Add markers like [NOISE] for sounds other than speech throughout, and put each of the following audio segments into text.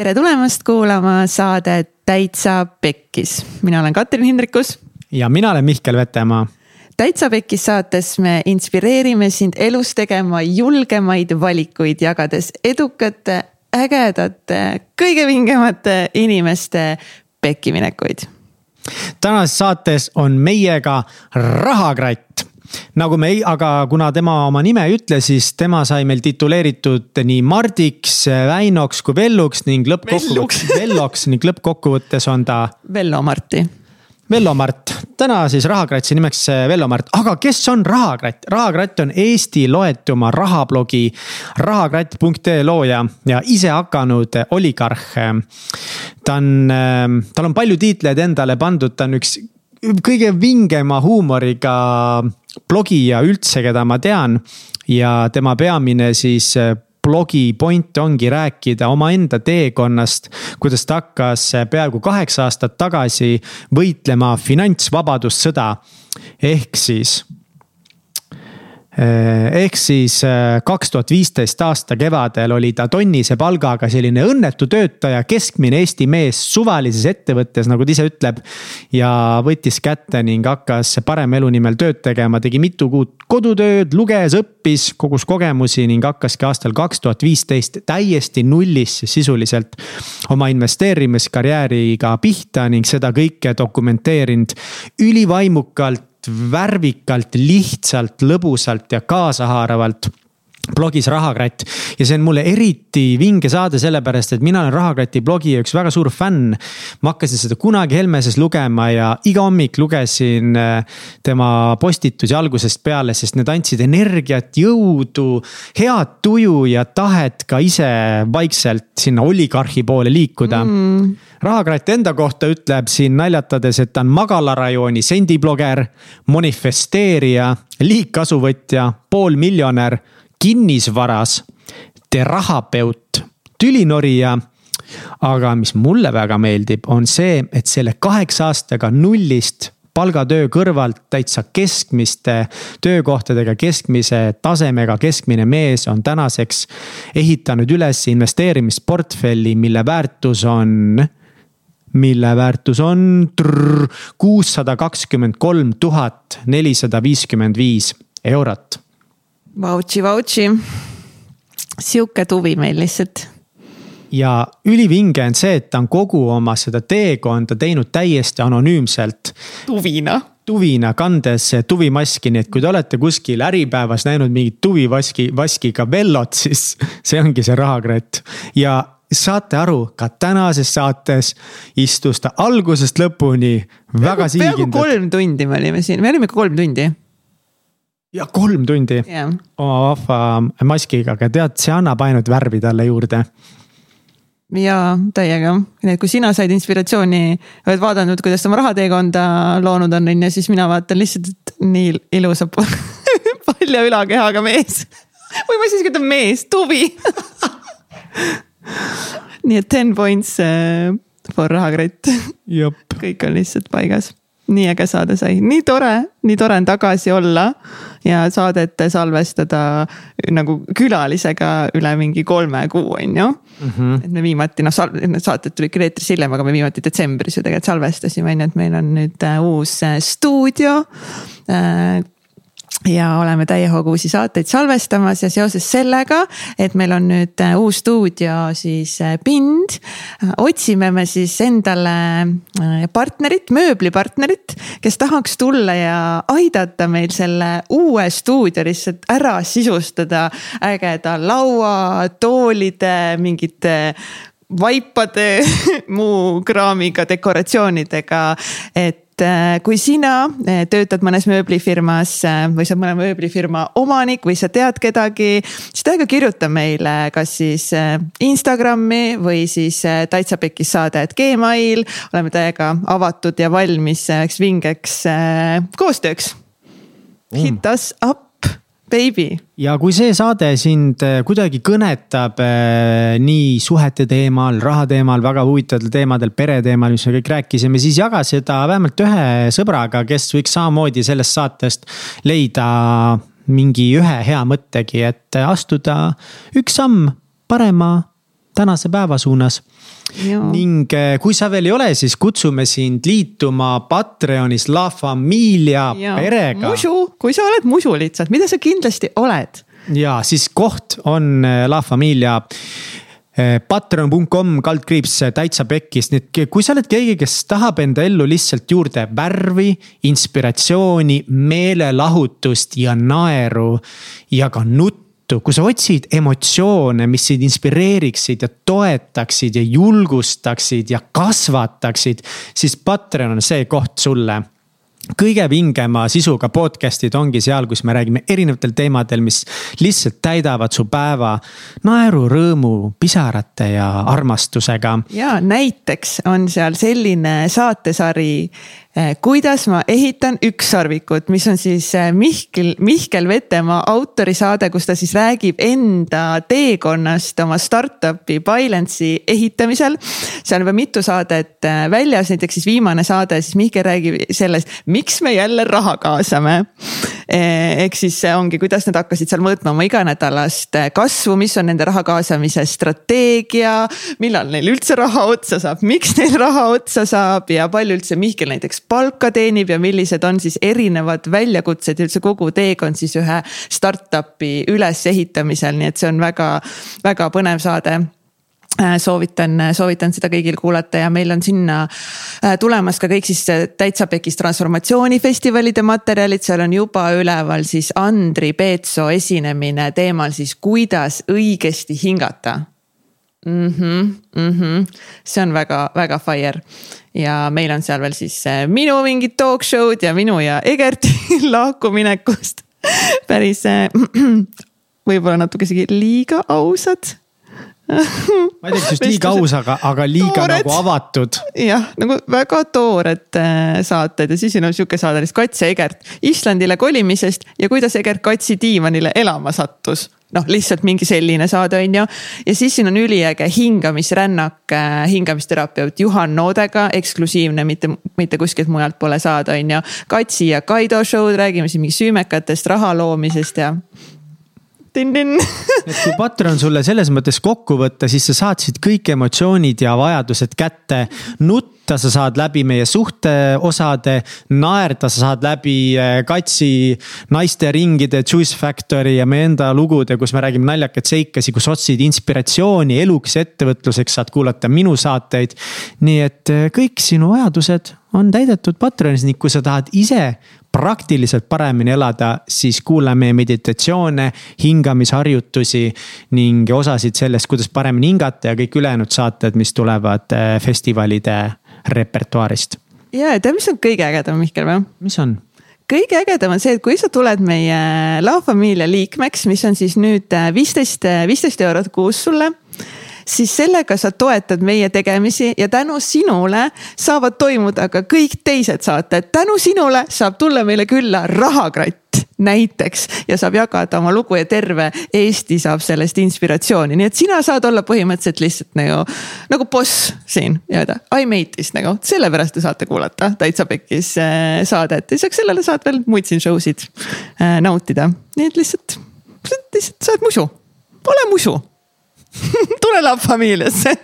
tere tulemast kuulama saadet Täitsa Pekkis, mina olen Katrin Hindrikus. ja mina olen Mihkel Vetemaa. täitsa Pekkis saates me inspireerime sind elus tegema julgemaid valikuid, jagades edukate, ägedate, kõige vingemate inimeste pekkiminekuid. tänases saates on meiega Rahakratt nagu me ei, aga kuna tema oma nime ei ütle, siis tema sai meil tituleeritud nii Mardiks, Väinoks kui Velluks ning lõppkokkuvõttes, [LAUGHS] Velloks ning lõppkokkuvõttes on ta. Vello Marti. Vello Mart, täna siis Rahakratsi nimeks Vello Mart, aga kes on Rahakratt? rahakratt on Eesti loetuma rahablogi rahakratt.ee looja ja ise hakanud oligarh. ta on, tal on palju tiitleid endale pandud, ta on üks kõige vingema huumoriga blogija üldse, keda ma tean. ja tema peamine siis äh, blogi point ongi rääkida omaenda teekonnast, kuidas ta hakkas äh, peaaegu kaheksa aastat tagasi võitlema finantsvabadussõda. ehk siis ehk siis äh, kaks tuhat viisteist aasta kevadel oli ta tonnise palgaga selline õnnetu töötaja, keskmine Eesti mees suvalises ettevõttes, nagu ta ise ütleb. ja võttis kätte ning hakkas parema elu nimel tööd tegema, tegi mitu kuud kodutööd, luges, õppis, kogus kogemusi ning hakkaski aastal kaks tuhat viisteist täiesti nullist sisuliselt oma investeerimiskarjääriga pihta ning seda kõike dokumenteerinud ülivaimukalt värvikalt, lihtsalt, lõbusalt ja kaasahaaravalt blogis Rahakratt. Ja see on mulle eriti vinge saade, sellepärast et mina olen Rahakrati blogi üks väga suur fänn. ma hakkasin seda kunagi Helmeses lugema ja iga hommik lugesin äh, tema postitusi algusest peale, sest need andsid energiat, jõudu, head tuju ja tahet ka ise vaikselt sinna oligarhi poole liikuda. Mm rahakratt enda kohta ütleb siin naljatades, et ta on magalarajooni sendibloger, manifesteerija, liigkasuvõtja, poolmiljonär, kinnisvaras, terapeut, tülinorija. Aga mis mulle väga meeldib, on see, et selle kaheksa aastaga nullist palgatöö kõrvalt täitsa keskmiste töökohtadega, keskmise tasemega keskmine mees on tänaseks ehitanud üles investeerimisportfelli, mille väärtus on mille väärtus on kuussada kakskümmend kolm tuhat nelisada viiskümmend viis eurot. Vautši, vautši. sihuke tuvi meil lihtsalt. ja ülivinge on see, et ta on kogu oma seda teekonda teinud täiesti anonüümselt. tuvina tuvina, kandes tuvimaski, nii et kui te olete kuskil Äripäevas näinud mingit tuvivaski, vaskiga Vellot, siis see ongi see rahakratt. ja saate aru, ka tänases saates istus ta algusest lõpuni väga siigindult. peaaegu kolm tundi me olime siin, me olime ikka kolm tundi. ja kolm tundi yeah. oma vahva maskiga, aga tead, see annab ainult värvi talle juurde jaa, täiega, nii et kui sina said inspiratsiooni, oled vaadanud, kuidas ta oma rahateekonda loonud on, on ju, siis mina vaatan lihtsalt, et nii ilusa [LAUGHS] palja ülakehaga mees või ma siiski ütlen mees, tuvi [LAUGHS] [LAUGHS] nii et ten points äh, for rahakratt. [LAUGHS] kõik on lihtsalt paigas. nii äge saade sai, nii tore, nii tore on tagasi olla ja saadet salvestada nagu külalisega üle mingi kolme kuu, on ju. -hmm. et me viimati noh, need saated tulid küll eetrisse hiljem, aga me viimati detsembris ju tegelikult salvestasime, on ju, et meil on nüüd äh, uus stuudio ja oleme täie hooga uusi saateid salvestamas ja seoses sellega, et meil on nüüd äh, uus stuudio siis äh, pind. Äh, otsime me siis endale partnerit, mööblipartnerit, kes tahaks tulla ja aidata meil selle uue stuudio lihtsalt ära sisustada ägeda laua, toolide, mingite vaipade [LAUGHS] muu kraamiga, dekoratsioonidega, et et äh, kui sina äh, töötad mõnes mööblifirmas äh, või sa oled mõne mööblifirma omanik või sa tead kedagi, siis täiega kirjuta meile, kas siis Instagrami või siis täitsa pekkis saade, et Gmail. oleme täiega avatud ja valmis selleks vingeks koostööks. Mm.. Hit us up baby. ja kui see saade sind äh, kuidagi kõnetab äh, nii suhete teemal, raha teemal, väga huvitavatel teemadel, pere teemal, mis me kõik rääkisime, siis jaga seda vähemalt ühe sõbraga, kes võiks samamoodi sellest saatest leida mingi ühe hea mõttegi, et astuda üks samm parema tänase päeva suunas. ning eh, kui sa veel ei ole, siis kutsume sind liituma Patreonis La Familia ja. perega. musu, kui sa oled musu lihtsalt, mida sa kindlasti oled. ja siis koht on eh, La Familia Eh, patreon.com kaldkriips täitsa pekkis, nii et kui sa oled keegi, kes tahab enda ellu lihtsalt juurde värvi, inspiratsiooni, meelelahutust ja naeru ja ka nuttu kui sa otsid emotsioone, mis sind inspireeriksid ja toetaksid ja julgustaksid ja kasvataksid, siis Patreon on see koht sulle kõige vingema sisuga podcast'id ongi seal, kus me räägime erinevatel teemadel, mis lihtsalt täidavad su päeva naeru, rõõmu, pisarate ja armastusega. ja näiteks on seal selline saatesari kuidas ma ehitan ükssarvikut, mis on siis eh, Mihkel, Mihkel Vetemaa autorisaade, kus ta siis räägib enda teekonnast oma startup'i Bylance'i ehitamisel. seal on juba mitu saadet eh, väljas, näiteks siis viimane saade, siis Mihkel räägib sellest, miks me jälle raha kaasame. Ehk siis see ongi, kuidas nad hakkasid seal mõõtma oma iganädalast kasvu, mis on nende raha kaasamise strateegia. millal neil üldse raha otsa saab, miks neil raha otsa saab ja palju üldse Mihkel näiteks palka teenib ja millised on siis erinevad väljakutsed ja üldse kogu teekond siis ühe startup'i ülesehitamisel, nii et see on väga-väga põnev saade soovitan, soovitan seda kõigil kuulata ja meil on sinna äh, tulemas ka kõik siis täitsa pekis transformatsioonifestivalide materjalid, seal on juba üleval siis Andri Peetsoo esinemine teemal siis, kuidas õigesti hingata mm. -hmm, mm -hmm. see on väga-väga fire ja meil on seal veel siis äh, minu mingid talk show'd ja minu ja Egerti [LAUGHS] lahkuminekust päris äh, [CLEARS THROAT] võib-olla natuke isegi liiga ausad ma ei tea, kas just liiga aus, aga, aga liiga toored. nagu avatud. jah, nagu väga toored äh, saated ja siis on sihuke saade, Kats ja Egert Islandile kolimisest ja kuidas Egert Katsi diivanile elama sattus noh, lihtsalt mingi selline saade, on ju. ja siis siin on üliäge hingamisrännak äh, hingamisterapeut Juhan Noodega, eksklusiivne, mitte, mitte kuskilt mujalt pole saada, on ju. Katsi ja Kaido show'd, räägime siin mingi süümekatest, raha loomisest ja tin-tin et kui Patreon sulle selles mõttes kokku võtta, siis sa saatsid kõik emotsioonid ja vajadused kätte. nutta sa saad läbi meie suhteosade, naerda sa saad läbi eh, Katsi naisteringide, Juice Factory ja meie enda lugude, kus me räägime naljakaid seikasi, kus otsid inspiratsiooni eluks, ettevõtluseks, saad kuulata minu saateid. nii et eh, kõik sinu vajadused on täidetud Patreonis ning kui sa tahad ise praktiliselt paremini elada, siis kuula meie meditatsioone, hingamisharjutusi ning osasid sellest, kuidas paremini hingata ja kõik ülejäänud saated, mis tulevad eh, festivalide repertuaarist. ja tead, mis on kõige ägedam, Mihkel või? mis on? kõige ägedam on see, et kui sa tuled meie La Familia liikmeks, mis on siis nüüd eh, viisteist, eh, viisteist eurot kuus sulle siis sellega sa toetad meie tegemisi ja tänu sinule saavad toimuda ka kõik teised saated. tänu sinule saab tulla meile külla Rahakratt näiteks ja saab jagada oma lugu ja terve Eesti saab sellest inspiratsiooni, nii et sina saad olla põhimõtteliselt lihtsalt nagu, nagu boss siin ja öelda I made this nagu, sellepärast te saate kuulata Täitsa Pekkis äh, saadet, lisaks sellele saad veel muid siin show sid äh, nautida, nii et lihtsalt, lihtsalt sa oled musu, ole musu [LAUGHS] tule La Familiasse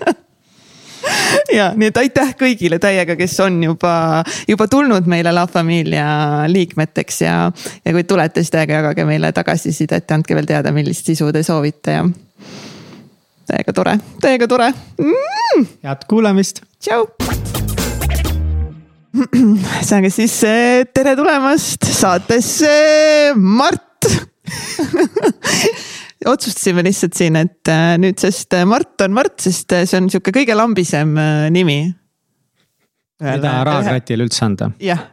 [LAUGHS] ja nii et aitäh kõigile täiega, kes on juba, juba tulnud meile La Familia liikmeteks ja, ja kui tulete, siis täiega jagage meile tagasisidet ja andke veel teada, millist sisu te soovite ja. täiega tore, täiega tore mm!. head kuulamist. tšau. [CLEARS THROAT] saage siis tere tulemast saatesse Mart [LAUGHS] otsustasime lihtsalt siin, et äh, nüüdsest äh, Mart on Mart, sest äh, see on sihuke kõige lambisem nimi. mida rahakratil üldse anda. jah,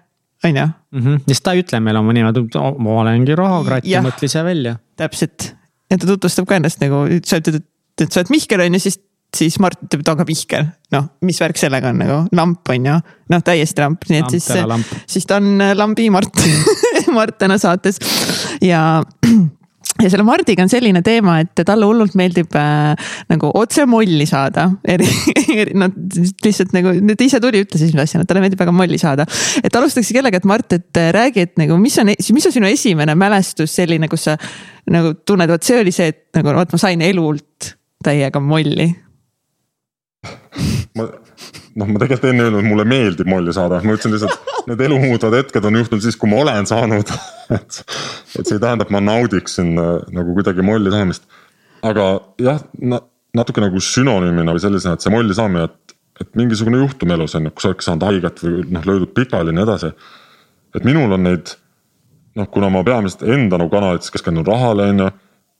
on ju. Mhm. ja siis ta ei ütle meile oma nime, ta ütleb, ma olengi rahakratt ja mõtle ise välja. täpselt ja ta tutvustab ka ennast nagu, sa ütled, et, sa oled Mihkel on ju, siis siis Mart ütleb, et on ka Mihkel. noh, mis värk sellega on nagu, lamp on ju, noh täiesti lamp, nii et siis, siis ta on lambi Mart [LAUGHS] Mart täna saates ja [CLEARS THROAT] ja selle Mardiga on selline teema, et talle hullult meeldib äh, nagu otse molli saada. eri, eri, no lihtsalt nagu, ta ise tuli, ütles esimese asjana, talle meeldib väga molli saada. et alustakski kellega, et Mart, et äh, räägi, et nagu, mis on, mis on sinu esimene mälestus selline, kus sa nagu tunned, vot see oli see, et nagu vot ma sain elult täiega molli. ma noh, ma tegelikult enne öelnud, mulle meeldib molli saada, ma ütlesin lihtsalt need elu muutvad hetked on juhtunud siis, kui ma olen saanud et, et see ei tähenda, et ma naudiksin äh, nagu kuidagi molli saamist. aga jah na,, natuke nagu sünonüümina või sellisena, et see molli saamine, et, et mingisugune juhtum elus on ju, kus oleks saanud haiget või noh, löödud pikali ja nii edasi. et minul on neid noh, kuna ma peamiselt enda nagu kanalites keskendun rahale, on ju,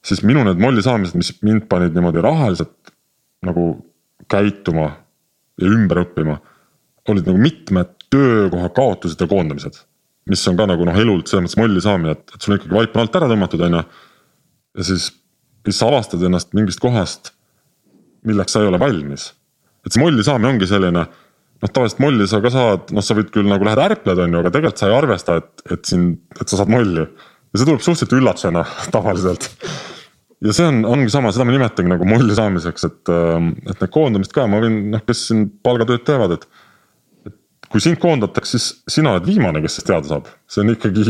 siis minu need molli saamised, mis mind panid niimoodi rahaliselt nagu käituma ja ümber õppima, olid nagu mitmed töökoha kaotused ja koondamised. mis on ka nagu noh, elult selles mõttes molli saamine, et, et sul on ikkagi vaip on alt ära tõmmatud, on ju. ja siis, siis sa avastad ennast mingist kohast, milleks sa ei ole valmis. et see molli saamine ongi selline noh, tavaliselt molli sa ka saad, noh, sa võid küll nagu lähed ärpled, on ju, aga tegelikult sa ei arvesta, et, et sind, et sa saad molli. ja see tuleb suhteliselt üllatusena [LAUGHS] tavaliselt ja see on, ongi sama, seda ma nimetangi nagu molli saamiseks, et, ähm, et need koondamist ka, ma võin, noh, kes siin palgatööd teevad, et. et kui sind koondatakse, siis sina oled viimane, kes sellest teada saab, see on ikkagi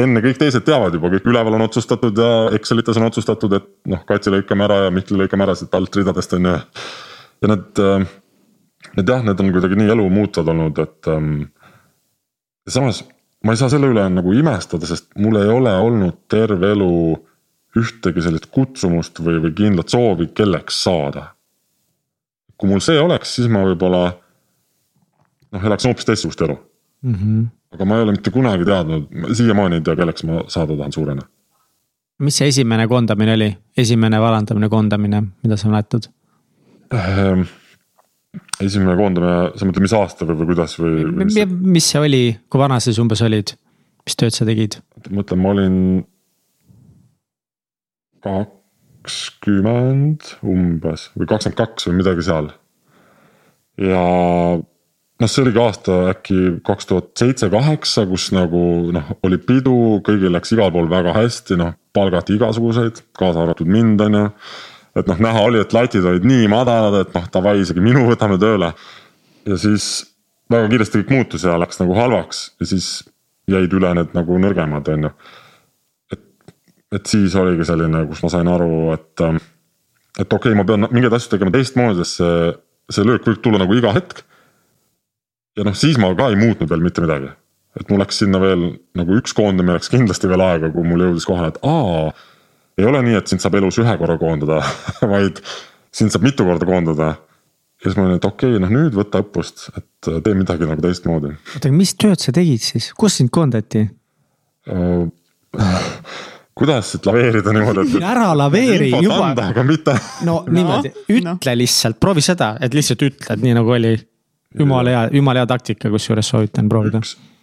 enne kõik teised teavad juba, kõik üleval on otsustatud ja Excelites on otsustatud, et noh, Katsi lõikame ära ja Mihkli lõikame ära siit alt ridadest on ju. ja need, ähm, need jah, need on kuidagi nii elu muutvad olnud, et ähm,. samas ma ei saa selle üle nagu imestada, sest mul ei ole olnud terve elu ühtegi sellist kutsumust või, või kindlat soovi kelleks saada. kui mul see oleks, siis ma võib-olla noh, elaks hoopis teistsugust elu mm. -hmm. aga ma ei ole mitte kunagi teadnud, siiamaani ei tea, kelleks ma saada tahan suurena. mis see esimene koondamine oli, esimene vallandamine, koondamine, mida sa mäletad ehm,? esimene koondamine, sa mõtled, mis aasta või, või kuidas või, mis, mis see oli, kui vana sa siis umbes olid, mis tööd sa tegid? mõtlen, ma olin kakskümmend umbes või kakskümmend kaks või midagi seal. ja noh, see oligi aasta äkki kaks tuhat seitse, kaheksa, kus nagu noh, oli pidu, kõigil läks igal pool väga hästi, noh palgati igasuguseid, kaasa arvatud mind, on ju. et noh, näha oli, et latid olid nii madalad, et noh, davai, isegi minu võtame tööle. ja siis väga kiiresti kõik muutus ja läks nagu halvaks ja siis jäid üle need nagu nõrgemad, on ju et siis oligi selline, kus ma sain aru, et, ähm, et okei okay,, ma pean mingeid asju tegema teistmoodi, sest see, see löök võib tulla nagu iga hetk. ja noh, siis ma ka ei muutnud veel mitte midagi. et mul läks sinna veel nagu üks koondamine läks kindlasti veel aega, kui mul jõudis kohale, et aa. ei ole nii, et sind saab elus ühe korra koondada [LAUGHS] vaid sind saab mitu korda koondada. ja siis ma olin, et okei okay,, noh nüüd võta õppust, et tee midagi nagu teistmoodi. oota, mis tööd sa tegid siis, kus sind koondati uh, [LAUGHS] kuidas siit laveerida niimoodi, et. ära laveeri juba. aga mitte. no niimoodi no,, ütle lihtsalt, proovi seda, et lihtsalt ütled nii nagu oli. jumala hea, jumala hea taktika, kusjuures soovitan proovida.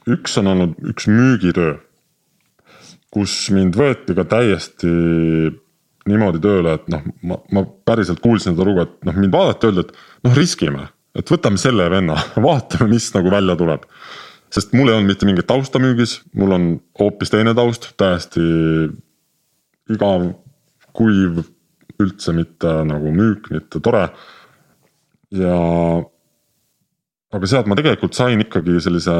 üks on olnud üks müügitöö, kus mind võeti ka täiesti niimoodi tööle, et noh, ma, ma päriselt kuulsin seda lugu, et noh, mind vaadati, öeldi, et noh, riskime, et võtame selle venna, [LAUGHS] vaatame, mis nagu välja tuleb sest mul ei olnud mitte mingit tausta müügis, mul on hoopis teine taust, täiesti igav, kuiv, üldse mitte nagu müük, mitte tore. ja, aga sealt ma tegelikult sain ikkagi sellise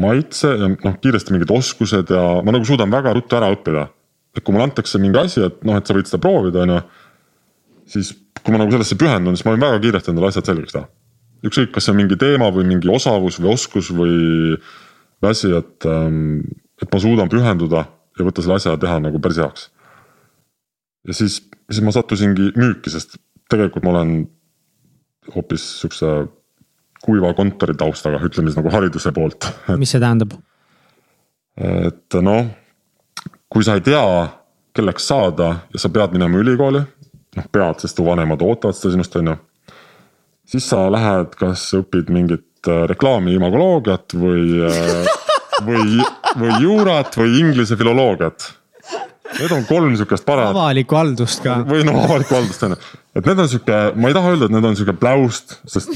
maitse ja noh, kiiresti mingid oskused ja ma nagu suudan väga ruttu ära õppida. et kui mulle antakse mingi asi, et noh, et sa võid seda proovida, on ju. siis kui ma nagu sellesse pühendun, siis ma võin väga kiiresti endale asjad selgeks teha. ükskõik, kas see on mingi teema või mingi osavus või oskus või, asi, et, ähm, et ma suudan pühenduda ja võtta selle asja ja teha nagu päris heaks ja siis, siis ma sattusingi müüki, sest tegelikult ma olen hoopis sihukese kuiva kontori taustaga, ütleme siis nagu hariduse poolt. mis see tähendab? et noh, kui sa ei tea, kelleks saada ja sa pead minema ülikooli, noh pead, sest su vanemad ootavad seda sinust, on ju. siis sa lähed, kas õpid mingit äh, reklaami imagoloogiat või, äh, või, või juurat või inglise filoloogiat Need on kolm sihukest paremat. avalikku haldust ka. või noh, avalikku haldust on ju, et need on sihuke, ma ei taha öelda, et need on sihuke pläust, sest,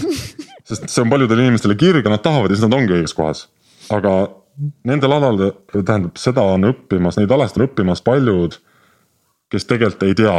sest see on paljudele inimestele kirg ja nad tahavad ja siis nad ongi õiges kohas. aga nendel aladel, tähendab, seda on õppimas, neid alasid on õppimas paljud, kes tegelikult ei tea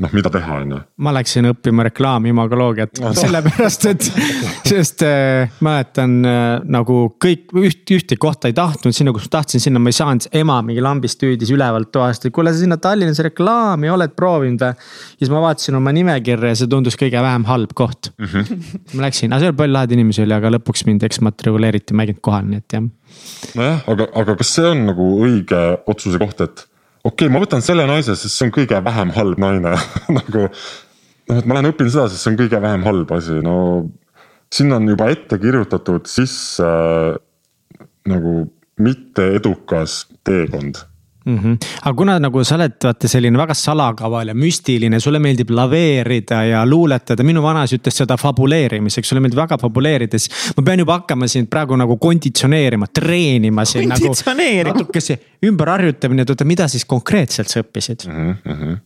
noh, mida teha, on ju. ma läksin õppima reklaami imagoloogiat no, sellepärast, et [LAUGHS] sest äh, mäletan äh, nagu kõik üht, ühte kohta ei tahtnud, sinna, kus ma tahtsin, sinna ma ei saanud, ema mingi lambist hüüdis ülevalt toast, et kuule, sa sinna Tallinnas reklaami oled proovinud või. siis ma vaatasin oma nimekirja ja see tundus kõige vähem halb koht mm. -hmm. ma läksin, aga seal palju lahedaid inimesi oli, aga lõpuks mind eksmatrikuleeriti, ma ei käinud kohal, nii et jah. nojah, aga, aga kas see on nagu õige otsuse koht, et okei okay,, ma võtan selle naise, sest see on kõige vähem halb naine. [LAUGHS] Nagu noh, et ma lähen õpin seda, sest see on kõige vähem halb asi, no sinna on juba ette kirjutatud sisse äh, nagu mitte edukas teekond mm. -hmm. aga kuna nagu sa oled vaata selline väga salakaval ja müstiline, sulle meeldib laveerida ja luuletada, minu vanaisa ütles seda fabuleerimiseks, sulle meeldib väga fabuleerida, siis ma pean juba hakkama sind praegu nagu konditsioneerima, treenima siin nagu. natuke see ümberharjutamine, et oota, mida siis konkreetselt sa õppisid mm? -hmm.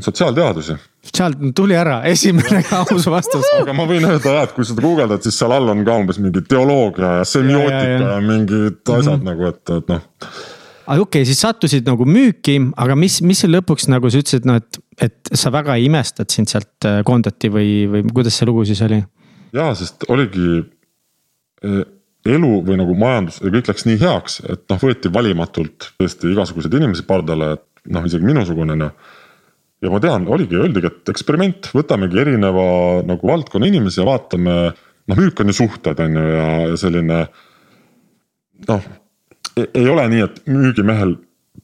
sotsiaalteadusi. Sotsiaal, tuli ära, esimene aus vastus aga ma võin öelda jah, et kui seda guugeldad, siis seal all on ka umbes mingi teoloogia ja semiootika ja, ja, ja. ja mingid asjad mm -hmm. nagu, et, et noh aga okei okay,, siis sattusid nagu müüki, aga mis, mis lõpuks nagu sa ütlesid, no et, et sa väga ei imesta, et sind sealt äh, koondati või, või kuidas see lugu siis oli? ja, sest oligi e, elu või nagu majandus ja kõik läks nii heaks, et noh, võeti valimatult tõesti igasuguseid inimesi pardale, et noh, isegi minusugune ju. Ja ma tean, oligi, öeldigi, et eksperiment, võtamegi erineva nagu valdkonna inimesi ja vaatame. noh, müük on ju suhted on ju ja, ja selline noh ei ole nii, et müügimehel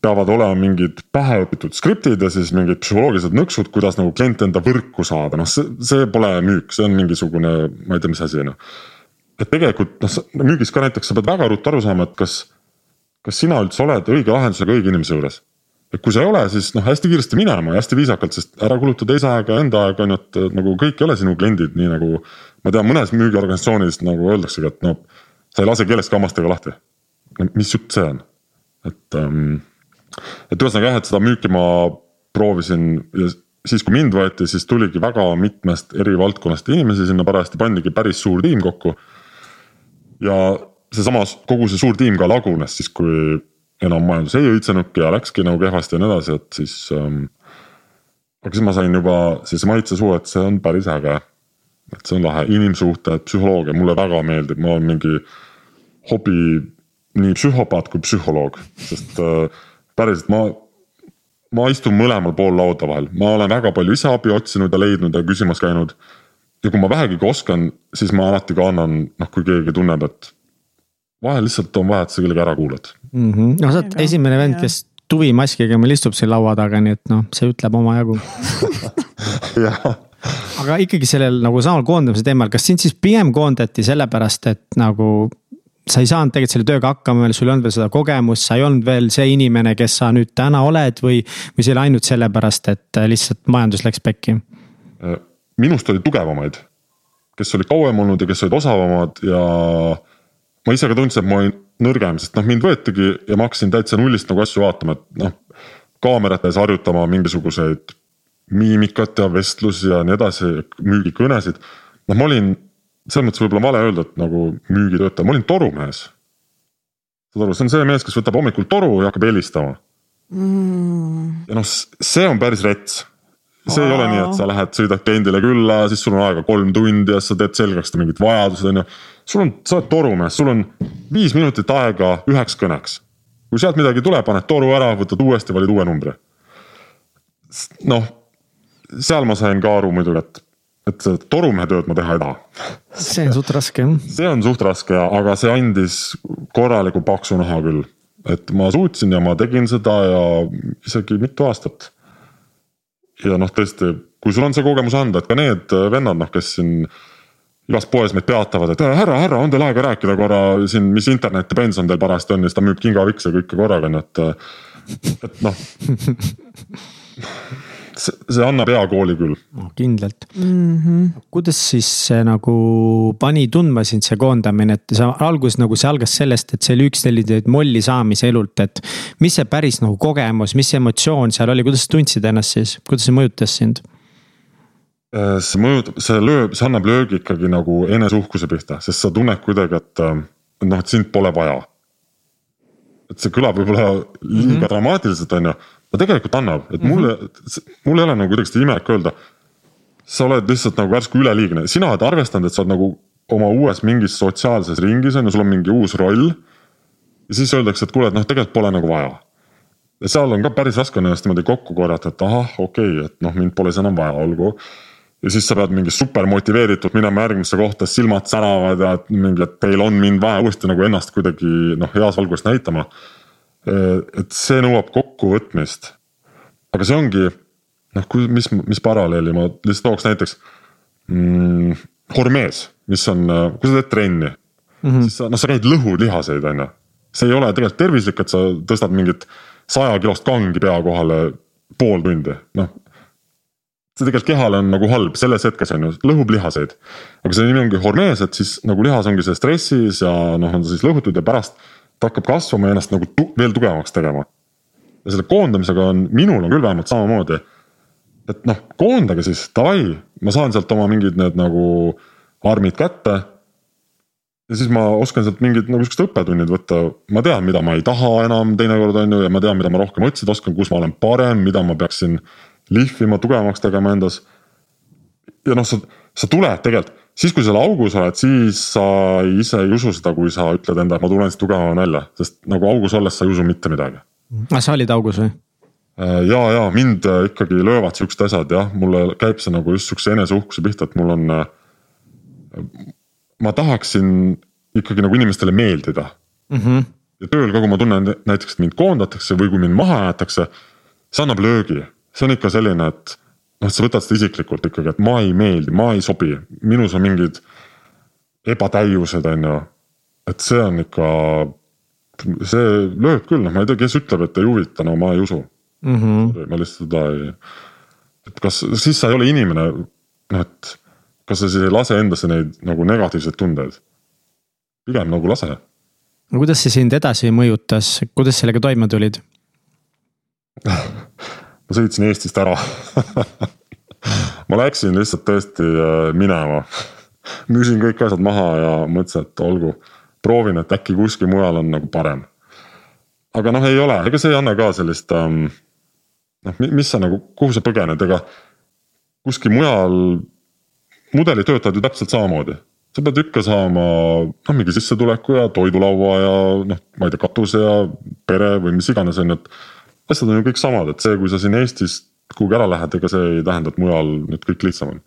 peavad olema mingid päheõpitud skriptid ja siis mingid psühholoogilised nõksud, kuidas nagu kliente enda võrku saada, noh, see, see pole müük, see on mingisugune, ma ei tea, mis asi ju. et tegelikult noh, müügis ka näiteks sa pead väga ruttu aru saama, et kas, kas sina üldse oled õige lahendusega õige inimese juures. Et kui sa ei ole, siis noh, hästi kiiresti minema ja hästi viisakalt, sest ära kuluta teise aega, enda aega on ju, et nagu kõik ei ole sinu kliendid, nii nagu. ma tean, mõnes müügiorganisatsioonis nagu öeldaksegi, et noh, sa ei lase kellestki hammastega lahti mis jutt see on? et ähm,, et ühesõnaga jah, et seda müüki ma proovisin ja siis, kui mind võeti, siis tuligi väga mitmest eri valdkonnast inimesi sinna parajasti, pandigi päris suur tiim kokku. ja seesama, kogu see suur tiim ka lagunes siis, kui enam majandus ei õitsenudki ja läkski nagu kehvasti ja nii edasi, et siis ähm,. aga siis ma sain juba sellise maitse suhu, et see on päris äge. et see on lahe, inimsuhted, psühholoogia, mulle väga meeldib, ma olen mingi hobi nii psühhopaat kui psühholoog, sest äh, päriselt ma, ma istun mõlemal pool lauda vahel, ma olen väga palju ise abi otsinud ja leidnud ja küsimas käinud. ja kui ma vähegi oskan, siis ma alati ka annan, noh, kui keegi tunneb, et vahel lihtsalt on vaja, et sa kellegi ära kuulad mm. -hmm. no sa oled esimene vend, kes tuvimaskiga meil istub siin laua taga, nii et noh, see ütleb omajagu [LAUGHS] aga ikkagi sellel nagu samal koondamise teemal, kas sind siis pigem koondati sellepärast, et nagu sa ei saanud tegelikult selle tööga hakkama veel, sul ei olnud veel seda kogemust, sa ei olnud veel see inimene, kes sa nüüd täna oled või, või see oli ainult sellepärast, et äh, lihtsalt majandus läks pekki? Äh, minust oli tugevamaid, kes olid kauem olnud ja kes olid osavamad ja ma ise ka tundsin, et ma olin nõrgem, sest noh, mind võetigi ja ma hakkasin täitsa nullist nagu asju vaatama, et noh. kaamerate ees harjutama mingisuguseid miimikat ja vestlusi ja nii edasi, müügikõnesid. noh, ma olin selles mõttes võib-olla vale öelda, et nagu müügitöötaja, ma olin torumees. saad aru, see on see mees, kes võtab hommikul toru ja hakkab helistama mm.. ja noh, see on päris rets. see Aa. ei ole nii, et sa lähed, sõidad kliendile külla, siis sul on aega kolm tundi ja sa teed selgeks ta mingid vajadused, on ju. Sul on, sa oled torumees, sul on viis minutit aega üheks kõneks. kui sealt midagi tuleb, paned toru ära, võtad uuesti, valid uue numbri. noh, seal ma sain ka aru muidugi, et et torumehe tööd ma teha ei taha. see on suht raske jah. see on suht raske, aga see andis korraliku paksu naha küll. et ma suutsin ja ma tegin seda ja isegi mitu aastat. ja noh, tõesti, kui sul on see kogemus anda, et ka need vennad, noh, kes siin igas poes meid peatavad, et härra, härra, on teil aega rääkida korra siin, mis internet ja pension teil parajasti on ja siis ta müüb kingavikse kõike korraga, nii et, et noh [LAUGHS] see annab hea kooli küll no,. kindlalt mm. -hmm. kuidas siis see nagu pani tundma sind see koondamine, et sa alguses nagu see algas sellest, et see oli üks selliseid molli saamise elult, et. mis see päris nagu kogemus, mis emotsioon seal oli, kuidas sa tundsid ennast siis, kuidas see mõjutas sind? Äh, see mõjutab, see lööb, see annab löögi ikkagi nagu eneseuhkuse pihta, sest sa tunned kuidagi, et noh, et sind pole vaja. et see kõlab võib-olla liiga mm -hmm. dramaatiliselt, on ju aga tegelikult annab, et mulle mm, -hmm. mul ei ole nagu kuidagi seda imelik öelda. sa oled lihtsalt nagu järsku üleliigne, sina oled arvestanud, et sa oled nagu oma uues mingis sotsiaalses ringis on ju, sul on mingi uus roll. ja siis öeldakse, et kuule, et noh, tegelikult pole nagu vaja. ja seal on ka päris raske on ennast niimoodi kokku korjata, et ahah, okei okay,, et noh, mind pole siis enam vaja, olgu ja siis sa pead mingi super motiveeritud minema järgmisse kohta, silmad säravad ja mingi, et teil on mind vaja uuesti nagu ennast kuidagi noh, heas valguses näitama. et see nõuab kokkuvõtmist. aga see ongi noh, kui, mis, mis paralleeli ma lihtsalt tooks näiteks mm,. Hormees, mis on, kui sa teed trenni mm, -hmm. siis sa noh, sa käid lõhulihaseid, on ju. see ei ole tegelikult tervislik, et sa tõstad mingit saja kilost kangi pea kohale pool tundi, noh see tegelikult kehale on nagu halb selles hetkes on ju, lõhub lihaseid. aga selle nimi ongi hormees, et siis nagu lihas ongi see stressis ja noh, on ta siis lõhutud ja pärast ta hakkab kasvama ja ennast nagu tu veel tugevamaks tegema. ja selle koondamisega on, minul on küll vähemalt samamoodi. et noh, koondage siis, davai, ma saan sealt oma mingid need nagu armid kätte. ja siis ma oskan sealt mingid nagu siuksed õppetunnid võtta, ma tean, mida ma ei taha enam teinekord on ju ja ma tean, mida ma rohkem otsida oskan, kus ma olen parem, mida ma peaksin lihvima, tugevamaks tegema endas. ja noh, sa, sa tuled tegelikult, siis kui sa seal augus oled, siis sa ise ei usu seda, kui sa ütled endale, ma tulen siit tugevamana välja, sest nagu augus olles sa ei usu mitte midagi. aga ah, sa olid augus või? Äh, ja, ja mind äh, ikkagi löövad siuksed asjad jah, mulle käib see nagu just siukse eneseuhkuse pihta, et mul on. Äh, ma tahaksin ikkagi nagu inimestele meeldida mm. -hmm. ja tööl ka, kui ma tunnen näiteks, et mind koondatakse või kui mind maha jäetakse, see annab löögi see on ikka selline, et noh, sa võtad seda isiklikult ikkagi, et ma ei meeldi, ma ei sobi, minus on mingid ebatäiused, on ju. et see on ikka, see lööb küll, noh, ma ei tea, kes ütleb, et ei huvita, no ma ei usu mm. -hmm. ma lihtsalt seda ei, et kas siis sa ei ole inimene, noh, et kas sa siis ei lase endasse neid nagu negatiivseid tundeid? pigem nagu lase. no kuidas see sind edasi mõjutas, kuidas sellega toime tulid [LAUGHS] ma sõitsin Eestist ära [LAUGHS] ma läksin lihtsalt tõesti äh, minema müüsin kõik asjad maha ja mõtlesin, et olgu, proovin, et äkki kuskil mujal on nagu parem. aga noh, ei ole, ega see ei anna ka sellist ähm,. noh, mis sa nagu, kuhu sa põgened, ega kuskil mujal mudelitöötajad ju täpselt samamoodi. sa pead ikka saama noh, mingi sissetuleku ja toidulaua ja noh, ma ei tea, katuse ja pere või mis iganes on ju, et asjad on ju kõik samad, et see, kui sa siin Eestist kuhugi ära lähed, ega see ei tähenda, et mujal nüüd kõik lihtsam on.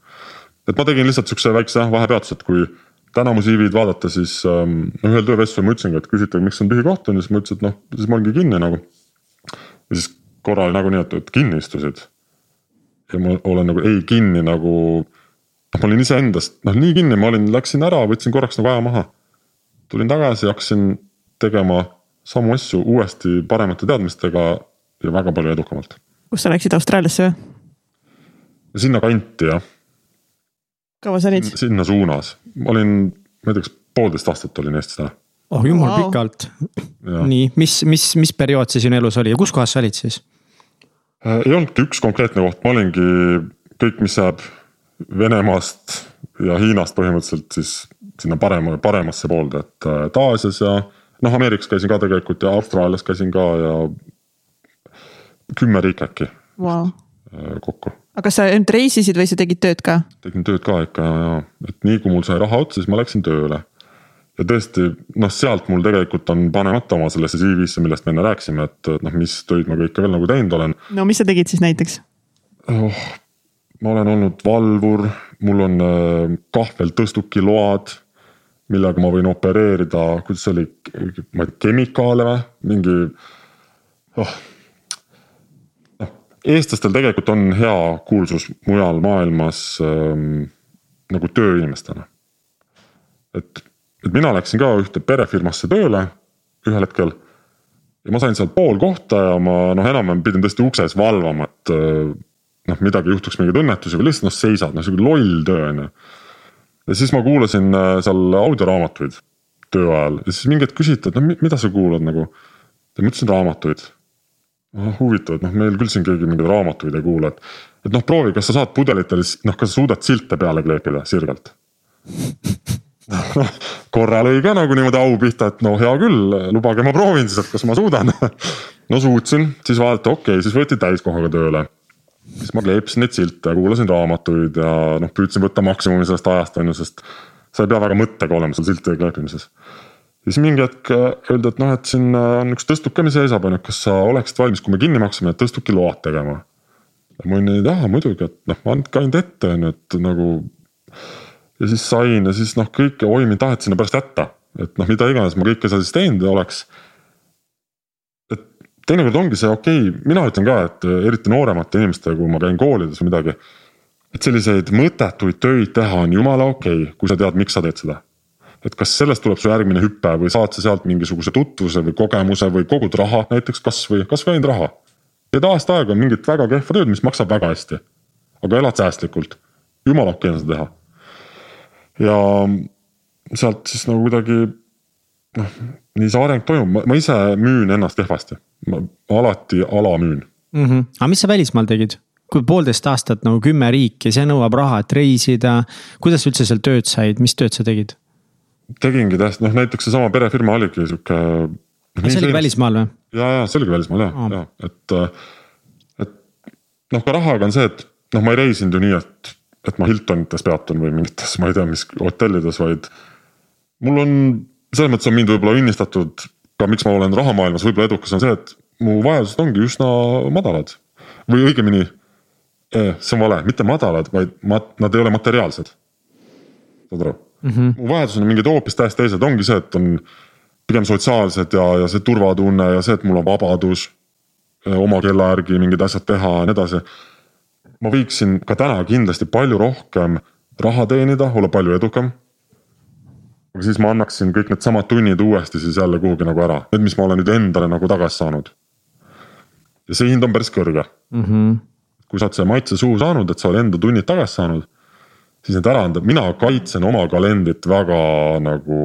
et ma tegin lihtsalt siukse väikse jah vahepeatuse, et kui täna mu CV-d vaadata, siis ähm, noh ühel töövestlusel ma ütlesingi, et küsiti, miks on tühi koht on ja siis ma ütlesin, et noh, siis ma olingi kinni nagu. ja siis korra oli nagu nii, et, et kinni istusid. ja ma olen nagu ei kinni nagu, noh ma olin iseendast noh nii kinni, ma olin, läksin ära, võtsin korraks nagu aja maha. tulin tagasi, hakkasin tegema samu asju uuesti paremate teadmistega ja väga palju edukamalt. kus sa läksid, Austraaliasse või? sinnakanti jah. kaua sa olid? sinna suunas, ma olin, ma ei tea, kas poolteist aastat olin Eestis ära. oh jumal wow., pikalt. nii, mis, mis, mis periood see sinu elus oli ja kus kohas sa olid siis? Äh, ei olnudki üks konkreetne koht, ma olingi kõik, mis jääb Venemaast ja Hiinast põhimõtteliselt siis sinna parema, paremasse poolde, et, et äh, Aasias ja noh, Ameerikas käisin ka tegelikult ja Austraalias käisin ka ja kümme riiki äkki wow. Äh, kokku. aga kas sa ainult reisisid või sa tegid tööd ka? tegin tööd ka ikka ja, ja, et nii kui mul sai raha otsa, siis ma läksin tööle. ja tõesti, noh, sealt mul tegelikult on panemata oma sellesse CV-sse, millest me enne rääkisime, et noh, mis töid ma kõike veel nagu teinud olen. no mis sa tegid siis näiteks oh,? ma olen olnud valvur, mul on äh, kahveltõstuki load millega ma võin opereerida, kuidas see oli, ma ei tea, kemikaale või, mingi oh, eestlastel tegelikult on hea kuulsus mujal maailmas ähm, nagu tööinimestena. et, et mina läksin ka ühte perefirmasse tööle ühel hetkel. ja ma sain seal pool kohta ja ma noh, enam-vähem pidin tõesti ukses valvama, et äh, noh, midagi juhtuks mingeid õnnetusi või lihtsalt noh, seisad, noh sihuke loll töö on ju. ja siis ma kuulasin äh, seal audioraamatuid töö ajal ja siis mingi hetk küsiti, et no mida sa kuulad nagu. ma ütlesin raamatuid noh huvitav, et noh, meil küll siin keegi mingeid raamatuid ei kuula, et. et noh, proovi, kas sa saad pudelitele, noh, kas sa suudad silte peale kleepida sirgelt noh, [LAUGHS] korra lõi ka nagu niimoodi au pihta, et no hea küll, lubage, ma proovin siis, et kas ma suudan [LAUGHS] no suutsin, siis vaadati, okei okay,, siis võeti täiskohaga tööle. siis ma kleepsin neid silte, kuulasin raamatuid ja noh, püüdsin võtta maksimumi sellest ajast on ju, sest sa ei pea väga mõttega olema seal siltide kleepimises. Siis mingi hetk öeldi, et noh, et siin on üks tõstuke, mis seisab, on ju, kas sa oleksid valmis, kui me kinni maksame, tõstuki load tegema. ma olin, et jaa muidugi, et noh, andke ainult ette, on ju, et nagu ja siis sain ja siis noh, kõike, oi mind taheti sinna pärast jätta, et noh, mida iganes ma kõike seal siis teinud oleks. et teinekord ongi see okei okay., mina ütlen ka, et eriti nooremate inimestega, kui ma käin koolides või midagi. et selliseid mõttetuid töid teha on jumala okei okay,, kui sa tead, miks sa teed seda. Et kas sellest tuleb su järgmine hüpe või saad sa sealt mingisuguse tutvuse või kogemuse või kogud raha näiteks kasvõi, kasvõi ainult raha. teed aasta aega mingit väga kehva tööd, mis maksab väga hästi. aga elad säästlikult, jumala okei on seda teha ja sealt siis nagu kuidagi noh, nii see areng toimub, ma ise müün ennast kehvasti, ma alati alamüün mm. -hmm. aga mis sa välismaal tegid? kui poolteist aastat nagu kümme riiki, see nõuab raha, et reisida. kuidas sa üldse seal tööd said, mis tööd sa tegid? Tegingi täiesti, noh näiteks seesama perefirma oligi sihuke. see oligi välismaal või? ja, ja see oligi välismaal ja oh., ja et, et noh, ka rahaga on see, et noh, ma ei reisinud ju nii, et et ma Hiltonites peatun või mingites, ma ei tea, mis hotellides, vaid. mul on, selles mõttes on mind võib-olla õnnistatud ka, miks ma olen rahamaailmas võib-olla edukas, on see, et mu vajadused ongi üsna madalad. või õigemini, eh, see on vale, mitte madalad, vaid mat-, nad ei ole materiaalsed. saad aru mm, -hmm. mu vajadused on mingid hoopis täiesti teised, ongi see, et on pigem sotsiaalsed ja, ja see turvatunne ja see, et mul on vabadus eh, oma kella järgi mingeid asjad teha ja nii edasi ma võiksin ka täna kindlasti palju rohkem raha teenida, olla palju edukam. aga siis ma annaksin kõik needsamad tunnid uuesti siis jälle kuhugi nagu ära, need, mis ma olen nüüd endale nagu tagasi saanud. ja see hind on päris kõrge mm. -hmm. kui sa oled selle maitse suhu saanud, et sa oled enda tunnid tagasi saanud, siis need ära anda, mina kaitsen oma kalendrit väga nagu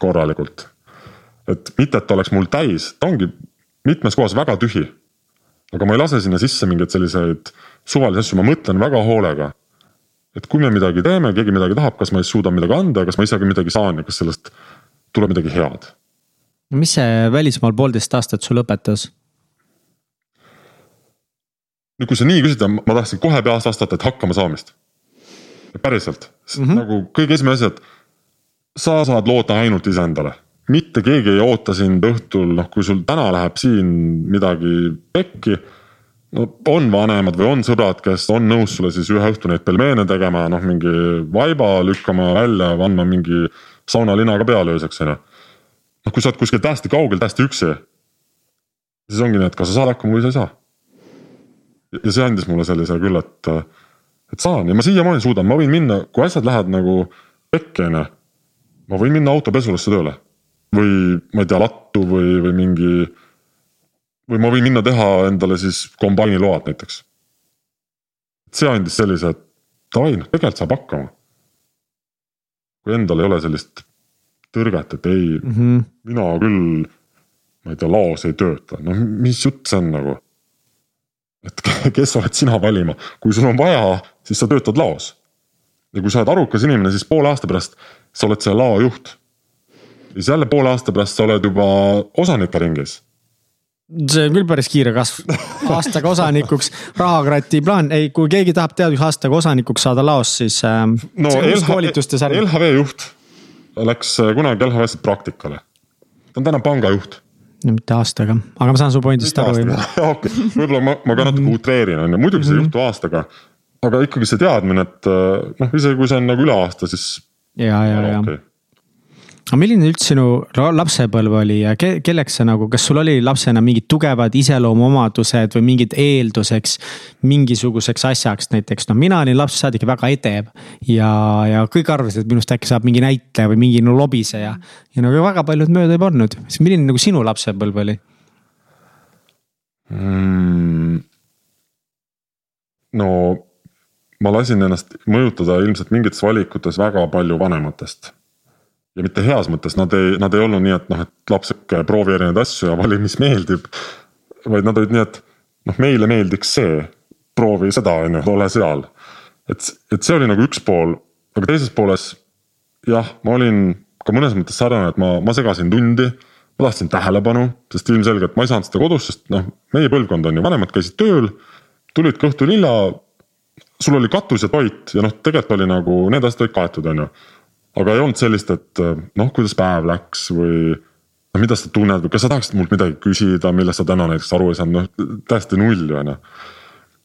korralikult. et mitte, et ta oleks mul täis, ta ongi mitmes kohas väga tühi. aga ma ei lase sinna sisse mingeid selliseid suvalisi asju, ma mõtlen väga hoolega. et kui me midagi teeme, keegi midagi tahab, kas ma siis suudan midagi anda, kas ma ise ka midagi saan ja kas sellest tuleb midagi head. mis see välismaal poolteist aastat sul õpetas? nüüd, kui sa nii küsida, ma tahtsin kohe peast vastata, et hakkama saamist. Päriselt mm, -hmm. nagu kõige esimene asi, et sa saad loota ainult iseendale mitte keegi ei oota sind õhtul, noh, kui sul täna läheb siin midagi pekki no on vanemad või on sõbrad, kes on nõus sulle siis ühe õhtu neid pelmeene tegema, noh mingi vaiba lükkama välja, andma mingi saunalinaga pealööseks on ju. noh, kui sa oled kuskil täiesti kaugel, täiesti üksi. siis ongi nii, et kas sa saad hakkama või sa ei saa. ja see andis mulle sellise küll, et, et saan ja ma siiamaani suudan, ma võin minna, kui asjad lähevad nagu pekki on ju. ma võin minna autopesulisse tööle või ma ei tea, lattu või, või mingi või ma võin minna teha endale siis kombaini load näiteks. see andis sellise, et davai, noh tegelikult saab hakkama. kui endal ei ole sellist tõrget, et ei mm, -hmm. mina küll, ma ei tea, laos ei tööta, no mis jutt see on nagu. Et kes oled sina valima, kui sul on vaja, siis sa töötad laos. ja kui sa oled arukas inimene, siis poole aasta pärast sa oled selle lao juht. ja siis jälle poole aasta pärast sa oled juba osanike ringis see on küll päris kiire kasv, aastaga osanikuks, rahakratti plaan, ei, kui keegi tahab teadus aastaga osanikuks saada laos, siis äh,. no LHV, LHV juht läks äh, kunagi LHV-sse praktikale. ta on täna pangajuht. Mitte aastaga, aga ma saan su pointist aru. [LAUGHS] okei, võib-olla ma, ma ka natuke utreerin, on ju, muidugi see ei juhtu aastaga. aga ikkagi see teadmine, et äh, noh, isegi kui see on nagu üle aasta, siis. ja, ja, ja okay aga milline üldse sinu lapsepõlv oli ja ke kelleks sa nagu, kas sul oli lapsena mingid tugevad iseloomuomadused või mingid eelduseks mingisuguseks asjaks, näiteks noh, mina olin lapsest saadik väga edev. ja, ja kõik arvasid, et minust äkki saab mingi näitleja või mingi no lobiseja. ja nagu väga paljud mööda ei pannud, milline nagu sinu lapsepõlv oli mm.? no ma lasin ennast mõjutada ilmselt mingites valikutes väga palju vanematest ja mitte heas mõttes, nad ei, nad ei olnud nii, et noh, et laps sihuke proovi erinevaid asju ja vali, mis meeldib. vaid nad olid nii, et noh, meile meeldiks see, proovi seda, on ju, ole seal. et, et see oli nagu üks pool, aga teises pooles jah, ma olin ka mõnes mõttes sarnane, et ma, ma segasin tundi. ma tahtsin tähelepanu, sest ilmselgelt ma ei saanud seda kodus, sest noh, meie põlvkond on ju, vanemad käisid tööl. tulid ka õhtul hilja. sul oli katus ja toit ja noh, tegelikult oli nagu need asjad olid kaetud, on ju. Aga ei olnud sellist, et noh, kuidas päev läks või no mida sa tunned või kas sa tahaksid mult midagi küsida, millest sa täna näiteks aru ei saanud, noh täiesti null on ju.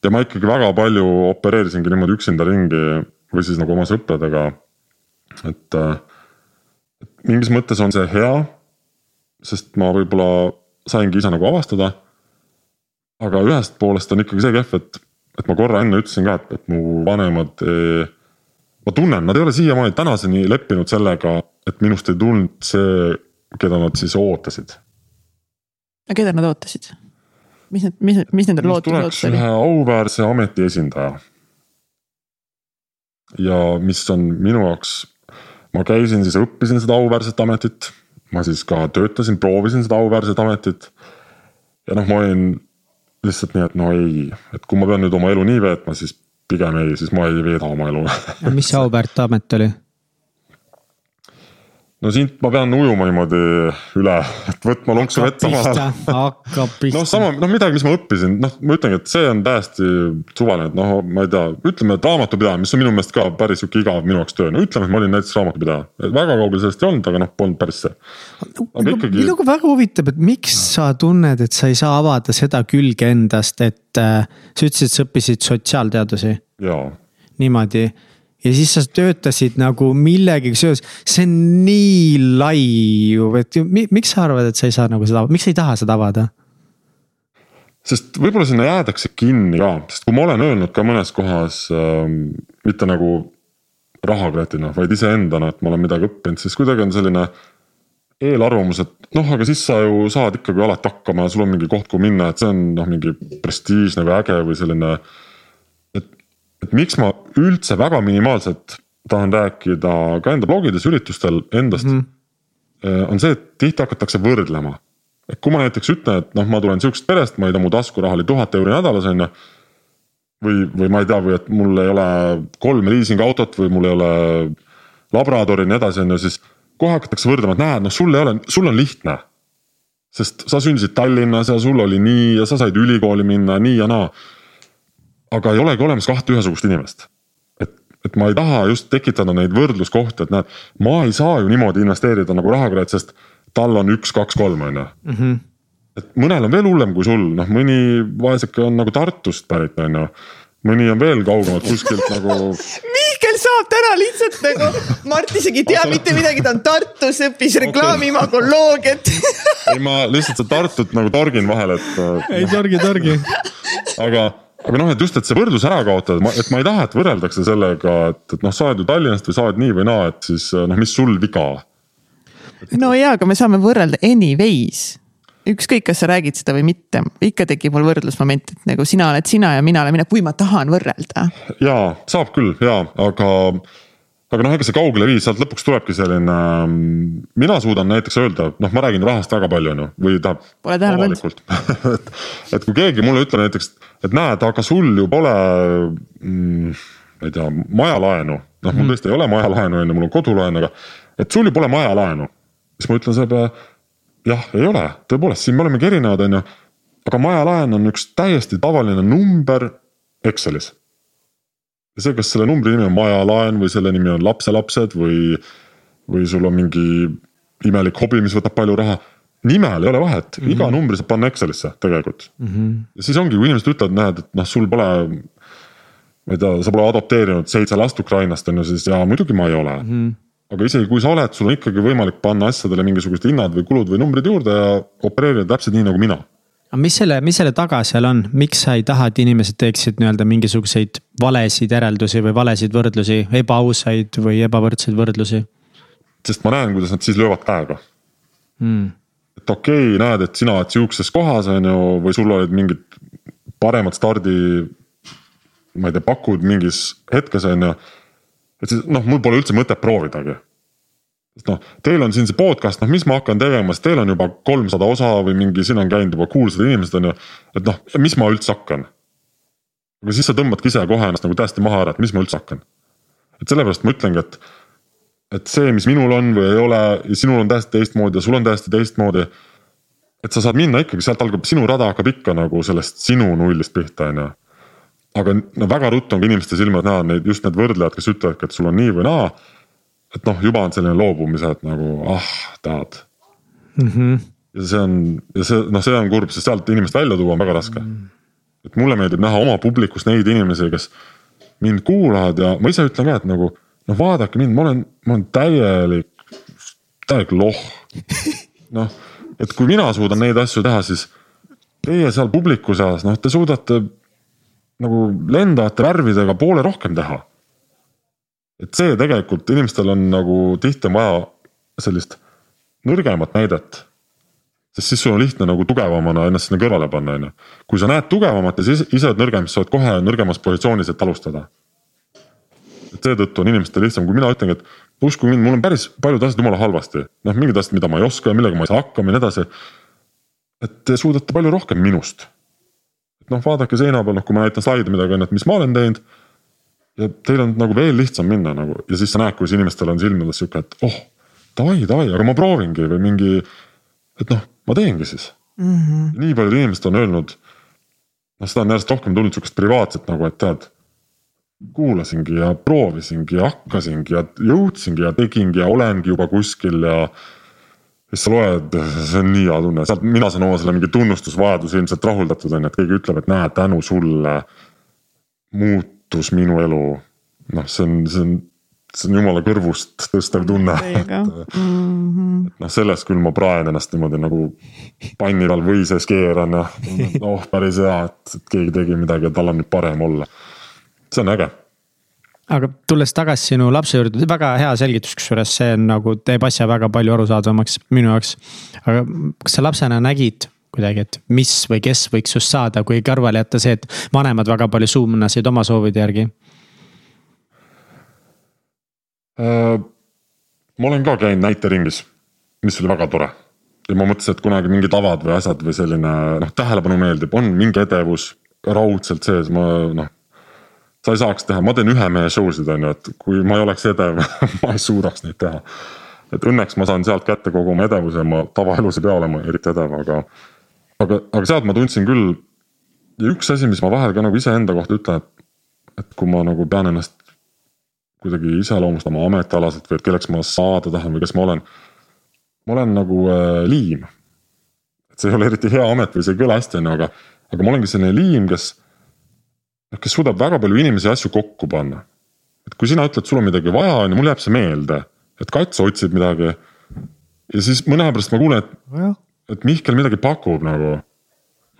ja ma ikkagi väga palju opereerisingi niimoodi üksinda ringi või siis nagu oma sõpradega. et, et mingis mõttes on see hea. sest ma võib-olla saingi ise nagu avastada. aga ühest poolest on ikkagi see kehv, et, et ma korra enne ütlesin ka, et, et mu vanemad. Ma tunnen, nad ei ole siiamaani tänaseni leppinud sellega, et minust ei tulnud see, keda nad siis ootasid. aga keda nad ootasid? mis need, mis, mis nende lootus ootus oli? ühe auväärse ameti esindaja ja mis on minu jaoks, ma käisin siis, õppisin seda auväärset ametit. ma siis ka töötasin, proovisin seda auväärset ametit. ja noh, ma olin lihtsalt nii, et no ei, et kui ma pean nüüd oma elu nii veetma, siis pigem ei, siis ma ei veeda oma elu mis see auväärt amet oli? No siit ma pean ujuma niimoodi üle, et võtma lonksu vett omavahel. hakkab [LAUGHS] pihta. noh, sama, noh midagi, mis ma õppisin, noh, ma ütlengi, et see on täiesti suvaline, et noh, ma ei tea, ütleme, et raamatupidamine, mis on minu meelest ka päris sihuke igav minu jaoks töö, no ütleme, et ma olin näiteks raamatupidaja. väga kaugel sellest ei olnud, aga noh, polnud päris see. aga ikkagi. minuga väga huvitab, et miks sa tunned, et sa ei saa avada seda külge endast, et äh, sa ütlesid, sa õppisid sotsiaalteadusi. jaa. niimoodi ja siis sa töötasid nagu millegagi seoses, see on nii lai ju, et miks sa arvad, et sa ei saa nagu seda, miks sa ei taha seda avada? sest võib-olla sinna jäädakse kinni ka, sest kui ma olen öelnud ka mõnes kohas äh,, mitte nagu rahakratina, vaid iseendana, et ma olen midagi õppinud, siis kuidagi on selline eelarvamus, et noh, aga siis sa ju saad ikkagi alati hakkama ja sul on mingi koht, kuhu minna, et see on noh, mingi prestiižne või äge või selline et miks ma üldse väga minimaalselt tahan rääkida ka enda blogides, üritustel endast mm. -hmm. on see, et tihti hakatakse võrdlema. et kui ma näiteks ütlen, et noh, ma tulen sihukesest perest, ma ei tea, mu taskuraha oli tuhat euri nädalas on ju. või, või ma ei tea, või et mul ei ole kolm liisingautot või mul ei ole labradori ja nii edasi, on ju, siis kohe hakatakse võrdlema, et näed, noh, sul ei ole, sul on lihtne. sest sa sündisid Tallinnas ja sul oli nii ja sa said ülikooli minna nii ja naa aga ei olegi olemas kahte ühesugust inimest. et, et ma ei taha just tekitada neid võrdluskohti, et näed, ma ei saa ju niimoodi investeerida nagu rahakratt, sest tal on üks, kaks, kolm on ju. Mhm. et mõnel on veel hullem kui sul, noh mõni vaeseke on nagu Tartust pärit, on ju mõni on veel kaugemalt kuskilt nagu. [LAUGHS] Mihkel saab täna lihtsalt nagu, Mart isegi ei tea mitte midagi, ta on Tartus, õppis reklaamimagoloogiat ei, ma lihtsalt seda Tartut nagu torgin vahele, et. ei torgi, torgi. aga aga noh, et just, et see võrdlus ära kaotada, et ma ei taha, et võrreldakse sellega, et, et noh, sa oled ju Tallinnast või sa oled nii või naa, et siis noh, mis sul viga. no jaa, aga me saame võrrelda anyways ükskõik, kas sa räägid seda või mitte, ikka tekib mul võrdlusmoment, et nagu sina oled sina ja mina olen mina, kui ma tahan võrrelda. jaa, saab küll jaa, aga aga noh, ega see kaugele viis, sealt lõpuks tulebki selline, mina suudan näiteks öelda, noh, ma räägin rahast väga palju, on ju, või tähendab avalikult [LAUGHS] et, et kui keegi mulle ütleb näiteks, et näed, aga sul ju pole mm,, ma ei tea, majalaenu. noh, mul mm. tõesti ei ole majalaenu, on ju, mul on kodulaen, aga, et sul ju pole majalaenu. siis ma ütlen selle peale, jah, ei ole, tõepoolest, siin me olemegi erinevad, on ju. aga majalaen on üks täiesti tavaline number Excelis see, kas selle numbri nimi on majalaen või selle nimi on lapselapsed või, või sul on mingi imelik hobi, mis võtab palju raha. nimel ei ole vahet mm, -hmm. iga numbri saab panna Excelisse tegelikult mm. -hmm. ja siis ongi, kui inimesed ütlevad, näed, et noh, sul pole. ma ei tea, sa pole adopteerinud seitse last Ukrainast on ju, siis jaa, muidugi ma ei ole mm. -hmm aga isegi kui sa oled, sul on ikkagi võimalik panna asjadele mingisugused hinnad või kulud või numbrid juurde ja opereerida täpselt nii nagu mina aga mis selle, mis selle taga seal on, miks sa ei taha, et inimesed teeksid nii-öelda mingisuguseid valesid järeldusi või valesid võrdlusi, ebaausaid või ebavõrdseid võrdlusi? sest ma näen, kuidas nad siis löövad käega hmm.. et okei okay,, näed, et sina oled sihukeses kohas, on ju, või sul olid mingid paremad stardi. ma ei tea, pakud mingis hetkes, on ju. et siis noh, mul pole üldse mõtet proovidagi sest noh, teil on siin see podcast, noh, mis ma hakkan tegema, sest teil on juba kolmsada osa või mingi, siin on käinud juba kuulsad inimesed on ju. et noh, mis ma üldse hakkan. aga siis sa tõmbadki ise kohe ennast nagu täiesti maha ära, et mis ma üldse hakkan. et sellepärast ma ütlengi, et, et see, mis minul on või ei ole ja sinul on täiesti teistmoodi ja sul on täiesti teistmoodi. et sa saad minna ikkagi, sealt algab sinu rada hakkab ikka nagu sellest sinu nullist pihta, on ju. aga no väga ruttu on ka inimeste silmad näha neid just need võrdlejad, kes ütlevadki, et sul on nii või naa. Et noh, juba on selline loobumise, et nagu ah, tead mm. -hmm. ja see on ja see noh, see on kurb, sest sealt inimest välja tuua on väga raske mm. -hmm. et mulle meeldib näha oma publikus neid inimesi, kes mind kuulavad ja ma ise ütlen ka, et nagu noh, vaadake mind, ma olen, ma olen täielik, täielik loh. [LAUGHS] noh, et kui mina suudan neid asju teha, siis teie seal publiku seas, noh, te suudate nagu lendavate värvidega poole rohkem teha. Et see tegelikult inimestel on nagu tihti on vaja sellist nõrgemat näidet. sest siis sul on lihtne nagu tugevamana ennast sinna kõrvale panna, on ju. kui sa näed tugevamat ja siis ise oled nõrgem, siis sa oled kohe nõrgemas positsioonis, et alustada. et seetõttu on inimestel lihtsam, kui mina ütlengi, et uskuge mind, mul on päris paljud asjad jumala halvasti. noh, mingid asjad, mida ma ei oska, millega ma ei saa hakkama ja nii edasi. et te suudate palju rohkem minust. et noh, vaadake seina peal, noh kui ma näitan slaide midagi on ju, et mis ma olen teinud ja teil on nagu veel lihtsam minna nagu ja siis sa näed, kuidas inimestel on silmades sihuke, et oh davai, davai, aga ma proovingi või mingi, et noh, ma teengi siis mm. -hmm. nii paljud inimesed on öelnud, noh, seda on järjest rohkem tulnud sihukest privaatset nagu, et tead. kuulasingi ja proovisingi ja hakkasingi ja jõudsingi ja tegingi ja olengi juba kuskil ja. siis sa loed, see on nii hea tunne, sealt mina saan oma selle mingi tunnustusvajaduse ilmselt rahuldatud on ju, et keegi ütleb, et näe, tänu sulle muutus minu elu. noh, see on, see on see on jumala kõrvust tõstev tunne. et, mm -hmm. et noh, sellest küll ma praen ennast niimoodi nagu panni peal või sees keeran ja oh, päris hea, et, et keegi tegi midagi ja tal on nüüd parem olla. see on äge aga tulles tagasi sinu lapse juurde, väga hea selgitus, kusjuures see on nagu teeb asja väga palju arusaadavamaks minu jaoks. aga kas sa lapsena nägid kuidagi, et mis või kes võiks sinust saada, kui kõrvale jätta see, et vanemad väga palju suunasid oma soovide järgi Äh, ma olen ka käinud näiteringis, mis oli väga tore. ja ma mõtlesin, et kunagi mingid avad või asjad või selline noh, tähelepanu meeldib, on mingi edevus raudselt sees, ma noh. sa ei saaks teha, ma teen ühe mehe show sid on ju, et kui ma ei oleks edev [LAUGHS] ma ei suudaks neid teha. et õnneks ma saan sealt kätte kogu oma edevuse, ma tavaelus ei pea olema eriti edev, aga. Aga, aga sealt ma tundsin küll. ja üks asi, mis ma vahel ka nagu iseenda kohta ütlen, et, et kui ma nagu pean ennast kuidagi iseloomustama ametialaselt või et kelleks ma saada tahan või kes ma olen. ma olen nagu äh, liim. et see ei ole eriti hea amet või see ei kõla hästi, on ju, aga, aga ma olengi selline liim, kes. noh, kes suudab väga palju inimesi ja asju kokku panna. et kui sina ütled, sul on midagi vaja, on ju, mul jääb see meelde, et Kats otsib midagi. ja siis mõne aja pärast ma kuulen, et, et Mihkel midagi pakub nagu.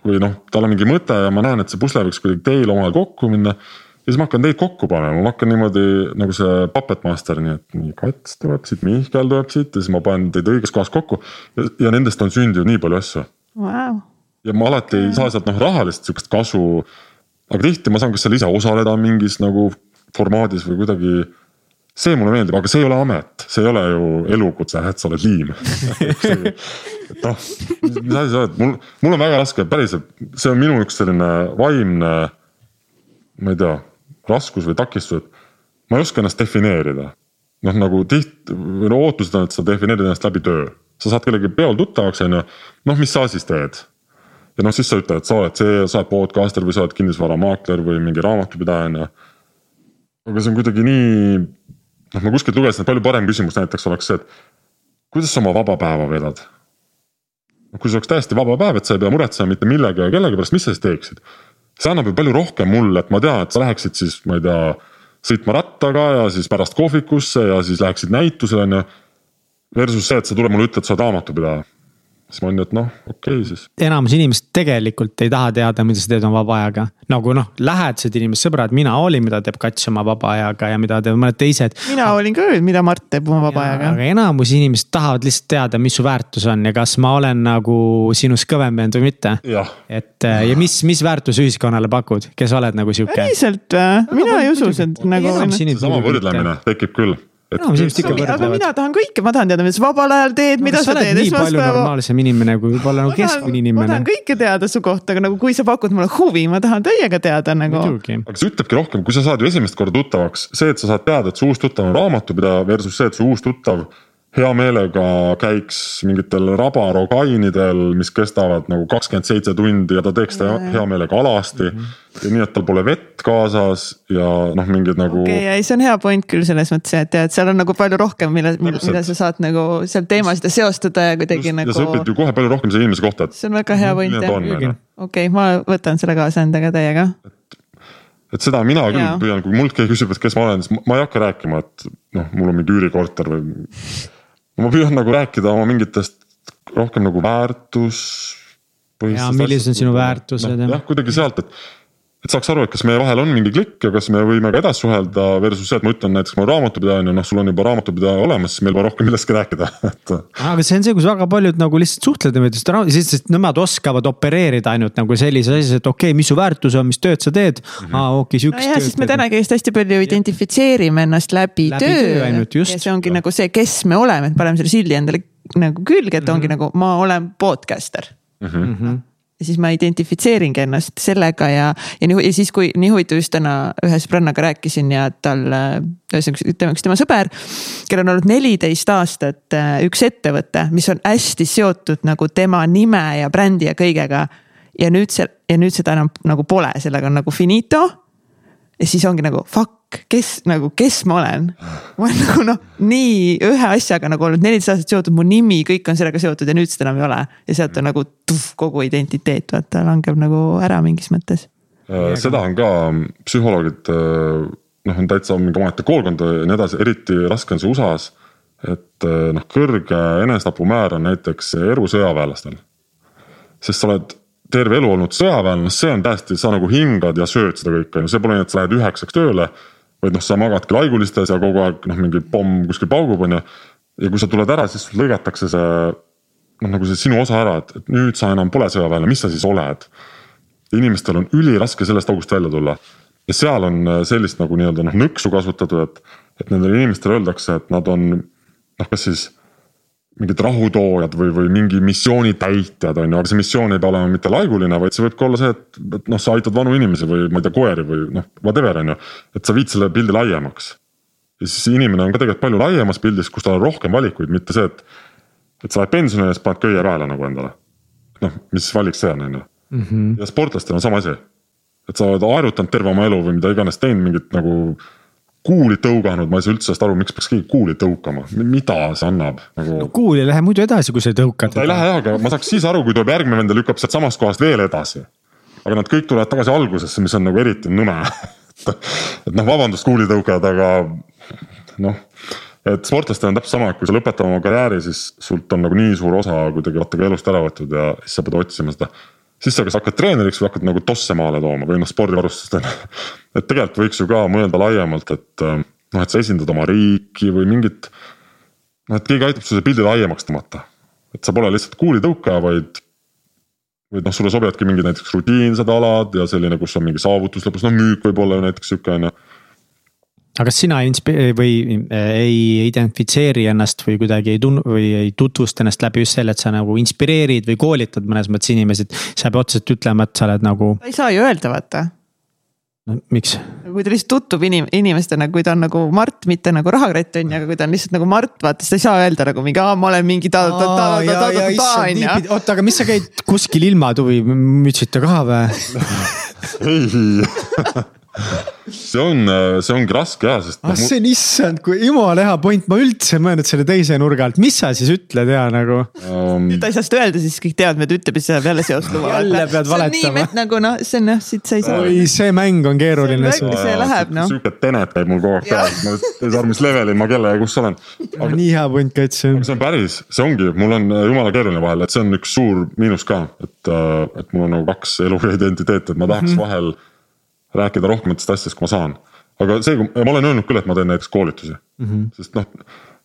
või noh, tal on mingi mõte ja ma näen, et see pusle võiks kuidagi teil omavahel kokku minna ja siis ma hakkan teid kokku panema, ma hakkan niimoodi nagu see puppet master, nii et nii Kats tuleb siit, Mihkel tuleb siit ja siis ma panen teid õiges kohas kokku. ja, nendest on sündinud nii palju asju wow.. ja ma alati ei saa sealt noh rahalist sihukest kasu. aga tihti ma saan kas seal ise osaleda mingis nagu formaadis või kuidagi. See mulle meeldib, aga see ei ole amet, see ei ole ju elukutse, et sa oled liim [LAUGHS] et noh, mis asi sa oled, mul, mul on väga raske, päriselt, see on minu üks selline vaimne ma ei tea, raskus või takistused. ma ei oska ennast defineerida. noh, nagu tiht-, või no ootused on, et sa defineerid ennast läbi töö. sa saad kellegi peol tuttavaks, on ju, noh, mis sa siis teed? ja noh, siis sa ütled, et sa oled see, sa oled podcaster või sa oled kinnisvaramaakler või mingi raamatupidaja, on ju. aga see on kuidagi nii, noh, ma kuskilt lugesin, et palju parem küsimus näiteks oleks see, et kuidas sa oma vaba päeva veedad? kui see oleks täiesti vaba päev, et sa ei pea muretsema mitte millegi ja kellegi pärast, mis sa siis teeksid? see annab ju palju rohkem mulle, et ma tean, et sa läheksid siis, ma ei tea, sõitma rattaga ja siis pärast kohvikusse ja siis läheksid näitusele on ju. Versus see, et sa tuled mulle ütled, sa oled raamatupidaja siis ma olin, et noh, okei okay, siis. enamus inimesed tegelikult ei taha teada, mida sa teed oma vaba ajaga. nagu noh, lähedased inimesed, sõbrad, mina hoolin, mida teeb Kats oma vaba ajaga ja mida teevad mõned teised. mina hoolin ka, mida Mart teeb oma vaba ajaga. aga enamus inimesed tahavad lihtsalt teada, mis su väärtus on ja kas ma olen nagu sinust kõvem vend või mitte. et äh, ja mis, mis väärtuse ühiskonnale pakud, kes oled nagu sihuke? päriselt või? mina ei usu, et nagu. seesama võrdlemine tekib küll Enamus inimesed ikka aga võrdlevad. mina tahan kõike, ma tahan teada, mida sa vabal ajal teed, mida sa teed nii palju esmaspäeva. normaalsem inimene kui võib-olla nagu ma keskmine ma inimene tahan. kõike teada su kohta, aga nagu kui sa pakud mulle huvi, ma tahan täiega teada nagu. aga see ütlebki rohkem, kui sa saad ju esimest korda tuttavaks, see, et sa saad teada, et su uus tuttav on raamatupidaja versus see, et su uus tuttav hea meelega käiks mingitel rabarogainidel, mis kestavad nagu kakskümmend seitse tundi ja ta teeks seda hea meelega alasti mm. -hmm. ja nii, et tal pole vett kaasas ja noh, mingid nagu okei okay,, ei see on hea point küll selles mõttes, et tead, seal on nagu palju rohkem, mille, mida sa saad nagu seal teemasid seostada ja kuidagi ja nagu sa. õpid ju kohe palju rohkem selle inimese kohta, et see on väga hea point ta on, jah. okei, ma võtan selle kaasa endaga täiega. et seda mina küll Jaa. püüan, kui mult keegi küsib, et kes ma olen, siis ma- ma ei hakka rääkima, et noh, mul on mingi üürikorter või. Ma püüan nagu rääkida oma mingitest rohkem nagu väärtus. Jaa, millised on sinu väärtused ja- jah, kuidagi sealt, et, et saaks aru, et kas meie vahel on mingi klikk ja kas me võime ka edasi suhelda versus see, et ma ütlen näiteks, ma olen raamatupidaja on ju, noh, sul on juba raamatupidaja olemas, siis meil pole rohkem millestki rääkida, [LAUGHS] et. aga see on see, kus väga paljud nagu lihtsalt suhtlevad niimoodi, sest siis sest nemad oskavad opereerida ainult nagu sellises asjas, et okei okay,, mis su väärtus on, mis tööd sa teed mm. -hmm. aa, okei okay,, nojah, siukest sest me tänagi just hästi palju identifitseerime ennast läbi, Läbi töö, töö ainult, just. ja see ongi nagu see, kes me oleme, et paneme selle sildi endale nagu külge, et ongi mm -hmm. nagu ma olen podcaster Mhm. Ja siis ma identifitseeringi ennast sellega ja, ja nii, ja siis, kui nii huvitav just täna ühe sõbrannaga rääkisin ja tal, ühesõnaga ütleme üks tema sõber, kellel on olnud neliteist aastat äh, üks ettevõte, mis on hästi seotud nagu tema nime ja brändi ja kõigega. ja nüüd see ja nüüd seda enam nagu pole, sellega on nagu finito. ja siis ongi nagu fuck, kes nagu, kes ma olen. ma olen nagu noh, nii ühe asjaga nagu olnud neliteist aastat seotud, mu nimi, kõik on sellega seotud ja nüüd seda enam ei ole. ja sealt on nagu tuff, kogu identiteet vaata langeb nagu ära mingis mõttes. Äh, seda on ka psühholoogid äh, noh, on täitsa mingi omaette koolkond ja nii edasi, eriti raske on see USA-s. et äh, noh, kõrge enesetapumäär on näiteks erusõjaväelastel. sest sa oled terve elu olnud sõjaväelane, see on täiesti, sa nagu hingad ja sööd seda kõike, ju, see pole nii, et sa lähed üheksaks tööle. Vaid noh, sa magadki laigulistes ja kogu aeg noh, mingi pomm kuskil paugub, on ju. ja kui sa tuled ära, siis lõigatakse see noh, nagu see sinu osa ära, et, et nüüd sa enam pole sõjaväelane, mis sa siis oled inimestel on üliraske sellest august välja tulla. ja seal on äh, sellist nagu nii-öelda noh nõksu kasutatud, et, et nendele inimestele öeldakse, et nad on noh, kas siis mingid rahutoojad või, või mingi missiooni täitjad on ju, aga see missioon ei pea olema mitte laiguline, vaid see võib ka olla see, et, et noh, sa aitad vanu inimesi või ma ei tea, koeri või noh, whatever on ju. et sa viid selle pildi laiemaks. ja siis inimene on ka tegelikult palju laiemas pildis, kus tal on rohkem valikuid, mitte see, et, et sa lähed pensionile ja siis paned köie peale nagu endale. noh, mis valik see on, on ju. ja sportlastel on sama asi. et sa oled aerutanud terve oma elu või mida iganes teinud mingit nagu kuuli tõuganud, ma ei saa üldse sellest aru, miks peaks keegi kuuli tõukama, mida see annab nagu. kuul ei lähe muidu edasi, kui sa tõukad. ta ei lähe jah, aga ma saaks siis aru, kui tuleb järgmine vend ja lükkab sealt samast kohast veel edasi. aga nad kõik tulevad tagasi algusesse, mis on nagu eriti nõme. [LAUGHS] et noh, vabandust, kuulitõukajad, aga noh, et sportlastel on täpselt sama, et kui sa lõpetad oma karjääri, siis sult on nagu nii suur osa kuidagi vaata ka elust ära võetud ja siis sa pead otsima seda siis sa kas hakkad treeneriks või hakkad nagu tosse maale tooma või noh, spordivarustust on [LAUGHS] ju. et tegelikult võiks ju ka mõelda laiemalt, et äh, noh, et sa esindad oma riiki või mingit. noh, et keegi aitab sul selle pildi laiemaks tõmmata, et sa pole lihtsalt kuulitõukaja, vaid. või noh, sulle sobivadki mingid näiteks rutiinsed alad ja selline, kus on mingi saavutus lõpus, no müük võib olla ju näiteks sihuke on ju. Aga kas sina inspi- või äh, ei identifitseeri ennast või kuidagi ei tun- või ei tutvusta ennast läbi just selle, et sa nagu inspireerid või koolitad mõnes mõttes inimesi, et sa ei pea otseselt ütlema, et sa oled nagu, ei saa ju öelda, vaata. no miks? kui ta lihtsalt tutvub inim-, inimestena, kui ta on nagu Mart, mitte nagu rahakratt on ju, aga kui ta on lihtsalt nagu Mart, vaata siis ta ei saa öelda nagu mingi, aa, ma olen mingi ta, ta, ta, ta, ta, ta, ta on ju. oota, aga mis sa käid [LAUGHS] kuskil ilmatuvi, mütsita ka või? [LAUGHS] [LAUGHS] ei see on, see ongi raske ja, sest ah noh, see on issand, kui jumala hea point, ma üldse ei mõelnud selle teise nurga alt, mis sa siis ütled ja nagu. um, ta ei saa seda öelda, siis kõik teavad, et ütleb ja siis saab jälle seost luua. Jälle pead valetama. nagu noh, see on jah, siit sa ei saa. oi, see mäng on keeruline. See see läheb, noh. sihuke tenet käib mul kogu aeg peas, ma ei saa aru, mis levelil ma kella ja kus olen. aga nii hea point ka, et see on. päris, see ongi, mul on äh, jumala keeruline vahel, et see on üks suur miinus ka, et, et mul on nagu kaks elu identiteeti, et ma tahaks mm -hmm. vahel rääkida rohkematest asjadest, kui ma saan. aga see, ma olen öelnud küll, et ma teen näiteks koolitusi mm, -hmm. sest noh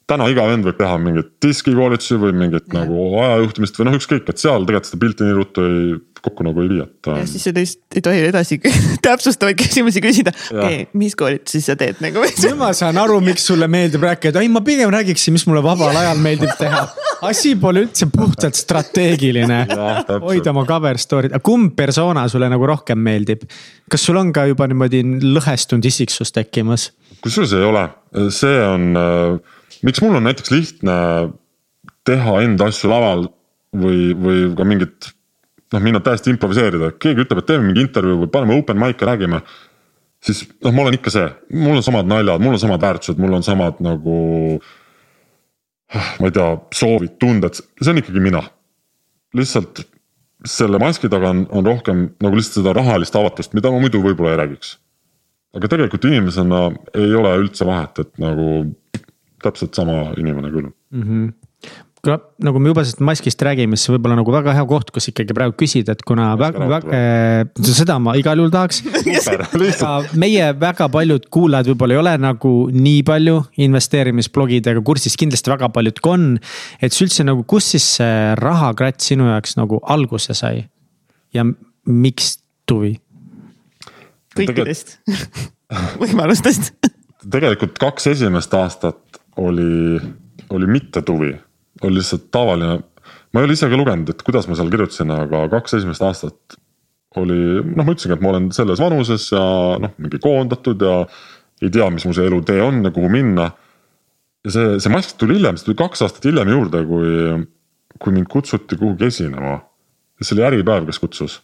täna iga vend võib teha mingeid diskikoolitusi või mingit yeah. nagu ajajuhtimist või noh, ükskõik, et seal tegelikult seda pilti nii ruttu ei kokku nagu ei vii, et. ja siis sa lihtsalt ei tohi edasi [LAUGHS] täpsustavaid küsimusi küsida. okei okay,, mis koolitusi sa teed nagu? [LAUGHS] nüüd ma saan aru, miks sulle meeldib rääkida, ei ma pigem räägiksin, mis mulle vabal [LAUGHS] ajal meeldib teha. asi pole üldse puhtalt strateegiline. hoida oma cover story'd, aga kumb persona sulle nagu rohkem meeldib? kas sul on ka juba niimoodi lõhestunud isiksus tekkimas? kusjuures ei ole, see on, äh, miks mul on näiteks lihtne teha enda asju laval või, või ka mingit noh, minna täiesti improviseerida, keegi ütleb, et teeme mingi intervjuu või paneme open mic'e, räägime. siis noh, ma olen ikka see, mul on samad naljad, mul on samad väärtused, mul on samad nagu. ma ei tea, soovid, tunded, see on ikkagi mina. lihtsalt selle maski taga on, on rohkem nagu lihtsalt seda rahalist avatust, mida ma muidu võib-olla ei räägiks. aga tegelikult inimesena ei ole üldse vahet, et nagu täpselt sama inimene küll mm. -hmm nagu me juba sellest maskist räägime, siis võib-olla nagu väga hea koht, kus ikkagi praegu küsida, et kuna väga, väga, äh, seda ma igal juhul tahaks. [LAUGHS] Meie väga paljud kuulajad võib-olla ei ole nagu nii palju investeerimisblogidega kursis, kindlasti väga paljud ka on. et siis üldse nagu, kus siis see rahakratt sinu jaoks nagu alguse sai? Ja miks tuvi? kõikidest. [LAUGHS] Võimalustest. Tegelikult kaks esimest aastat oli, oli mitte tuvi oli lihtsalt tavaline, ma ei ole ise ka lugenud, et kuidas ma seal kirjutasin, aga kaks esimest aastat oli noh, ma ütlesingi, et ma olen selles vanuses ja noh, mingi koondatud ja ei tea, mis mu see elutee on ja kuhu minna. ja see, see mask tuli hiljem, see tuli kaks aastat hiljem juurde, kui, kui mind kutsuti kuhugi esinema. see oli Äripäev, kes kutsus.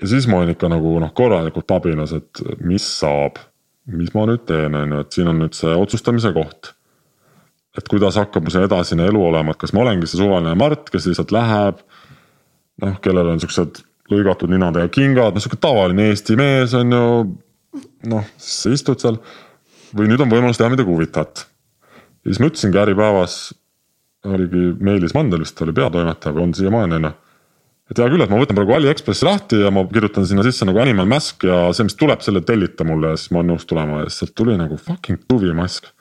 ja siis ma olin ikka nagu noh, korralikult pabinas, et mis saab, mis ma nüüd teen, on ju, et siin on nüüd see otsustamise koht et kuidas hakkab mu see edasine elu olema, et kas ma olengi see suvaline Mart, kes lihtsalt läheb. noh, kellel on siuksed lõigatud ninadega kingad, noh sihuke tavaline Eesti mees on ju. noh, siis sa istud seal või nüüd on võimalus teha midagi huvitavat. ja siis ma ütlesingi Äripäevas, oligi Meelis Mandel vist oli peatoimetaja või on siiamaani on ju et hea küll, et ma võtan praegu Aliekspressi lahti ja ma kirjutan sinna sisse nagu Animal Mask ja see, mis tuleb, selle tellita mulle ja siis ma olen nõus tulema ja siis sealt tuli nagu fucking tuvi mask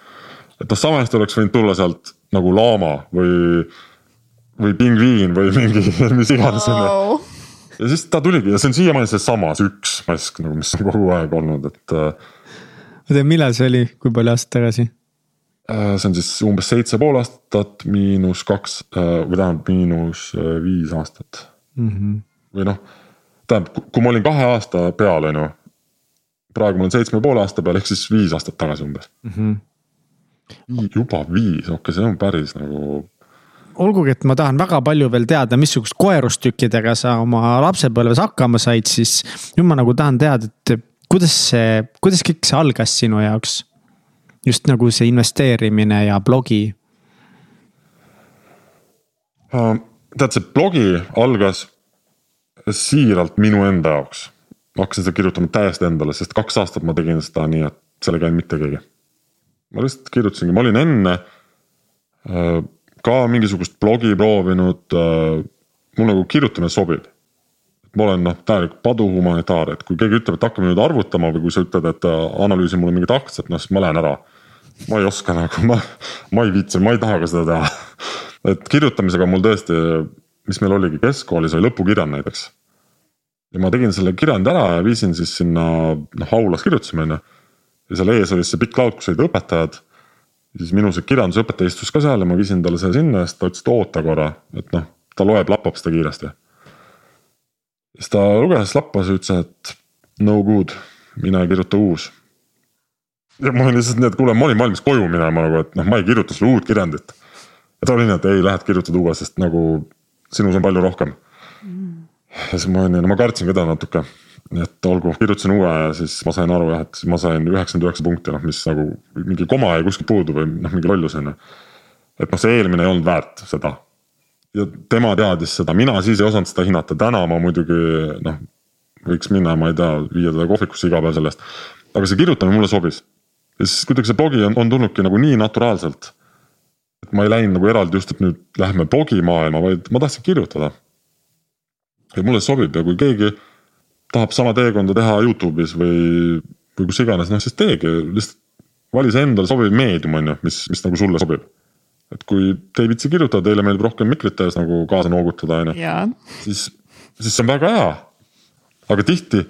et noh, sama hästi oleks võinud tulla sealt nagu laama või, või pingviin või [LAUGHS] mingi mis iganes wow.. ja siis ta tuligi ja see on siiamaani seesama, see üks mask nagu, mis on kogu aeg olnud, et. äh, millal see oli, kui palju aastaid tagasi? Äh, see on siis umbes seitse pool aastat miinus kaks äh, või tähendab miinus viis aastat mm. -hmm. või noh, tähendab, kui ma olin kahe aasta peal, on ju. praegu ma olen seitsme poole aasta peal, ehk siis viis aastat tagasi umbes mm. -hmm juba viis, okei okay,, see on päris nagu olgugi, et ma tahan väga palju veel teada, missugust koerustükkidega sa oma lapsepõlves hakkama said, siis nüüd ma nagu tahan teada, et kuidas see, kuidas kõik see algas sinu jaoks? just nagu see investeerimine ja blogi. Äh, tead, see blogi algas siiralt minu enda jaoks. ma hakkasin seda kirjutama täiesti endale, sest kaks aastat ma tegin seda nii, et seal ei käinud mitte keegi ma lihtsalt kirjutasingi, ma olin enne äh, ka mingisugust blogi proovinud. Äh, mul nagu kirjutamine sobib. ma olen noh, täielik paduhumanitaar, et kui keegi ütleb, et hakkame nüüd arvutama või kui sa ütled, et äh, analüüsi mulle mingid aktsiad, noh siis ma lähen ära. ma ei oska nagu, ma, ma ei viitsi, ma ei taha ka seda teha. et kirjutamisega mul tõesti, mis meil oligi keskkoolis oli lõpukirjand näiteks. ja ma tegin selle kirjandi ära ja viisin siis sinna noh aulas kirjutasime on ju ja seal ees oli see pikk laud, kus olid õpetajad. siis minu see kirjandusõpetaja istus ka seal ja ma viisin talle selle sinna ja siis ta ütles, et oota korra, et noh, ta loeb, lappab seda kiiresti. siis ta luges, lappas ja ütles, et no good, mine kirjuta uus. ja ma olin lihtsalt nii, et kuule, ma olin valmis koju minema nagu, et noh, ma ei kirjuta sulle uut kirjandit. ja ta oli nii, et ei, lähed kirjutad uue, sest nagu sinus on palju rohkem mm.. ja siis ma olin, no ma kartsin ka teda natuke et olgu, kirjutasin uue ja siis ma sain aru jah, et ma sain üheksakümmend üheksa punkti, noh mis nagu mingi koma jäi kuskilt puudu või noh, mingi lollus on ju. et noh, see eelmine ei olnud väärt seda. ja tema teadis seda, mina siis ei osanud seda hinnata, täna ma muidugi noh. võiks minna, ma ei tea, viia teda kohvikusse iga päev sellest. aga see kirjutamine mulle sobis. ja siis kuidagi see blogi on, on tulnudki nagu nii naturaalselt. et ma ei läinud nagu eraldi just, et nüüd lähme blogimaailma, vaid ma tahtsin kirjutada. ja mulle sobib ja kui keegi tahab sama teekonda teha Youtube'is või, või kus iganes, noh siis teegi, lihtsalt vali see endale sobiv meedium, on ju, mis, mis nagu sulle sobib. et kui te ei viitsi kirjutada, teile meeldib rohkem mikrite ees nagu kaasa noogutada, on ju, siis siis see on väga hea. aga tihti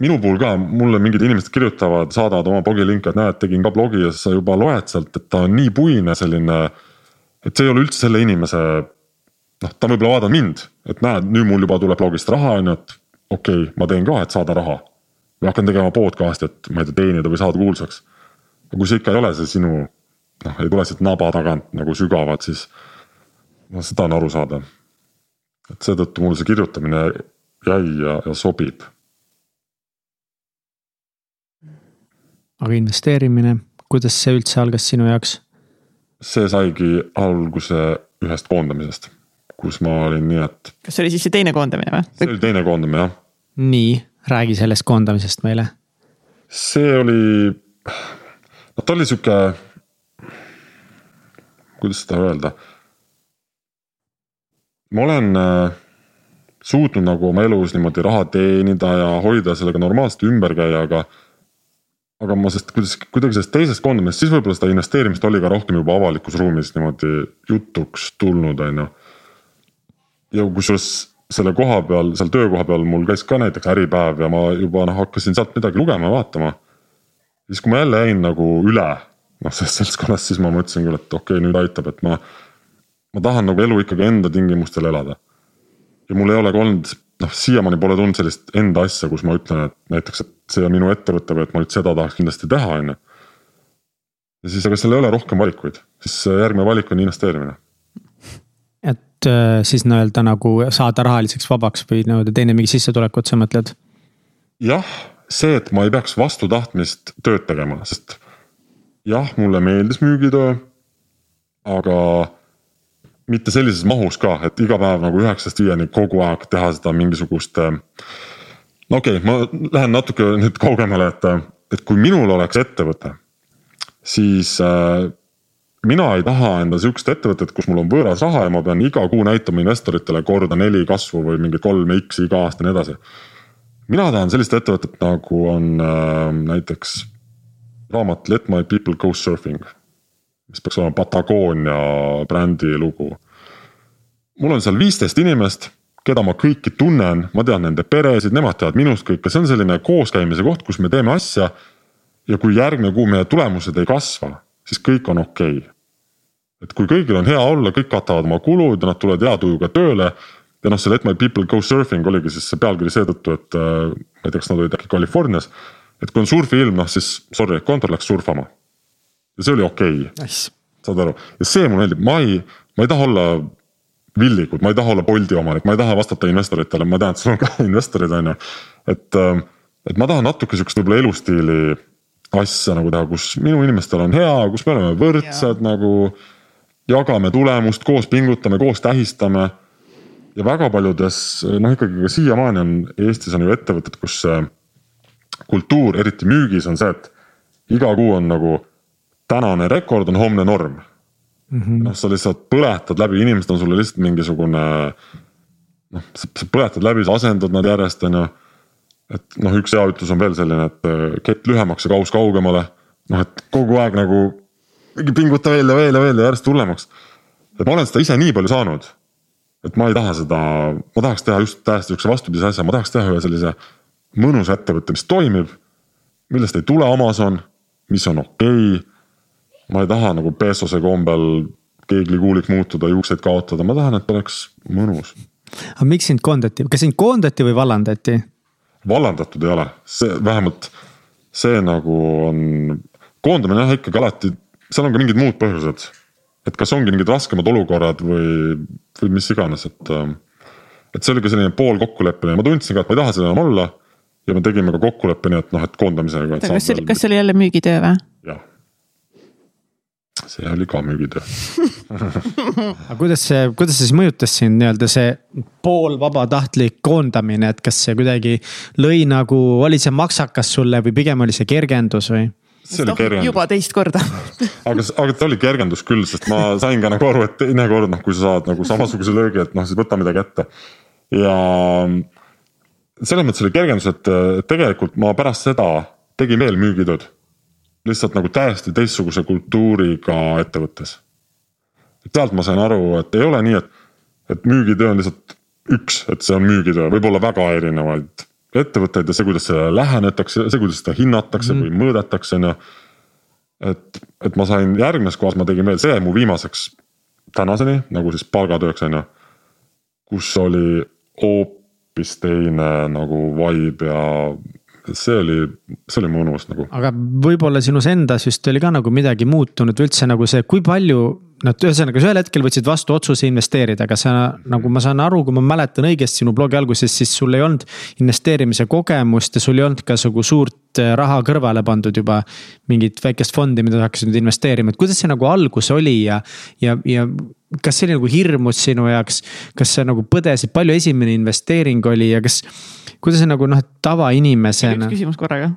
minu puhul ka, mulle mingid inimesed kirjutavad, saadavad oma blogilinke, et näed, tegin ka blogi ja sa juba loed sealt, et ta on nii puine selline. et see ei ole üldse selle inimese, noh, ta võib-olla vaadanud mind, et näed, nüüd mul juba tuleb blogist raha, on ju, et okei okay,, ma teen ka, et saada raha. või hakkan tegema podcast'i, et ma ei tea, teenida või saada kuulsaks. aga kui see ikka ei ole see sinu, noh, ei tule siit naba tagant nagu sügavalt, siis noh, seda on aru saada. et seetõttu mulle see kirjutamine jäi ja, ja sobib aga investeerimine, kuidas see üldse algas sinu jaoks? see saigi alguse ühest koondamisest, kus ma olin nii, et. kas see oli siis see teine koondamine või? see oli teine koondamine jah. nii, räägi sellest koondamisest meile. see oli, noh ta oli sihuke, kuidas seda öelda. ma olen äh, suutnud nagu oma elus niimoodi raha teenida ja hoida sellega normaalselt ümber käia, aga aga ma sest kuidas, kuidagi sellest teisest koondamisest, siis võib-olla seda investeerimist oli ka rohkem juba avalikus ruumis niimoodi jutuks tulnud, on ju. Ja kusjuures selle koha peal, seal töökoha peal mul käis ka näiteks Äripäev ja ma juba noh, hakkasin sealt midagi lugema vaatama. siis, kui ma jälle jäin nagu üle noh, sellest seltskonnast, siis ma mõtlesin küll, et okei okay,, nüüd aitab, et ma. ma tahan nagu elu ikkagi enda tingimustel elada. ja mul ei ole ka olnud noh, siiamaani pole tulnud sellist enda asja, kus ma ütlen, et näiteks, et see on minu ettevõte või et ma nüüd seda tahaks kindlasti teha, on ju. ja siis, aga seal ei ole rohkem valikuid, siis järgmine valik on investeerimine. Äh, siis nii-öelda nagu saada rahaliseks vabaks või nii-öelda teine mingi sissetulekut, sa mõtled? jah, see, et ma ei peaks vastu tahtmist tööd tegema, sest jah, mulle meeldis müügitöö. aga mitte sellises mahus ka, et iga päev nagu üheksast viieni kogu aeg teha seda mingisugust. Äh, no okei okay,, ma lähen natuke nüüd kaugemale, et, et kui minul oleks ettevõte, siis äh, mina ei taha enda sihukest ettevõtet, kus mul on võõras raha ja ma pean iga kuu näitama investoritele korda neli kasvu või mingi kolm X iga aasta ja nii edasi. mina tahan sellist ettevõtet, nagu on äh, näiteks raamat Let my people go surfing mis peaks olema Patagonia brändi lugu. mul on seal viisteist inimest, keda ma kõiki tunnen, ma tean nende peresid, nemad teavad minust kõike, see on selline kooskäimise koht, kus me teeme asja. ja kui järgmine kuu meie tulemused ei kasva, siis kõik on okei okay. et kui kõigil on hea olla, kõik katavad oma kulud ja nad tulevad hea tujuga tööle ja noh, see Let my people go surfing oligi siis see pealkiri seetõttu, et äh, ma ei tea, kas nad olid äkki Californias. et kui on surfiilm, noh siis sorry, kontor läks surfama ja see oli okei okay. nice.. saad aru, ja see mulle meeldib, ma ei, ma ei taha olla villikud, ma ei taha olla Bolti omanik, ma ei taha vastata investoritele, ma tean, et sul on ka [LAUGHS] investorid, on ju. et, ähm, et ma tahan natuke sihukest võib-olla elustiili asja nagu teha, kus minu inimestel on hea, kus me oleme võrdsed ja. nagu. jagame tulemust, koos pingutame, koos tähistame. ja väga paljudes, noh ikkagi ka siiamaani on Eestis on ju ettevõtted, kus see kultuur, eriti müügis on see, et iga kuu on nagu tänane rekord on homne norm mm -hmm.. noh, sa lihtsalt põletad läbi, inimesed on sulle lihtsalt mingisugune. noh, sa põletad läbi, sa asendad nad järjest, on ju. Et noh, üks hea ütlus on veel selline, et äh, kett lühemaks ja kaus kaugemale. noh, et kogu aeg nagu pinguta veel ja veel ja veel ja järjest hullemaks. et ma olen seda ise nii palju saanud. et ma ei taha seda, ma tahaks teha just täiesti sihukese vastupidise asja, ma tahaks teha ühe sellise mõnusa ettevõtte, mis toimib. millest ei tule Amazon, mis on okei okay ma ei taha nagu Bezose kombel keeglikuuliks muutuda, juukseid kaotada, ma tahan, et oleks mõnus. aga miks sind koondati, kas sind koondati või vallandati? Vallandatud ei ole, see vähemalt see nagu on, koondamine jah ikkagi alati, seal on ka mingid muud põhjused. et kas ongi mingid raskemad olukorrad või, või mis iganes, et. et see oli ka selline pool kokkuleppeline, ma tundsin ka, et ma ei taha seda enam olla. ja me tegime ka kokkuleppe, nii et noh, et koondamisega. kas see oli, kas see oli jälle müügitöö või? See oli ka müügitöö [LAUGHS] aga kuidas see, kuidas see siis mõjutas sind nii-öelda see poolvabatahtlik koondamine, et kas see kuidagi lõi nagu, oli see maksakas sulle või pigem oli see kergendus või? see oli kergendus. juba teist korda [LAUGHS] aga, aga ta oli kergendus küll, sest ma sain ka nagu aru, et teine kord noh, kui sa saad nagu samasuguse löögi, et noh, siis võta midagi ette. ja selles mõttes oli kergendus, et tegelikult ma pärast seda tegin veel müügitööd lihtsalt nagu täiesti teistsuguse kultuuriga ettevõttes. sealt ma sain aru, et ei ole nii, et, et müügitöö on lihtsalt üks, et see on müügitöö, võib olla väga erinevaid ettevõtteid ja see, kuidas sellele lähenetakse, see, kuidas seda hinnatakse mm või mõõdetakse, on ju. et, et ma sain järgmises kohas, ma tegin veel, see jäi mu viimaseks tänaseni nagu siis palgatööks, on ju. kus oli hoopis teine nagu vibe ja see oli, see oli mõnus nagu. aga võib-olla sinus endas vist oli ka nagu midagi muutunud üldse nagu see, kui palju Nad ühesõnaga, sa ühel hetkel võtsid vastu otsuse investeerida, aga sa nagu ma saan aru, kui ma mäletan õigesti sinu blogi alguses, siis sul ei olnud investeerimise kogemust ja sul ei olnud ka nagu suurt äh, raha kõrvale pandud juba. mingit väikest fondi, mida sa hakkasid investeerima, et kuidas see nagu algus oli ja, ja, ja kas see oli nagu hirmus sinu jaoks, kas sa nagu põdesid, palju esimene investeering oli ja kas kuidas see nagu noh, tavainimesena. üks küsimus korraga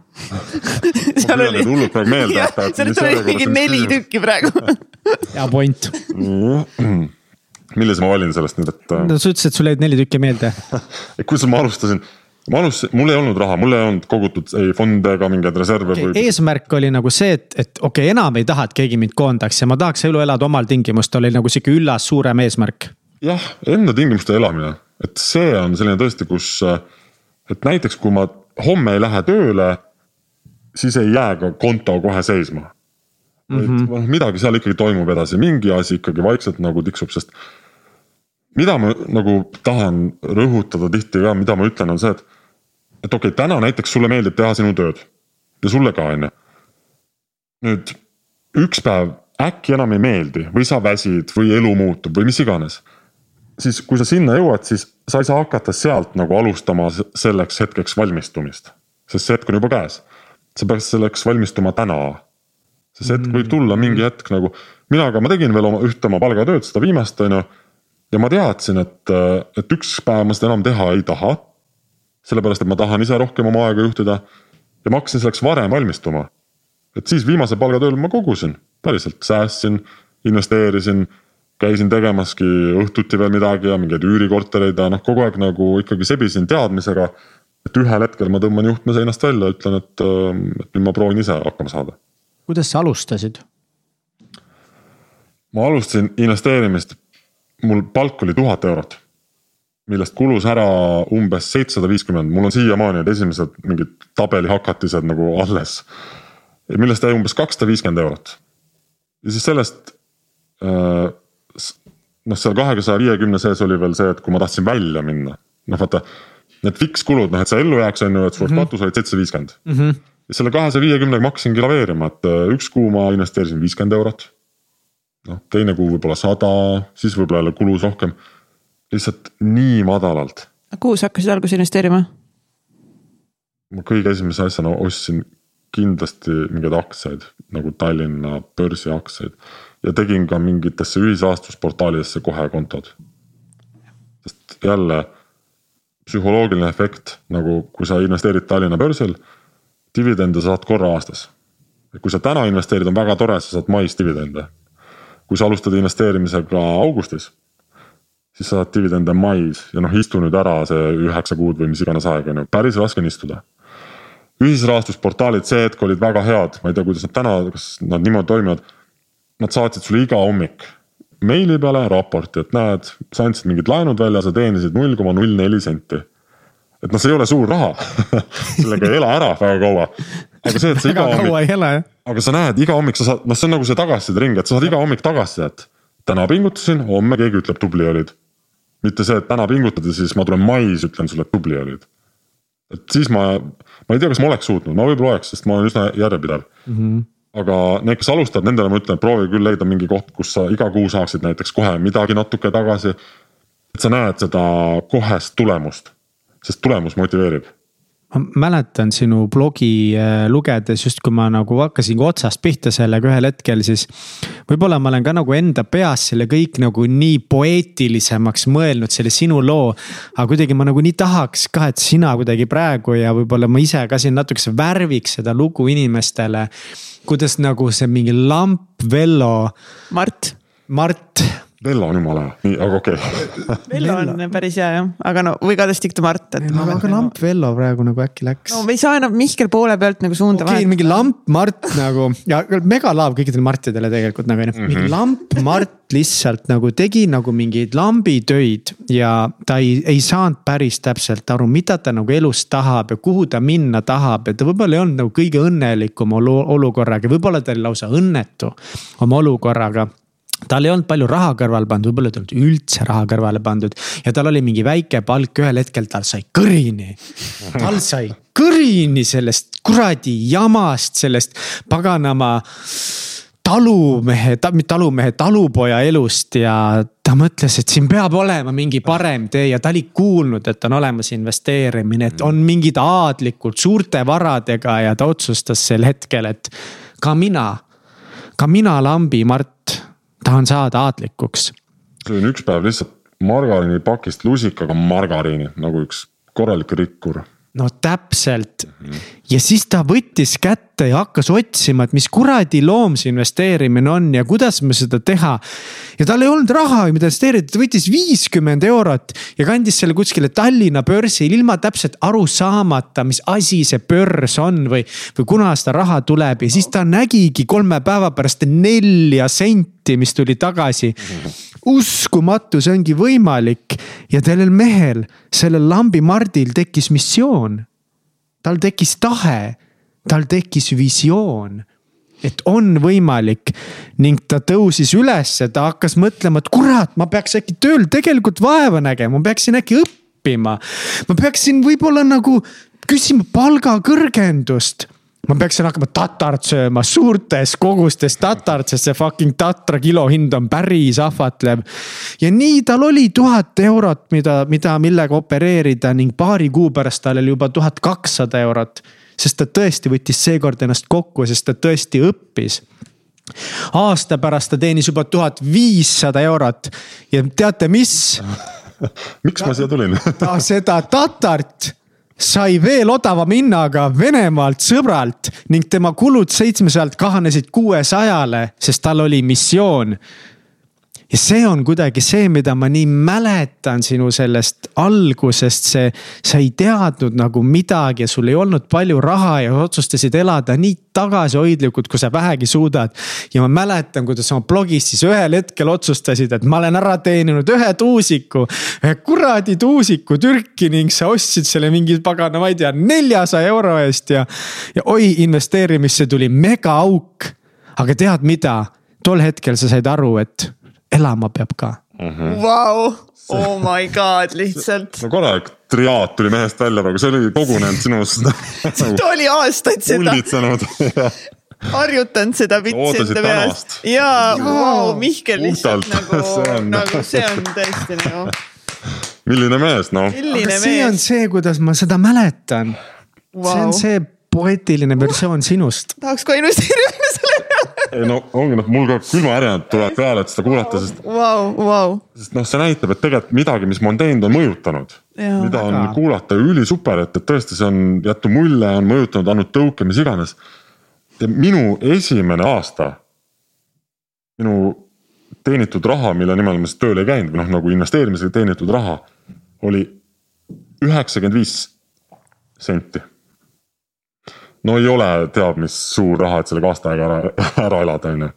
[LAUGHS] seal oli. hullult praegu meelde jätta. seal oli mingi neli tükki praegu [LAUGHS] hea point [CLEARS THROAT] millise ma valin sellest nüüd, et. no sa ütlesid, et sul jäid neli tükki meelde [LAUGHS] kuidas ma alustasin, ma alustasin, mul ei olnud raha, mul ei olnud kogutud ei fonde ega mingeid reserve okay,. eesmärk oli nagu see, et, et okei okay,, enam ei taha, et keegi mind koondaks ja ma tahaks elu elada omal tingimustel, oli nagu sihuke üllas suurem eesmärk. jah, enda tingimustel elamine, et see on selline tõesti, kus, et näiteks kui ma homme ei lähe tööle, siis ei jää ka konto kohe seisma mm. -hmm. et noh, midagi seal ikkagi toimub edasi, mingi asi ikkagi vaikselt nagu tiksub, sest. mida ma nagu tahan rõhutada tihti ka, mida ma ütlen, on see, et, et okei okay,, täna näiteks sulle meeldib teha sinu tööd ja sulle ka, on ju. nüüd üks päev äkki enam ei meeldi või sa väsid või elu muutub või mis iganes. siis kui sa sinna jõuad, siis sa ei saa hakata sealt nagu alustama selleks hetkeks valmistumist, sest see hetk on juba käes. sa peaks selleks valmistuma täna sest hetk võib tulla mingi hetk nagu, mina ka, ma tegin veel oma ühte oma palgatööd, seda viimast, on ju. ja ma teadsin, et, et üks päev ma seda enam teha ei taha. Sellepärast, et ma tahan ise rohkem oma aega juhtida ja ma hakkasin selleks varem valmistuma. et siis viimasel palgatööl ma kogusin, päriselt säästsin, investeerisin, käisin tegemaski õhtuti veel midagi ja mingeid üürikortereid ja noh, kogu aeg nagu ikkagi sebisin teadmisega. et ühel hetkel ma tõmban juhtme seinast välja, ütlen, et, et nüüd ma proovin ise hakkama saada kuidas sa alustasid? ma alustasin investeerimist, mul palk oli tuhat eurot. Millest kulus ära umbes seitsesada viiskümmend, mul on siiamaani need esimesed mingid tabelihakatised nagu alles. millest jäi umbes kakssada viiskümmend eurot. ja siis sellest äh, noh, seal kaheksasaja viiekümne sees oli veel see, et kui ma tahtsin välja minna, noh vaata. Need fikskulud, noh et sa ellu jääks, on ju, et sul mm -hmm. katus olid seitsesada viiskümmend mhm ja selle kahesaja viiekümnega ma hakkasingi laveerima, et äh, üks kuu ma investeerisin viiskümmend eurot. noh, teine kuu võib-olla sada, siis võib-olla jälle kulus rohkem. Lihtsalt nii madalalt. kuhu sa hakkasid alguses investeerima? ma kõige esimese asjana ostsin kindlasti mingeid aktsiaid nagu Tallinna börsiaktsiaid ja tegin ka mingitesse ühisrahastusportaalidesse kohe kontod. sest jälle psühholoogiline efekt nagu kui sa investeerid Tallinna börsil dividende saad korra aastas. kui sa täna investeerid, on väga tore, sa saad mais dividende. kui sa alustad investeerimisega augustis, siis sa saad dividende mais ja noh, istu nüüd ära see üheksa kuud või mis iganes aeg on ju, päris raske on istuda. ühisrahastusportaalid see hetk olid väga head, ma ei tea, kuidas nad täna, kas nad niimoodi toimivad. Nad saatsid sulle iga hommik meili peale raporti, et näed, sa andsid mingid laenud välja, sa teenisid null koma null neli senti et noh, see ei ole suur raha [LAUGHS] sellega ei ela ära väga kaua. aga see, et sa [LAUGHS] iga hommik, aga sa näed iga hommik sa saad, noh, see on nagu see tagasisidering, et sa saad iga hommik tagasisidet. täna pingutasin, homme keegi ütleb tubli olid. Mitte see, et täna pingutad ja siis ma tulen mais, ütlen sulle, et tubli olid. et siis ma, ma ei tea, kas ma oleks suutnud, ma võib-olla oleks, sest ma olen üsna järjepidev mm. -hmm aga need, kes alustavad, nendele ma ütlen, proovi küll leida mingi koht, kus sa iga kuu saaksid näiteks kohe midagi natuke tagasi. et sa näed seda kohest tulemust sest tulemus motiveerib ma mäletan sinu blogi äh, lugedes just, kui ma nagu hakkasingi otsast pihta sellega ühel hetkel, siis. võib-olla ma olen ka nagu enda peas selle kõik nagu nii poeetilisemaks mõelnud, selle sinu loo. aga kuidagi ma nagu nii tahaks ka, et sina kuidagi praegu ja võib-olla ma ise ka siin natukese värviks seda lugu inimestele. kuidas nagu see mingi lamp, Vello. Mart. Mart Vello on jumala hea, nii, aga okei okay. Vello on päris hea jah, aga no või ka Stick to Mart, et. aga nagu... lamp Vello praegu nagu äkki läks. no me ei saa enam Mihkel poole pealt nagu suunda okay, vahetada. mingi lamp Mart nagu ja megalaab kõikidele Martidele tegelikult nagu onju mm -hmm., mingi lamp Mart lihtsalt nagu tegi nagu mingeid lambitöid ja ta ei, ei saanud päris täpselt aru, mida ta nagu elus tahab ja kuhu ta minna tahab ja ta võib-olla ei olnud nagu kõige õnnelikum olukorraga, võib-olla ta oli lausa õnnetu oma olukorraga tal ei olnud palju raha kõrvale pandud, võib-olla ei olnud üldse raha kõrvale pandud ja tal oli mingi väike palk, ühel hetkel tal sai kõrini. tal sai kõrini sellest kuradi jamast, sellest paganama talumehe ta,, mitte talumehe, talupoja elust ja ta mõtles, et siin peab olema mingi parem tee ja ta oli kuulnud, et on olemas investeerimine, et on mingid aadlikud suurte varadega ja ta otsustas sel hetkel, et ka mina, ka mina, Lambi Mart tahan saada aadlikuks. sõin üks päev lihtsalt margariinipakist lusikaga margariini nagu üks korralik rikkur. No täpselt ja siis ta võttis kätte ja hakkas otsima, et mis kuradi loom see investeerimine on ja kuidas me seda teha. ja tal ei olnud raha, mida investeerida, ta võttis viiskümmend eurot ja kandis selle kuskile Tallinna börsil ilma täpselt aru saamata, mis asi see börs on või, või kuna seda raha tuleb ja siis ta nägigi kolme päeva pärast nelja senti, mis tuli tagasi uskumatu, see ongi võimalik ja sellel mehel, sellel lambi Mardil tekkis missioon. Tal tekkis tahe, tal tekkis visioon, et on võimalik ning ta tõusis ülesse, ta hakkas mõtlema, et kurat, ma peaks äkki tööl tegelikult vaeva nägema, ma peaksin äkki õppima. ma peaksin võib-olla nagu küsima palgakõrgendust ma peaksin hakkama tatart sööma suurtes kogustes tatart, sest see fucking tatra kilohind on päris ahvatlev. ja nii tal oli tuhat eurot, mida, mida, millega opereerida ning paari kuu pärast tal oli juba tuhat kakssada eurot. sest ta tõesti võttis seekord ennast kokku, sest ta tõesti õppis aasta pärast ta teenis juba tuhat viissada eurot ja teate, mis [LAUGHS] miks ma siia tulin ta seda tatart sai veel odavama hinnaga Venemaalt sõbralt ning tema kulud seitsmesajalt kahanesid kuuesajale, sest tal oli missioon ja see on kuidagi see, mida ma nii mäletan sinu sellest algusest, see, sa ei teadnud nagu midagi ja sul ei olnud palju raha ja otsustasid elada nii tagasihoidlikult, kui sa vähegi suudad. ja ma mäletan, kuidas oma blogis siis ühel hetkel otsustasid, et ma olen ära teeninud ühe tuusiku, ühe kuradi tuusiku Türki ning sa ostsid selle mingi pagana, ma ei tea, neljasaja euro eest ja. ja oi, investeerimisse tuli megaauk. aga tead mida? tol hetkel sa said aru, et elama peab ka mm. -hmm. Wow. oh my god, lihtsalt. no korralik triaat tuli mehest välja praegu, see oli kogunenud sinust ta oli aastaid seda. hullitsenud harjutanud seda vitsi enda peast. jaa, vau, Mihkel lihtsalt nagu, on... nagu see on tõesti nagu. milline mees, noh. see on see, kuidas ma seda mäletan wow.. see on see poeetiline versioon sinust. tahaks ka investeerida. [LAUGHS] ei no ongi noh, mul ka külmahärjad tulevad peale, et seda kuulata, sest wow,. Wow. sest noh, see näitab, et tegelikult midagi, mis ma olen teinud, on mõjutanud. mida on väga. kuulata ülisuper, et, et tõesti, see on jätnud mulje, on mõjutanud, andnud tõuke, mis iganes. ja minu esimene aasta, minu teenitud raha, mille nimel ma siis tööl ei käinud või noh, nagu investeerimisega teenitud raha oli üheksakümmend viis senti no ei ole teab mis suur raha, et sellega aasta aega ära, [LAUGHS] ära elada, on ju.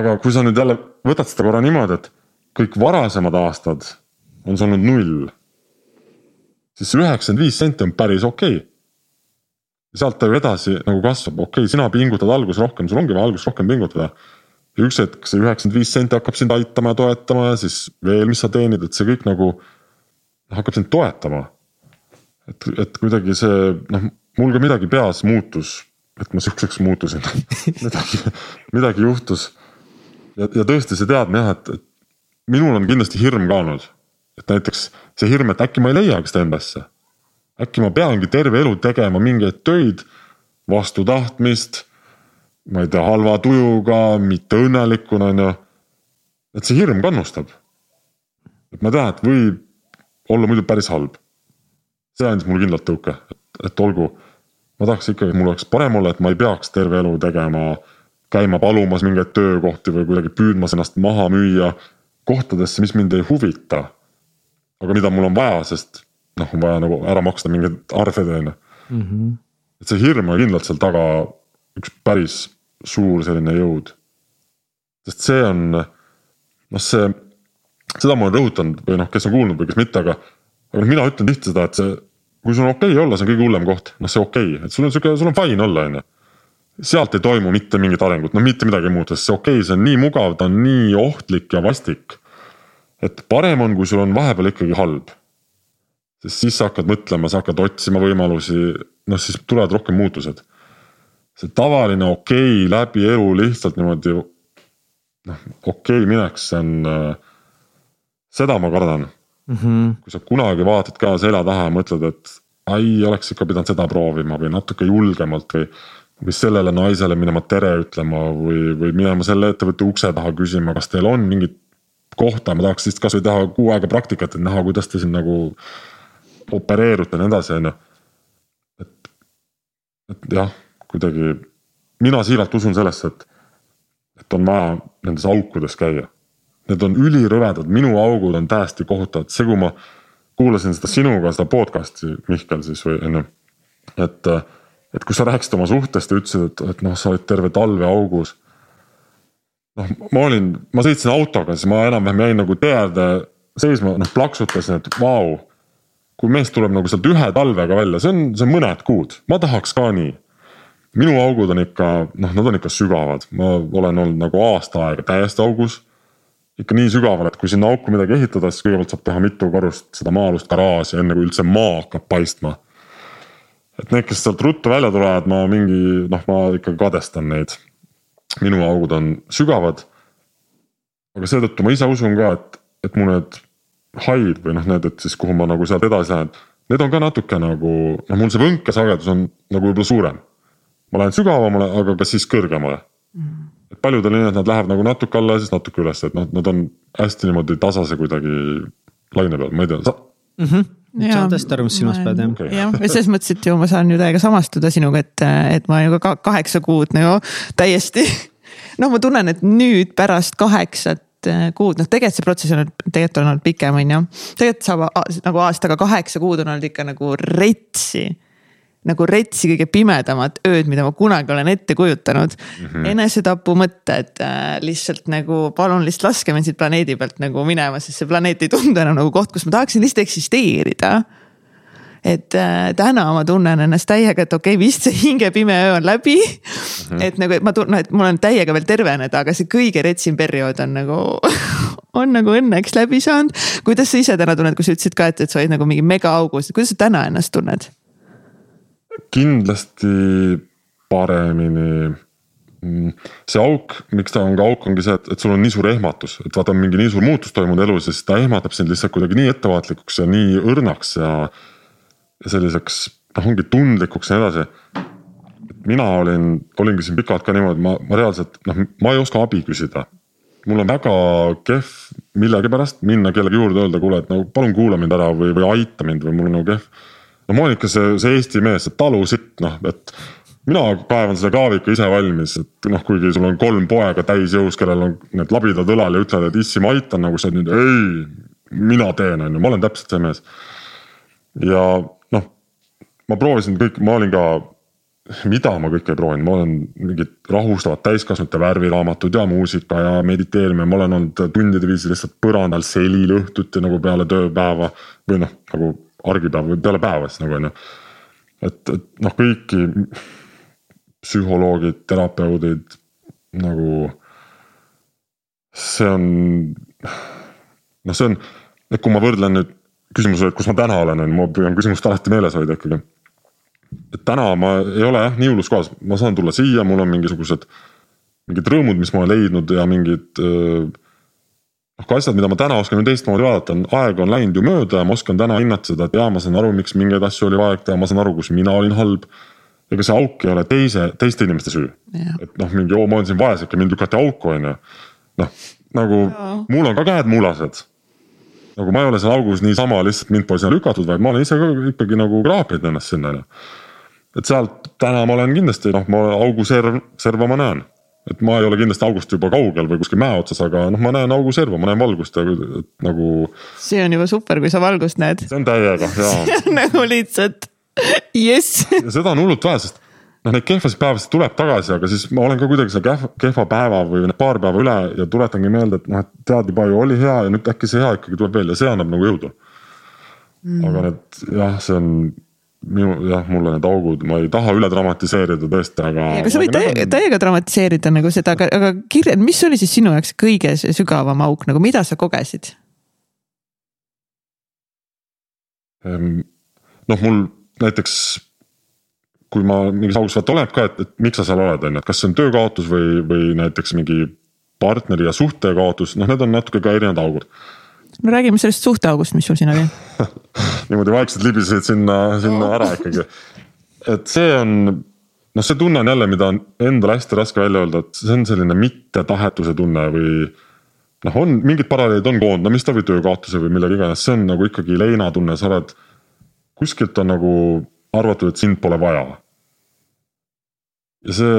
aga kui sa nüüd jälle võtad seda korra niimoodi, et kõik varasemad aastad on see olnud null. siis see üheksakümmend viis senti on päris okei okay. sealt ta ju edasi nagu kasvab, okei okay,, sina pingutad alguses rohkem, sul ongi vaja alguses rohkem pingutada. ja üks hetk see üheksakümmend viis senti hakkab sind aitama ja toetama ja siis veel, mis sa teenid, et see kõik nagu hakkab sind toetama. et, et kuidagi see noh mul ka midagi peas muutus, et ma sihukeseks muutusin [LAUGHS] midagi, midagi juhtus. ja, ja tõesti see teadmine jah, et, et minul on kindlasti hirm ka olnud. et näiteks see hirm, et äkki ma ei leiagi seda endasse. äkki ma peangi terve elu tegema mingeid töid vastu tahtmist. ma ei tea, halva tujuga, mitte õnnelikuna, on ju. et see hirm kannustab. et ma tean, et võib olla muidu päris halb. see andis mulle kindlalt tõuke, et, et olgu ma tahaks ikkagi, et mul oleks parem olla, et ma ei peaks terve elu tegema käima palumas mingeid töökohti või kuidagi püüdmas ennast maha müüa kohtadesse, mis mind ei huvita. aga mida mul on vaja, sest noh, on vaja nagu ära maksta mingeid arved, on ju. Mhm. et see hirm on kindlalt seal taga üks päris suur selline jõud. sest see on, noh, see, seda ma olen rõhutanud või noh, kes on kuulnud või kes mitte, aga, aga noh, mina ütlen tihti seda, et see, kui sul on okei okay olla, see on kõige hullem koht, noh, see okei okay., et sul on sihuke, sul on fine olla, on ju sealt ei toimu mitte mingit arengut, no mitte midagi ei muutu, sest see okei okay,, see on nii mugav, ta on nii ohtlik ja vastik. et parem on, kui sul on vahepeal ikkagi halb. sest siis sa hakkad mõtlema, sa hakkad otsima võimalusi, noh siis tulevad rohkem muutused. see tavaline okei okay, läbi elu lihtsalt niimoodi noh, okei okay minek, see on äh,, seda ma kardan mm. -hmm. kui sa kunagi vaatad ka selja taha ja mõtled, et ai, oleks ikka pidanud seda proovima või natuke julgemalt või või sellele naisele minema tere ütlema või, või minema selle ettevõtte ukse taha küsima, kas teil on mingit kohta, ma tahaks siis kasvõi teha kuu aega praktikat, et näha, kuidas te siin nagu opereerute ja nii edasi, on ju. et, et jah, kuidagi mina siiralt usun sellesse, et, et on vaja nendes aukudes käia. Need on ülirõvedad, minu augud on täiesti kohutavad, see, kui ma kuulasin seda sinuga, seda podcast'i, Mihkel siis või on ju, et et kui sa rääkisid oma suhtest ja ütlesid, et, et noh, sa olid terve talve augus. noh, ma olin, ma sõitsin autoga, siis ma enam-vähem jäin nagu tee äärde seisma, noh plaksutasin, et vau. kui mees tuleb nagu sealt ühe talvega välja, see on, see on mõned kuud, ma tahaks ka nii. minu augud on ikka, noh, nad on ikka sügavad, ma olen olnud nagu aasta aega täiesti augus ikka nii sügaval, et kui sinna auku midagi ehitada, siis kõigepealt saab teha mitu korrust seda maa-alust garaaži, enne kui üldse maa hakkab paistma et need, kes sealt ruttu välja tulevad, ma mingi noh, ma ikka kadestan neid. minu augud on sügavad. aga seetõttu ma ise usun ka, et, et mu need haid või noh, need, et siis kuhu ma nagu sealt edasi lähen. Need on ka natuke nagu, noh mul see võnkesagedus on nagu võib-olla suurem. ma lähen sügavamale, aga ka siis kõrgemale mm.. Et paljudel nii, et nad lähevad nagu natuke alla ja siis natuke üles, et noh, nad on hästi niimoodi tasase kuidagi laine peal, ma ei tea sa... mm. -hmm saadest aru, mis silmas pead jah okay.? jah, ja selles mõttes, et ju ma saan ju täiega samastuda sinuga, et, et ma ju ka kaheksa kuud nagu täiesti. [LAUGHS] noh, ma tunnen, et nüüd pärast kaheksat äh, kuud, noh, tegelikult see protsess on tegelikult on olnud pikem, on ju. tegelikult saab nagu aastaga kaheksa kuud on olnud ikka nagu retsi nagu retsi kõige pimedamat ööd, mida ma kunagi olen ette kujutanud mm -hmm.. enesetapu mõtted äh, lihtsalt nagu palun lihtsalt laske mind siit planeedi pealt nagu minema, sest see planeet ei tundu enam nagu koht, kus ma tahaksin lihtsalt eksisteerida. et äh, täna ma tunnen ennast täiega, et okei okay,, vist see hingepime öö on läbi mm. -hmm. et nagu, et ma tunnen, et mul on täiega veel terveneda, aga see kõige retsim periood on nagu [LAUGHS] on nagu õnneks läbi saanud. kuidas sa ise täna tunned, kui sa ütlesid ka, et, et sa olid nagu mingi megaaugus, kuidas sa täna ennast tunned? Kindlasti paremini. Mm, see auk, miks ta on ka auk, ongi see, et, et sul on nii suur ehmatus, et vaata, on mingi nii suur muutus toimunud elus ja siis ta ehmatab sind lihtsalt kuidagi nii ettevaatlikuks ja nii õrnaks ja. ja selliseks noh, ongi tundlikuks ja nii edasi. mina olin, olingi siin pikalt ka niimoodi, ma, ma reaalselt noh, ma ei oska abi küsida mul on väga kehv millegipärast minna kellegi juurde, öelda, kuule, et no palun kuula mind ära või, või aita mind või mul on nagu kehv no Monika, see, see Eesti mees, see talusitt, noh, et mina kaevan selle kaavika ise valmis, et noh, kuigi sul on kolm poega täisjõus, kellel on need labidad õlal ja ütlevad, et issi, ma aitan nagu sa nüüd, ei, mina teen, on ju, ma olen täpselt see mees. ja noh, ma proovisin kõik, ma olin ka, mida ma kõike ei proovinud, ma olen mingid rahustavad täiskasvanute värviraamatud ja muusika ja mediteerimine, ma olen olnud tundide viisi lihtsalt põrandal selil õhtuti nagu peale tööpäeva või noh, nagu argipäev või peale päeva siis nagu on ju. et, et noh, kõiki psühholoogid, terapeudid nagu. see on, noh, see on, et kui ma võrdlen nüüd küsimusele, et kus ma täna olen, on ju, ma püüan küsimust alati meeles hoida ikkagi. et täna ma ei ole jah nii hullus kohas, ma saan tulla siia, mul on mingisugused mingid rõõmud, mis ma olen leidnud ja mingid öö, ka asjad, mida ma täna oskan ju teistmoodi vaadata, on aeg on läinud ju mööda ja ma oskan täna hinnata seda, et jaa, ma saan aru, miks mingeid asju oli vaja teha, ma saan aru, kus mina olin halb. ega see auk ei ole teise, teiste inimeste süü. et noh, mingi oo, ma olen siin vaeseke, mind lükati auku, on ju. noh, nagu ja. mul on ka käed mulased. nagu ma ei ole seal augus niisama lihtsalt mind pole sinna lükatud, vaid ma olen ise ka ikkagi nagu kraapinud ennast sinna, on ju. et sealt täna ma olen kindlasti noh, ma augu serv, serva ma näen et ma ei ole kindlasti august juba kaugel või kuskil mäe otsas, aga noh, ma näen augu serva, ma näen valgust ja nagu. see on juba super, kui sa valgust näed. see on täiega [LAUGHS] jaa nagu lihtsalt jess. ja seda on hullult vähe, sest noh, neid kehvasid päevasid tuleb tagasi, aga siis ma olen ka kuidagi selle kehva, kehva päeva või paar päeva üle ja tuletangi meelde, et noh, et tead juba ju oli hea ja nüüd äkki see hea ikkagi tuleb veel ja see annab nagu jõudu mm.. aga need jah, see on minu jah, mulle need augud, ma ei taha üle dramatiseerida tõesti, aga. aga sa võid täiega, täiega dramatiseerida nagu seda, aga, aga kirjelda, mis oli siis sinu jaoks kõige sügavam auk nagu, mida sa kogesid? Ehm, noh, mul näiteks kui ma mingis augus vaata oleneb ka, et, et miks sa seal oled, on ju, et kas see on töö kaotus või, või näiteks mingi partneri ja suhte kaotus, noh, need on natuke ka erinevad augud. No räägime sellest suhteaugust, mis sul siin oli [LAUGHS] niimoodi vaikselt libisesid sinna, sinna ära ikkagi. et see on, noh, see tunne on jälle, mida on endal hästi raske välja öelda, et see on selline mittetahetuse tunne või noh, on mingid paralleelid on koondamiste või töö kaotuse või millega iganes, see on nagu ikkagi leinatunne, sa oled kuskilt on nagu arvatud, et sind pole vaja. ja see,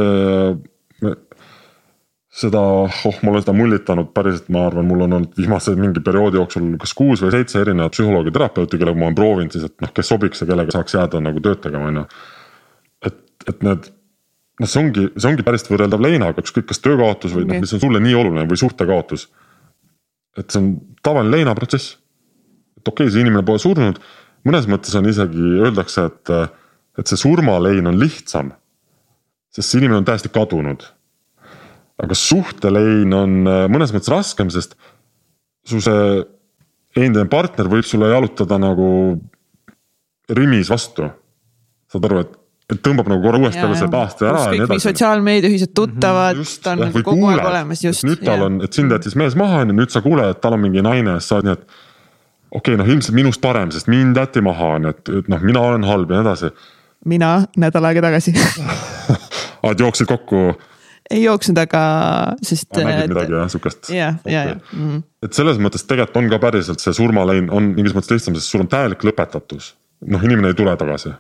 seda, oh, ma olen seda mullitanud päriselt, ma arvan, mul on olnud viimase mingi perioodi jooksul kas kuus või seitse erinevat psühholoogi, terapeuti, kellega ma olen proovinud siis, et noh, kes sobiks ja kellega saaks jääda nagu tööd tegema, on ju. et, et need noh, see ongi, see ongi päris võrreldav leinaga, ükskõik kas töökaotus või okay. noh, mis on sulle nii oluline või suhtekaotus. et see on tavaline leinaprotsess. et okei okay,, see inimene pole surnud mõnes mõttes on isegi, öeldakse, et, et see surmalein on lihtsam. sest see inimene on täiesti kadunud. Aga suhtelein on äh, mõnes mõttes raskem, sest su see endine partner võib sulle jalutada nagu rimis vastu. saad aru, et tõmbab nagu korra uuesti jälle selle taasta ära ja nii edasi. sotsiaalmeedia ühised tuttavad mm, -hmm, ta on nagu kogu kuuled, aeg olemas, just. nüüd tal on, et sind jättis mees maha on ju, nüüd sa kuuled, et tal on mingi naine, siis sa oled nii, et okei okay,, noh ilmselt minust parem, sest mind jäeti maha, on ju, et, et noh, mina olen halb ja nii edasi. mina nädal aega tagasi [LAUGHS] aa, et jooksid kokku? Ei jooksnud, aga sest. nägid midagi jah, sihukest? jah, ja, ja. Mhm. et selles mõttes tegelikult on ka päriselt see surmalein on mingis mõttes lihtsam, sest sul on täielik lõpetatus. noh, inimene ei tule tagasi.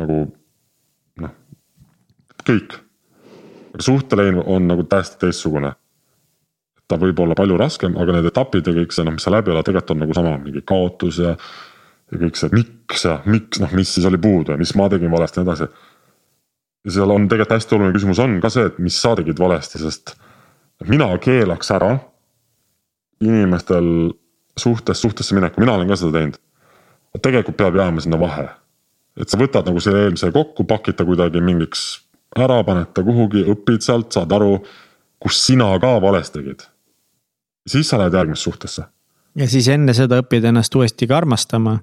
nagu noh, kõik. aga suhtelein on nagu täiesti teistsugune ta võib olla palju raskem, aga need etapid ja kõik see noh, mis sa läbi oled, tegelikult on nagu sama mingi kaotus ja. ja kõik see miks ja miks noh, mis siis oli puudu ja mis ma tegin valesti ja nii edasi. Seal on tegelikult hästi oluline küsimus on ka see, et mis sa tegid valesti, sest mina keelaks ära inimestel suhtes suhtesse mineku, mina olen ka seda teinud. tegelikult peab jääma sinna vahe. et sa võtad nagu selle eelmise kokku, pakid ta kuidagi mingiks ära, paned ta kuhugi, õpid sealt, saad aru, kus sina ka valesti tegid siis sa lähed järgmisse suhtesse. ja siis enne seda õpid ennast uuesti ka armastama.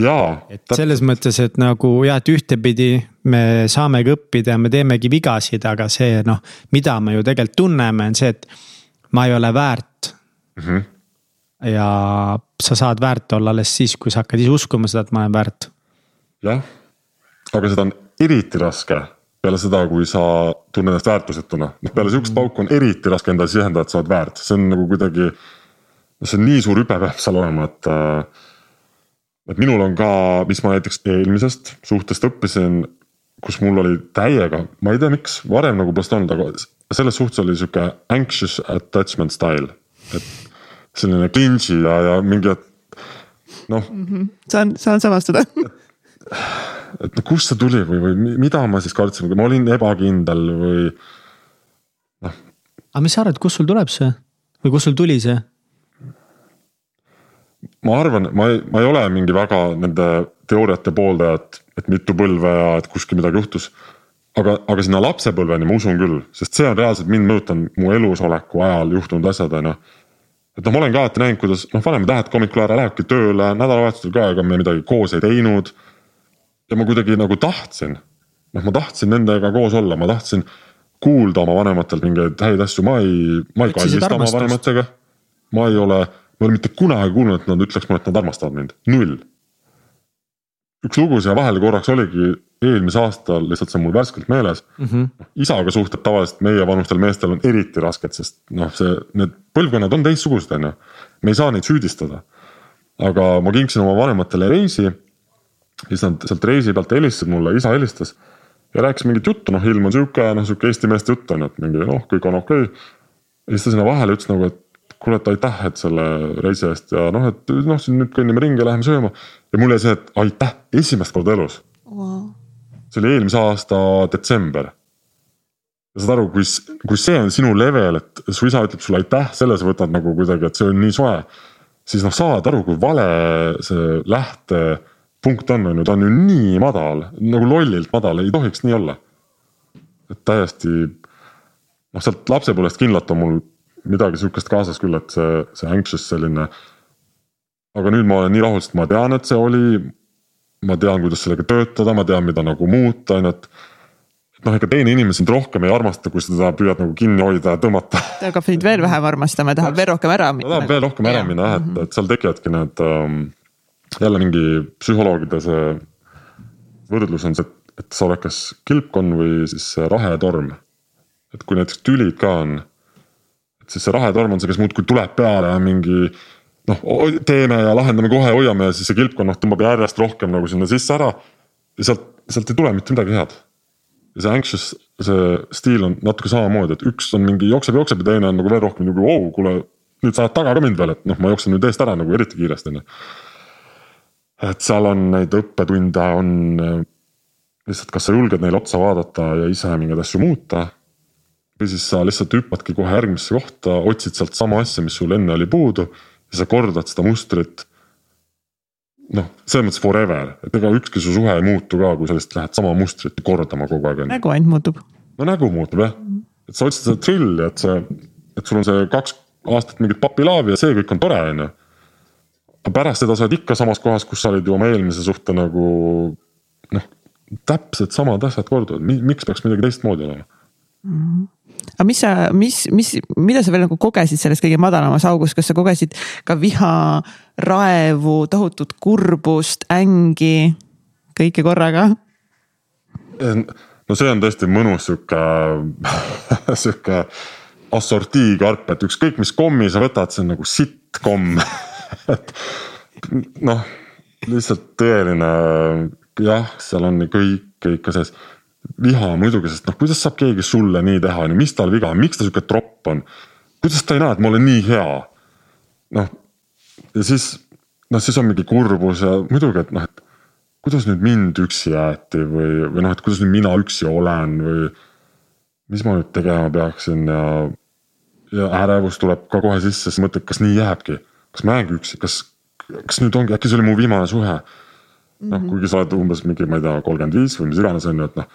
Jaa. et selles mõttes, et nagu jah, et ühtepidi me saamegi õppida ja me teemegi vigasid, aga see noh, mida me ju tegelikult tunneme, on see, et ma ei ole väärt mm. -hmm. ja sa saad väärt olla alles siis, kui sa hakkad ise uskuma seda, et ma olen väärt. jah, aga seda on eriti raske peale seda, kui sa tunned ennast väärtusetuna, noh peale sihukest mhm. pauku on eriti raske endale sisendada, et sa oled väärt, see on nagu kuidagi. see on nii suur hüpe peab seal olema, et. Äh, et minul on ka, mis ma näiteks eelmisest suhtest õppisin, kus mul oli täiega, ma ei tea, miks varem nagu polnud olnud, aga selles suhtes oli sihuke anxious attachment style, et selline clinch'i ja, ja mingi, et noh mm. -hmm. saan, saan samastada et no kust see tuli või, või mida ma siis kartsin, ma olin ebakindel või noh. aga mis sa arvad, kust sul tuleb see või kust sul tuli see? Ma arvan, ma ei, ma ei ole mingi väga nende teooriate pooldaja, et, et mitu põlve ja et kuskil midagi juhtus. aga, aga sinna lapsepõlveni ma usun küll, sest see on reaalselt mind mõjutanud mu elusoleku ajal juhtunud asjad, on ju et noh, ma olen ka alati näinud, kuidas noh, vanema tähed hommikul ära lähebki tööle, nädalavahetusel ka, ega me midagi koos ei teinud ja ma kuidagi nagu tahtsin, noh, ma tahtsin nendega koos olla, ma tahtsin kuulda oma vanematelt mingeid häid asju, ma ei, ma ei kallista oma vanematega. ma ei ole, ma ei ole mitte kunagi kuulnud, et nad ütleks mulle, et nad armastavad mind, null. üks lugu siia vahele korraks oligi eelmisel aastal, lihtsalt see on mul värskelt meeles mm. -hmm. isaga suhted tavaliselt meievanustel meestel on eriti rasked, sest noh, see, need põlvkonnad on teistsugused, on ju. me ei saa neid süüdistada. aga ma kinksin oma vanematele reisi siis nad sealt reisi pealt helistasid mulle, isa helistas. ja rääkis mingit juttu, noh ilm on sihuke, noh sihuke Eesti meeste jutt on ju, et mingi noh, kõik on okei okay.. ja siis ta sinna vahele ütles nagu, et et aitäh, et selle reisi eest ja noh, et noh, siin nüüd kõnnime ringi ja läheme sööma. ja mul jäi see, et aitäh, esimest korda elus wow.. see oli eelmise aasta detsember. ja saad aru, kui, kui see on sinu level, et su isa ütleb sulle aitäh, selle sa võtad nagu kuidagi, et see on nii soe. siis noh, saad aru, kui vale see lähtepunkt on, on ju, ta on ju nii madal, nagu lollilt madal, ei tohiks nii olla. et täiesti, noh sealt lapsepõlvest kindlalt on mul midagi sihukest kaasas küll, et see, see anxious selline. aga nüüd ma olen nii rahul, sest ma tean, et see oli. ma tean, kuidas sellega töötada, ma tean, mida nagu muuta, on ju, et. noh, ega teine inimene sind rohkem ei armasta, kui sa teda püüad nagu kinni hoida ja tõmmata. ta hakkab sind veel vähem armastama ja tahab veel rohkem ära minna. ta tahab veel rohkem ära minna jah, et, et seal tekivadki need ähm, jälle mingi psühholoogide see võrdlus on see, et sa oled kas kilpkonn või siis rahetorm. et kui näiteks tülid ka on et siis see rahetorm on see, kes muudkui tuleb peale mingi noh, teeme ja lahendame kohe, hoiame ja siis see kilpkonn noh tõmbab järjest rohkem nagu sinna sisse ära. ja sealt, sealt ei tule mitte midagi head. ja see anxious, see stiil on natuke samamoodi, et üks on mingi jookseb, jookseb ja teine on nagu veel rohkem nagu vau, kuule. nüüd sa ajad taga ka mind veel, et noh, ma jooksen nüüd eest ära nagu eriti kiiresti on ju. et seal on neid õppetunde on lihtsalt, kas sa julged neile otsa vaadata ja ise mingeid asju muuta või siis sa lihtsalt hüppadki kohe järgmisse kohta, otsid sealt sama asja, mis sul enne oli puudu ja sa kordad seda mustrit. noh, selles mõttes forever, et ega ükski su suhe ei muutu ka, kui sa lihtsalt lähed sama mustrit kordama kogu aeg. nägu ainult muutub. no nägu muutub jah, et sa otsid seda trilli, et see, et sul on see kaks aastat mingit papilaavi ja see kõik on tore, on ju. aga pärast seda sa oled ikka samas kohas, kus sa olid ju oma eelmise suhte nagu noh, täpselt samad asjad korduvad, miks peaks midagi teistmoodi olema mm? -hmm aga mis sa, mis, mis, mida sa veel nagu kogesid selles kõige madalamas augus, kas sa kogesid ka viha, raevu, tohutut kurbust, ängi, kõike korraga? no see on tõesti mõnus sihuke [LAUGHS] sihuke assortiikarp, et ükskõik mis kommi sa võtad, see on nagu sitt komm. [LAUGHS] Et noh, lihtsalt tõeline jah, seal on kõik ikka sees viha muidugi, sest noh, kuidas saab keegi sulle nii teha, on ju, mis tal viga on, miks ta sihuke tropp on? kuidas ta ei näe, et ma olen nii hea? noh, ja siis, noh, siis on mingi kurbus ja muidugi, et noh, et kuidas nüüd mind üksi jäeti või, või noh, et kuidas nüüd mina üksi olen või. mis ma nüüd tegema peaksin ja, ja ärevus tuleb ka kohe sisse, siis mõtled, kas nii jääbki, kas ma jäängi üksi, kas, kas nüüd ongi, äkki see oli mu viimane suhe. noh, mhm. kuigi sa oled umbes mingi, ma ei tea, kolmkümmend viis või mis iganes on ju, et noh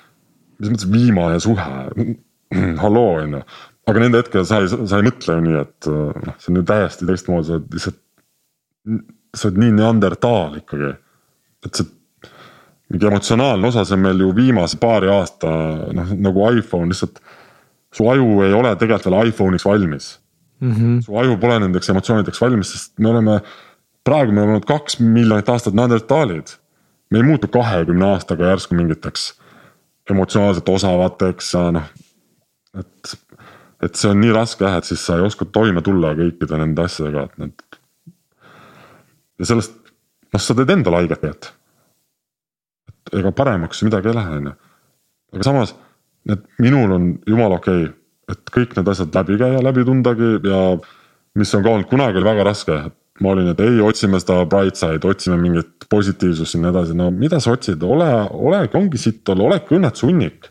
mis mõttes viimane suhe, halloo on ju. aga nende hetkel sa ei, sa ei mõtle ju nii, et noh, see on ju täiesti teistmoodi, sa oled lihtsalt. sa oled nii neandertaal ikkagi, et see mingi emotsionaalne osa, see on meil ju viimase paari aasta noh, nagu iPhone lihtsalt. su aju ei ole tegelikult veel iPhone'iks valmis mm. -hmm. su aju pole nendeks emotsioonideks valmis, sest me oleme, praegu me oleme olnud kaks miljonit aastat neandertaalid. me ei muutu kahekümne aastaga järsku mingiteks emotsionaalselt osavateks ja noh, et. et see on nii raske jah, et siis sa ei oska toime tulla kõikide nende asjadega, et need. ja sellest, noh, sa teed endale haiget tegelikult. et ega paremaks midagi ei lähe, on ju. aga samas, need minul on jumala okei okay,, et kõik need asjad läbi käia, läbi tundagi ja mis on ka olnud kunagi oli väga raske, et ma olin, et ei, otsime seda bright side, otsime mingit positiivsust ja nii edasi, no mida sa otsid, ole, olegi, ongi sitt olla, olegi õnnetuse hunnik.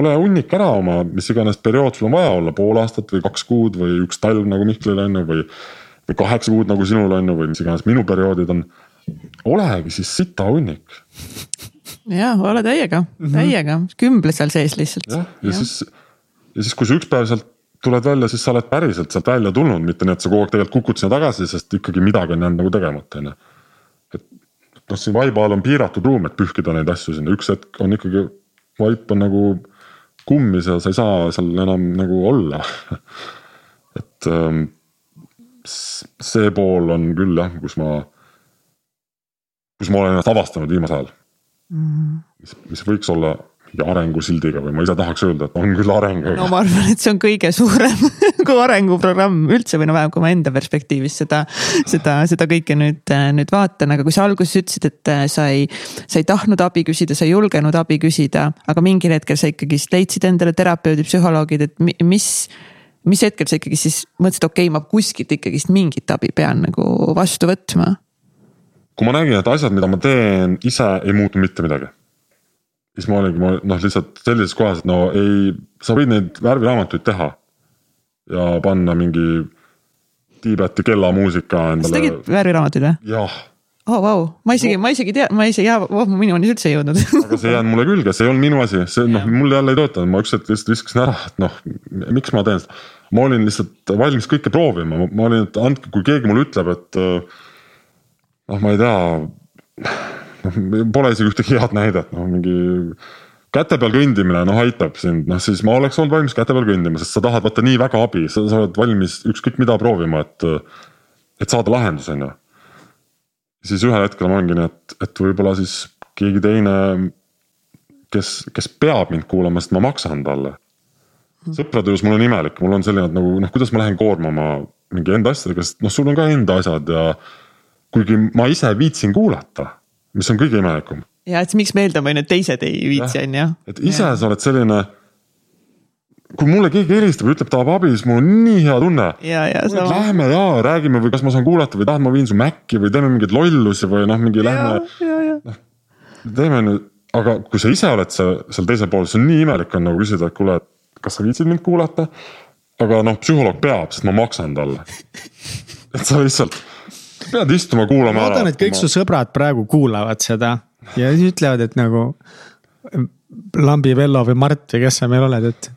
ole hunnik ära oma, mis iganes periood sul on vaja olla, pool aastat või kaks kuud või üks talv nagu Mihklil on ju, või. või kaheksa kuud nagu sinul on ju, või mis iganes minu perioodid on. olegi siis sita hunnik. jah, ole täiega mm, -hmm. täiega, kümble seal sees lihtsalt. jah, ja, ja siis, ja siis, kui sa üks päev sealt tuled välja, siis sa oled päriselt sealt välja tulnud, mitte nii, et sa kogu aeg tegelikult kukud sinna tagasi, sest ikkagi midagi on jäänud nagu tegemata, on ju. et noh, siin vaiba all on piiratud ruum, et pühkida neid asju sinna, üks hetk on ikkagi, vaip on nagu kummis ja sa ei saa seal enam nagu olla [LAUGHS] et ähm, see pool on küll jah, kus ma, kus ma olen ennast avastanud viimasel ajal mm. -hmm. mis, mis võiks olla mingi arengusildiga või ma ise tahaks öelda, et on küll areng. no ma arvan, et see on kõige suurem [LAUGHS] kui arenguprogramm üldse või no vähemalt kui ma enda perspektiivist seda, seda, seda kõike nüüd, nüüd vaatan, aga kui sa alguses ütlesid, et sa ei, sa ei tahtnud abi küsida, sa ei julgenud abi küsida, aga mingil hetkel sa ikkagist leidsid endale terapeudi, psühholoogid, et mis mis hetkel sa ikkagi siis mõtlesid, okei okay,, ma kuskilt ikkagist mingit abi pean nagu vastu võtma? kui ma nägin, et asjad, mida ma teen ise ei muutu mitte midagi. Siis ma olingi noh, lihtsalt sellises kohas, et no ei, sa võid neid värviraamatuid teha. ja panna mingi Tiibeti kellamuusika endale. sa tegid värviraamatuid või? jah oh vau, ma isegi no., ma isegi tea, ma isegi, oh, minuni üldse ei jõudnud [LAUGHS] aga see ei jäänud mulle külge, see ei olnud minu asi, see noh, mul jälle ei töötanud, ma üks hetk lihtsalt viskasin ära, et noh, miks ma teen seda. ma olin lihtsalt valmis kõike proovima, ma olin, et andke, kui keegi mulle ütleb, et noh, ma ei tea. Noh, [LAUGHS] pole isegi ühtegi head näidet, noh mingi käte peal kõndimine, noh aitab sind, noh siis ma oleks olnud valmis käte peal kõndima, sest sa tahad vaata nii väga abi, sa oled valmis ükskõik mida proovima, et. et saada lahendus, on ju. siis ühel hetkel ma olengi nii, et, et võib-olla siis keegi teine, kes, kes peab mind kuulama, sest ma maksan talle. sõprade juures mul on imelik, mul on selline, nagu noh, kuidas ma lähen koormama mingi enda asjadega, sest noh, sul on ka enda asjad ja kuigi ma ise viitsin kuulata, mis on kõige imelikum. ja, et miks on ju, et teised ei viitsi, on ju. et ise ja. sa oled selline. kui mulle keegi helistab ja ütleb, tahab abi, siis mul on nii hea tunne. Lähme ja räägime või kas ma saan kuulata või tahad, ma viin su Maci või teeme mingeid lollusi või noh, mingi lähme. noh, teeme nüüd, aga kui sa ise oled seal, seal teisel pool, see on nii imelik on nagu küsida, et kuule, kas sa viitsid mind kuulata. aga noh, psühholoog peab, sest ma maksan talle. [LAUGHS] et sa lihtsalt pead istuma, kuulama ära. ma loodan, et kõik su sõbrad praegu kuulavad seda ja siis ütlevad, et nagu. Lambi Vello või Mart või kes sa meil oled, et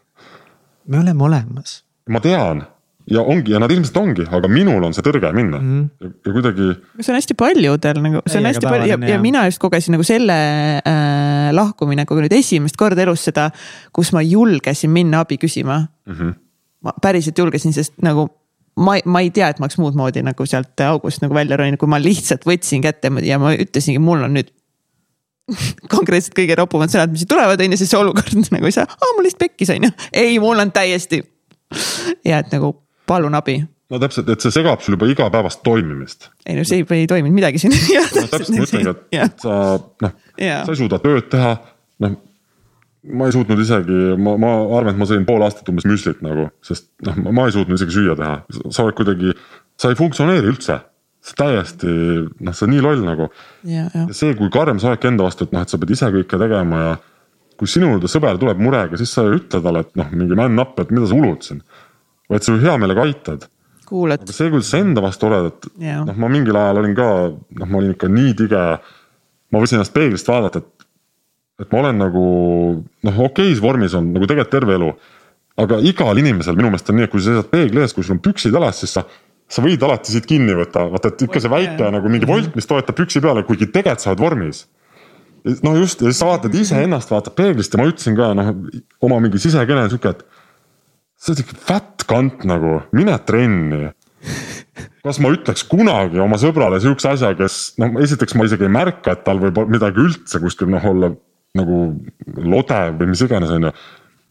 me oleme olemas. ma tean ja ongi ja nad ilmselt ongi, aga minul on see tõrge minna mm -hmm. ja, ja kuidagi. see on hästi paljudel nagu, see on hästi palju ja, ja mina just kogesin nagu selle äh, lahkuminekuga nüüd esimest korda elus seda, kus ma julgesin minna abi küsima mm. -hmm. ma päriselt julgesin, sest nagu ma, ma ei tea, et ma oleks muud moodi nagu sealt august nagu välja roninud, kui ma lihtsalt võtsin kätte ja ma ütlesingi, mul on nüüd [LAUGHS] konkreetselt kõige ropumad sõnad, mis tulevad, on ju, siis see olukord [LAUGHS] nagu ei saa, aa mul lihtsalt pekkis, on ju. ei, mul on täiesti [LAUGHS] ja et nagu palun abi. no täpselt, et see segab sul juba igapäevast toimimist. ei no see ei, ei toiminud midagi siin no täpselt, ma ütlengi, et sa noh, sa ei suuda tööd teha, noh ma ei suutnud isegi, ma, ma arvan, et ma sõin pool aastat umbes müslit nagu, sest noh, ma ei suutnud isegi süüa teha, sa oled kuidagi, sa ei funktsioneeri üldse. see täiesti noh, see on nii loll nagu. ja see, kui karm sa oledki enda vastu, et noh, et sa pead ise kõike tegema ja. kui sinu juurde sõber tuleb murega, siis sa ei ütle talle, et noh, mingi man up, et mida sa ulud siin. vaid sa ju hea meelega aitad. kuulad. see, kuidas sa enda vastu oled, et noh, ma mingil ajal olin ka, noh, ma olin ikka nii tige. ma võisin ennast peeglist vaadata, et et ma olen nagu noh, okeis vormis on nagu tegelikult terve elu. aga igal inimesel minu meelest on nii, et kui sa seisad peegli ees, kui sul on püksid jalas, siis sa, sa võid alati siit kinni võtta, vaata, et ikka see väike nagu mingi volt, mis toetab püksi peale, kuigi tegelikult sa oled vormis. no just ja siis sa vaatad iseennast, vaatad peeglist ja ma ütlesin ka noh, oma mingi sisekene sihuke, et. sa oled ikka fat kant nagu, mine trenni kas ma ütleks kunagi oma sõbrale sihukese asja, kes noh, esiteks ma isegi ei märka, et tal võib midagi üldse kuskil noh olla nagu lode või mis iganes, on ju.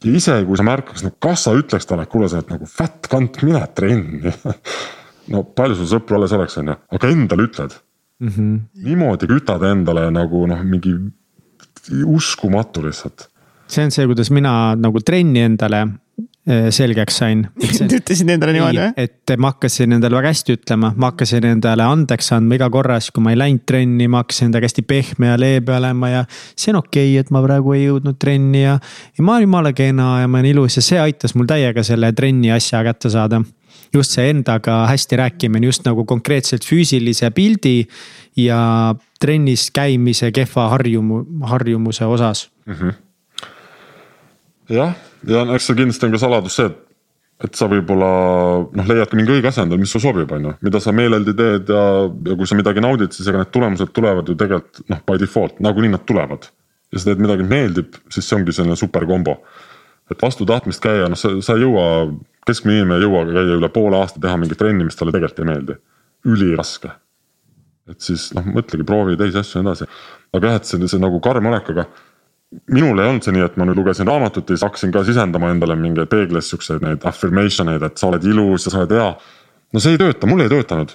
ja isegi kui sa märkaks, no kas sa ütleks talle, et kuule, sa oled nagu fat kant, mine trenni [LAUGHS] no palju sul sõpru alles oleks, on ju, aga endale ütled mm. -hmm. niimoodi kütad endale nagu noh, mingi uskumatu lihtsalt. see on see, kuidas mina nagu trenni endale selgeks sain. [LAUGHS] ütlesid endale niimoodi või? et ma hakkasin endale väga hästi ütlema, ma hakkasin endale andeks andma iga korra, siis kui ma ei läinud trenni, ma hakkasin endaga hästi pehme ja leebe olema ja. see on okei okay,, et ma praegu ei jõudnud trenni ja, ja ma olen jumala kena ja ma olen ilus ja see aitas mul täiega selle trenni asja kätte saada. just see endaga hästi rääkimine just nagu konkreetselt füüsilise pildi ja trennis käimise kehva harjumu, harjumuse osas mm. -hmm jah, ja eks see kindlasti on ka saladus see, et, et sa võib-olla noh, leiadki mingi õige asjand, mis sulle sobib, on ju, mida sa meeleldi teed ja, ja kui sa midagi naudid, siis ega need tulemused tulevad ju tegelikult noh, by default, nagunii nad tulevad. ja sa teed midagi, meeldib, siis see ongi selline super kombo. et vastu tahtmist käia, noh, sa, sa ei jõua, keskmine inimene ei jõua käia üle poole aasta teha mingit trenni, mis talle tegelikult ei meeldi. üliraske. et siis noh, mõtlegi, proovi teisi asju ja nii edasi. aga jah, et see, see nagu karm olek, aga minul ei olnud see nii, et ma nüüd lugesin raamatut ja siis hakkasin ka sisendama endale mingeid peeglis siukseid neid affirmation eid, et sa oled ilus ja sa oled hea. no see ei tööta, mul ei töötanud.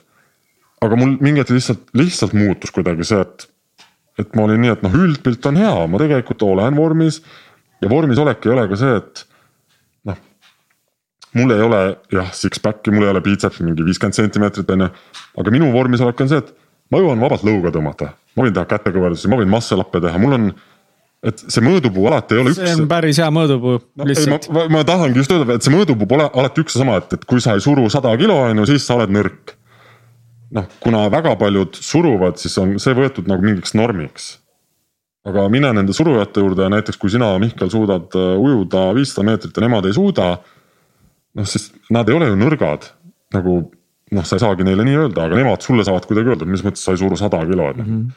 aga mul mingi hetk lihtsalt, lihtsalt muutus kuidagi see, et, et ma olin nii, et noh, üldpilt on hea, ma tegelikult olen vormis. ja vormis olek ei ole ka see, et noh. mul ei ole jah, six-pack'i, mul ei ole biitsepsi mingi viiskümmend sentimeetrit on ju. aga minu vormis olek on see, et ma jõuan vabalt lõuga tõmmata, ma võin teha kätekõverdusi, ma võin muscle up'e teha, mul on et see mõõdupuu alati ei ole üks. see on päris hea mõõdupuu no,. Ma, ma, ma tahangi just öelda, et see mõõdupuu pole alati üks ja sama, et, et kui sa ei suru sada kilo, on ju, siis sa oled nõrk. noh, kuna väga paljud suruvad, siis on see võetud nagu mingiks normiks. aga mine nende surujate juurde ja näiteks kui sina, Mihkel, suudad äh, ujuda viissada meetrit ja nemad ei suuda. noh, siis nad ei ole ju nõrgad nagu noh, sa ei saagi neile nii öelda, aga nemad sulle saavad kuidagi öelda, et mis mõttes sa ei suru sada kilo, et noh -hmm..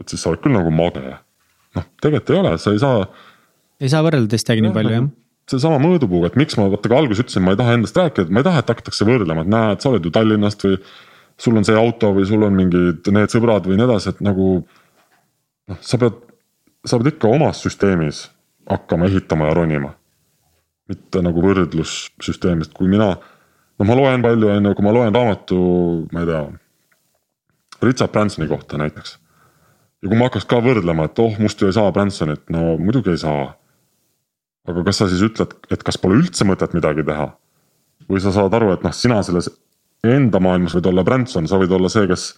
et siis sa oled küll nagu mage noh, tegelikult ei ole, sa ei saa. ei saa võrrelda teistega nii palju jah seesama mõõdupuuga, et miks ma vaata ka alguses ütlesin, ma ei taha endast rääkida, ma ei taha, et hakatakse võrdlema, et näed, sa oled ju Tallinnast või. sul on see auto või sul on mingid need sõbrad või nii edasi, et nagu. noh, sa pead, sa pead ikka omas süsteemis hakkama ehitama ja ronima. mitte nagu võrdlussüsteemist, kui mina, no ma loen palju, on ju, kui ma loen raamatu, ma ei tea. Richard Bransoni kohta näiteks ja kui ma hakkaks ka võrdlema, et oh, must ju ei saa Bransonit, no muidugi ei saa. aga kas sa siis ütled, et kas pole üldse mõtet midagi teha? või sa saad aru, et noh, sina selles enda maailmas võid olla Branson, sa võid olla see, kes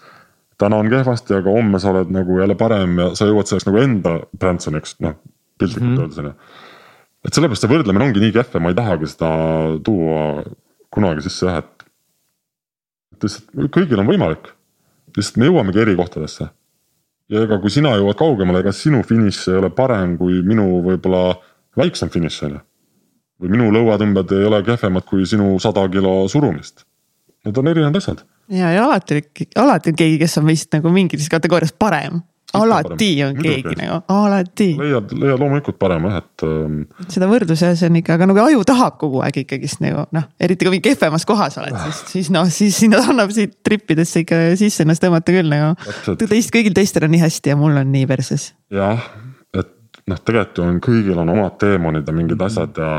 täna on kehvasti, aga homme sa oled nagu jälle parem ja sa jõuad selleks nagu enda Bransoniks, noh piltlikult mm -hmm. öeldes on ju. et sellepärast see võrdlemine ongi nii kehv ja ma ei tahagi seda tuua kunagi sisse jah, et. et lihtsalt kõigil on võimalik, lihtsalt me jõuamegi eri kohtadesse ja ega kui sina jõuad kaugemale, ega sinu finiš ei ole parem kui minu võib-olla väiksem finiš on ju. või minu lõuatõmbed ei ole kehvemad kui sinu sada kilo surumist. Need on erinevad asjad. ja, ja alati, alati on keegi, kes on meist nagu mingis kategoorias parem alati on Muidugi. keegi nagu, alati. leiad, leiad loomulikult parema jah, et ähm.... seda võrdluse see on ikka, aga nagu aju tahab kogu aeg ikkagist nagu noh, eriti kui mingi kehvemas kohas oled, siis, siis noh, siis sinna annab siit trippidesse ikka sisse ennast tõmmata küll nagu. teist, kõigil teistel on nii hästi ja mul on nii perses. jah, et noh, tegelikult on kõigil on omad teemonid ja mingid asjad ja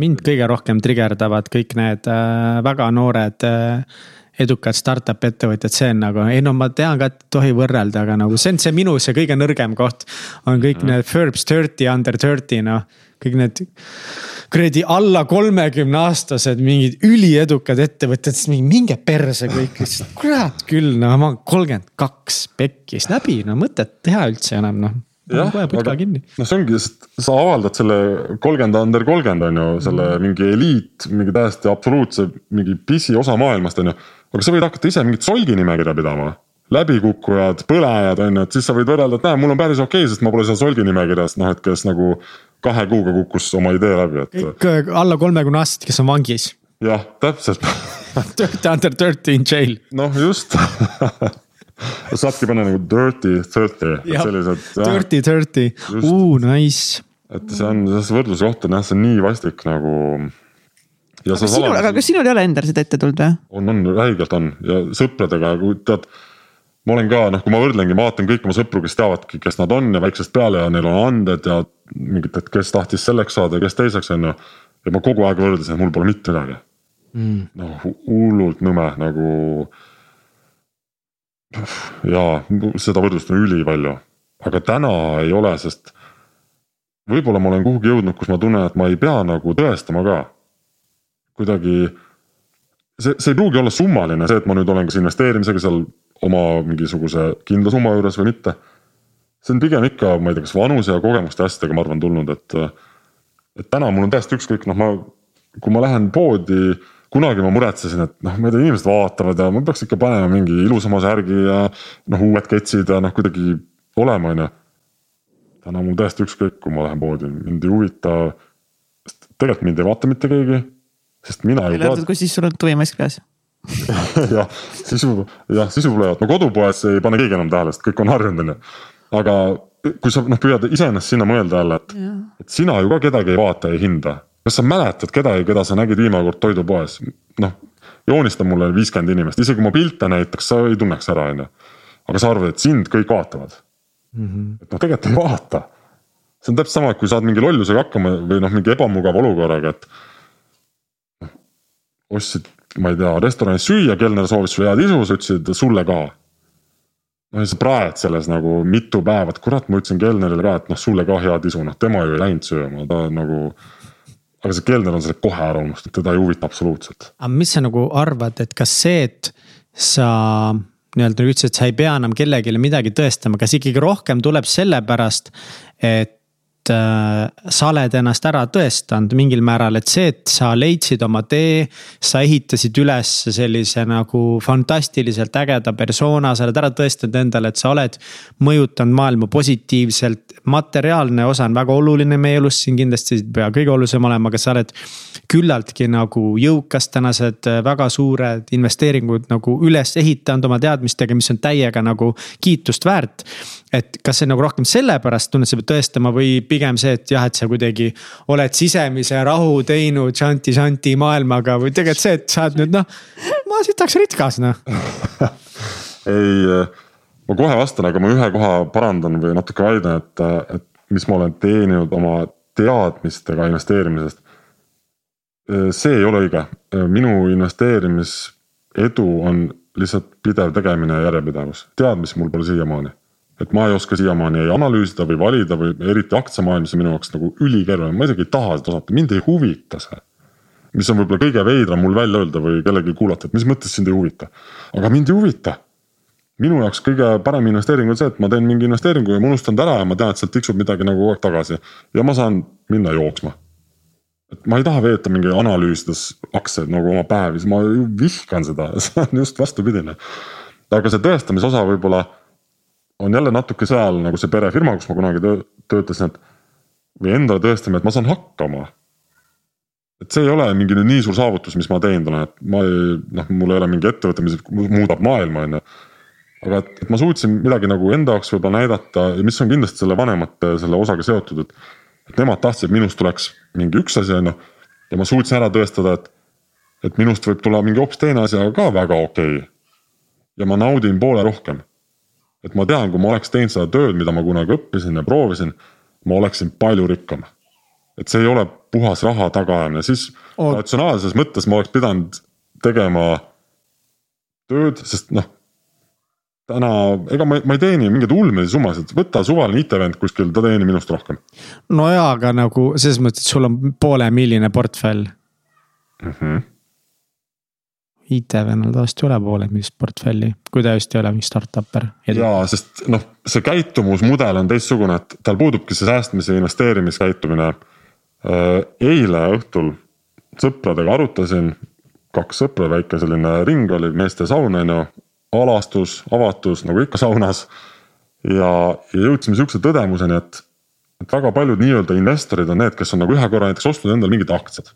mind kõige rohkem trigerdavad kõik need äh, väga noored äh, edukad startup ettevõtjad, see on nagu, ei no ma tean ka, et ei tohi võrrelda, aga nagu see on see minu see kõige nõrgem koht. on kõik mm. need Forbes thirty, under thirty noh, kõik need kuradi alla kolmekümne aastased mingid üliedukad ettevõtjad, siis mingi minge perse kõik, kurat küll, no ma kolmkümmend kaks pekkis läbi, no mõtet teha üldse enam noh jah, aga noh, see ongi, sa avaldad selle kolmkümmend under kolmkümmend on ju, selle mm. mingi eliit, mingi täiesti absoluutse mingi pisiosa maailmast on ju. Aga sa võid hakata ise mingit solgi nimekirja pidama. läbikukkujad, põlejad on ju, et siis sa võid võrrelda, et näe, mul on päris okei okay,, sest ma pole seal solgi nimekirjas, noh, et kes nagu kahe kuuga kukkus oma idee läbi, et. kõik alla kolmekümne aastased, kes on vangis. jah, täpselt [LAUGHS] Under thirty in jail. noh, just [LAUGHS] saabki panna nagu dirty thirty, sellised. Dirty thirty, uu nice. et see on, see võrdluse koht on jah, see on nii vastik nagu. Aga sinul, aga kas sinul ei ole endal seda ette tulnud või? on, on, räigelt on ja sõpradega, kui tead ma olen ka noh, kui ma võrdlengi, ma vaatan kõiki oma sõpru, kes teavadki, kes nad on ja väiksest peale ja neil on anded ja mingid, et kes tahtis selleks saada ja kes teiseks on ju. ja ma kogu aeg võrdlesin, et mul pole mitte midagi mm.. noh, hullult nõme nagu jaa, seda võrdlust on ülipalju, aga täna ei ole, sest võib-olla ma olen kuhugi jõudnud, kus ma tunnen, et ma ei pea nagu tõestama ka. Kuidagi, see, see ei pruugi olla summaline, see, et ma nüüd olen kas investeerimisega seal oma mingisuguse kindla summa juures või mitte. see on pigem ikka, ma ei tea, kas vanuse ja kogemuste asjadega, ma arvan, tulnud, et. et täna mul on täiesti ükskõik, noh, ma, kui ma lähen poodi kunagi ma muretsesin, et noh, ma ei tea, inimesed vaatavad ja ma peaks ikka panema mingi ilusama särgi ja noh, uued ketsid ja noh, kuidagi olema, on ju. täna mul täiesti ükskõik, kui ma lähen poodi, mind ei huvita. tegelikult mind ei vaata mitte keegi, sest mina ju. kui siis sul on tuvimask käes [LAUGHS] jah, sisu, jah, sisupoolejad, no kodupoes ei pane keegi enam tähele, sest kõik on harjunud, on ju. aga kui sa noh, püüad iseennast sinna mõelda jälle, et, et sina ju ka kedagi ei vaata, ei hinda kas sa mäletad kedagi, keda sa nägid viimane kord toidupoes? noh, joonista mulle viiskümmend inimest, isegi kui ma pilte näitaks, sa ei tunneks ära, on ju. aga sa arvad, et sind kõik vaatavad mm. -hmm. et noh, tegelikult ei vaata. see on täpselt sama, et kui saad mingi lollusega hakkama või noh, mingi ebamugava olukorraga, et. Ostsid, ma ei tea, restoranis süüa, kelner soovis sulle head isu, sa ütlesid sulle ka. no ja sa praed selles nagu mitu päeva, et kurat, ma ütlesin kelnerile ka, et noh, sulle ka head isu, noh tema ju ei läinud sööma, ta nagu aga see kelner on selle kohe ära unustanud, teda ei huvita absoluutselt. aga mis sa nagu arvad, et kas see, et sa nii-öelda ütlesid, et sa ei pea enam kellelegi midagi tõestama, kas ikkagi rohkem tuleb sellepärast, et sa oled ennast ära tõestanud mingil määral, et see, et sa leidsid oma tee. sa ehitasid üles sellise nagu fantastiliselt ägeda persona, sa oled ära tõestanud endale, et sa oled mõjutanud maailma positiivselt. materiaalne osa on väga oluline meie elus, siin kindlasti ei pea kõige olulisem olema, aga sa oled küllaltki nagu jõukas, tänased väga suured investeeringud nagu üles ehitanud oma teadmistega, mis on täiega nagu kiitust väärt. et kas see nagu rohkem sellepärast tunned, sa pead tõestama või pigem see, et jah, et sa kuidagi oled sisemise rahu teinud šanti-šanti maailmaga või tegelikult see, et sa oled nüüd noh, ma sitaks rikas noh. [LAUGHS] Ei, ma kohe vastan, aga ma ühe koha parandan või natuke väidan, et, et mis ma olen teeninud oma teadmistega investeerimisest. see ei ole õige, minu investeerimisedu on lihtsalt pidev tegemine ja järjepidevus, teadmisi mul pole siiamaani et ma ei oska siiamaani ei analüüsida või valida või eriti aktsiamaailmas on minu jaoks nagu ülikeeruline, ma isegi ei taha seda osata, mind ei huvita see. mis on võib-olla kõige veidram mul välja öelda või kellelgi kuulata, et mis mõttes sind ei huvita, aga mind ei huvita. minu jaoks kõige parem investeering on see, et ma teen mingi investeeringu ja ma unustan ta ära ja ma tean, et sealt tiksub midagi nagu kogu aeg tagasi ja ma saan minna jooksma. et ma ei taha veeta mingi analüüsides aktsiaid nagu oma päevi, ma vihkan seda, [LAUGHS] see on just vastupidine. aga see tõestamise osa võib-olla on jälle natuke seal nagu see perefirma, kus ma kunagi töötasin, et. või endale tõestama, et ma saan hakkama. et see ei ole mingi nii suur saavutus, mis ma teinud olen, et ma ei, noh, mul ei ole mingi ettevõte, mis muudab maailma, on ju. aga et, et ma suutsin midagi nagu enda jaoks võib-olla näidata ja mis on kindlasti selle vanemate selle osaga seotud, et. et nemad tahtsid, et minust tuleks mingi üks asi, on ju. ja ma suutsin ära tõestada, et, et minust võib tulla mingi hoopis teine asi, aga ka väga okei okay.. ja ma naudin poole rohkem et ma tean, kui ma oleks teinud seda tööd, mida ma kunagi õppisin ja proovisin, ma oleksin palju rikkam. et see ei ole puhas raha tagaajamine, siis oh. ratsionaalses mõttes ma oleks pidanud tegema tööd, sest noh. täna, ega ma, ma ei teeni mingeid ulmelisi summasid, võta suvaline IT-vend kuskil, ta teenib minust rohkem. no jaa, aga nagu selles mõttes, et sul on poolemiljone portfell mm. -hmm IT-vennal tavaliselt ei ole poole millist portfelli, kui ta just ei ole mingi startup'er. jaa, sest noh, see käitumusmudel on teistsugune, et tal puudubki see säästmise ja investeerimiskäitumine. Äh, eile õhtul sõpradega arutasin, kaks sõpra, väike selline ring oli, meeste saun on ju, alastus, avatus nagu ikka saunas. ja, ja jõudsime sihukese tõdemuseni, et, et väga paljud nii-öelda investorid on need, kes on nagu ühe korra näiteks ostnud endale mingid aktsiad.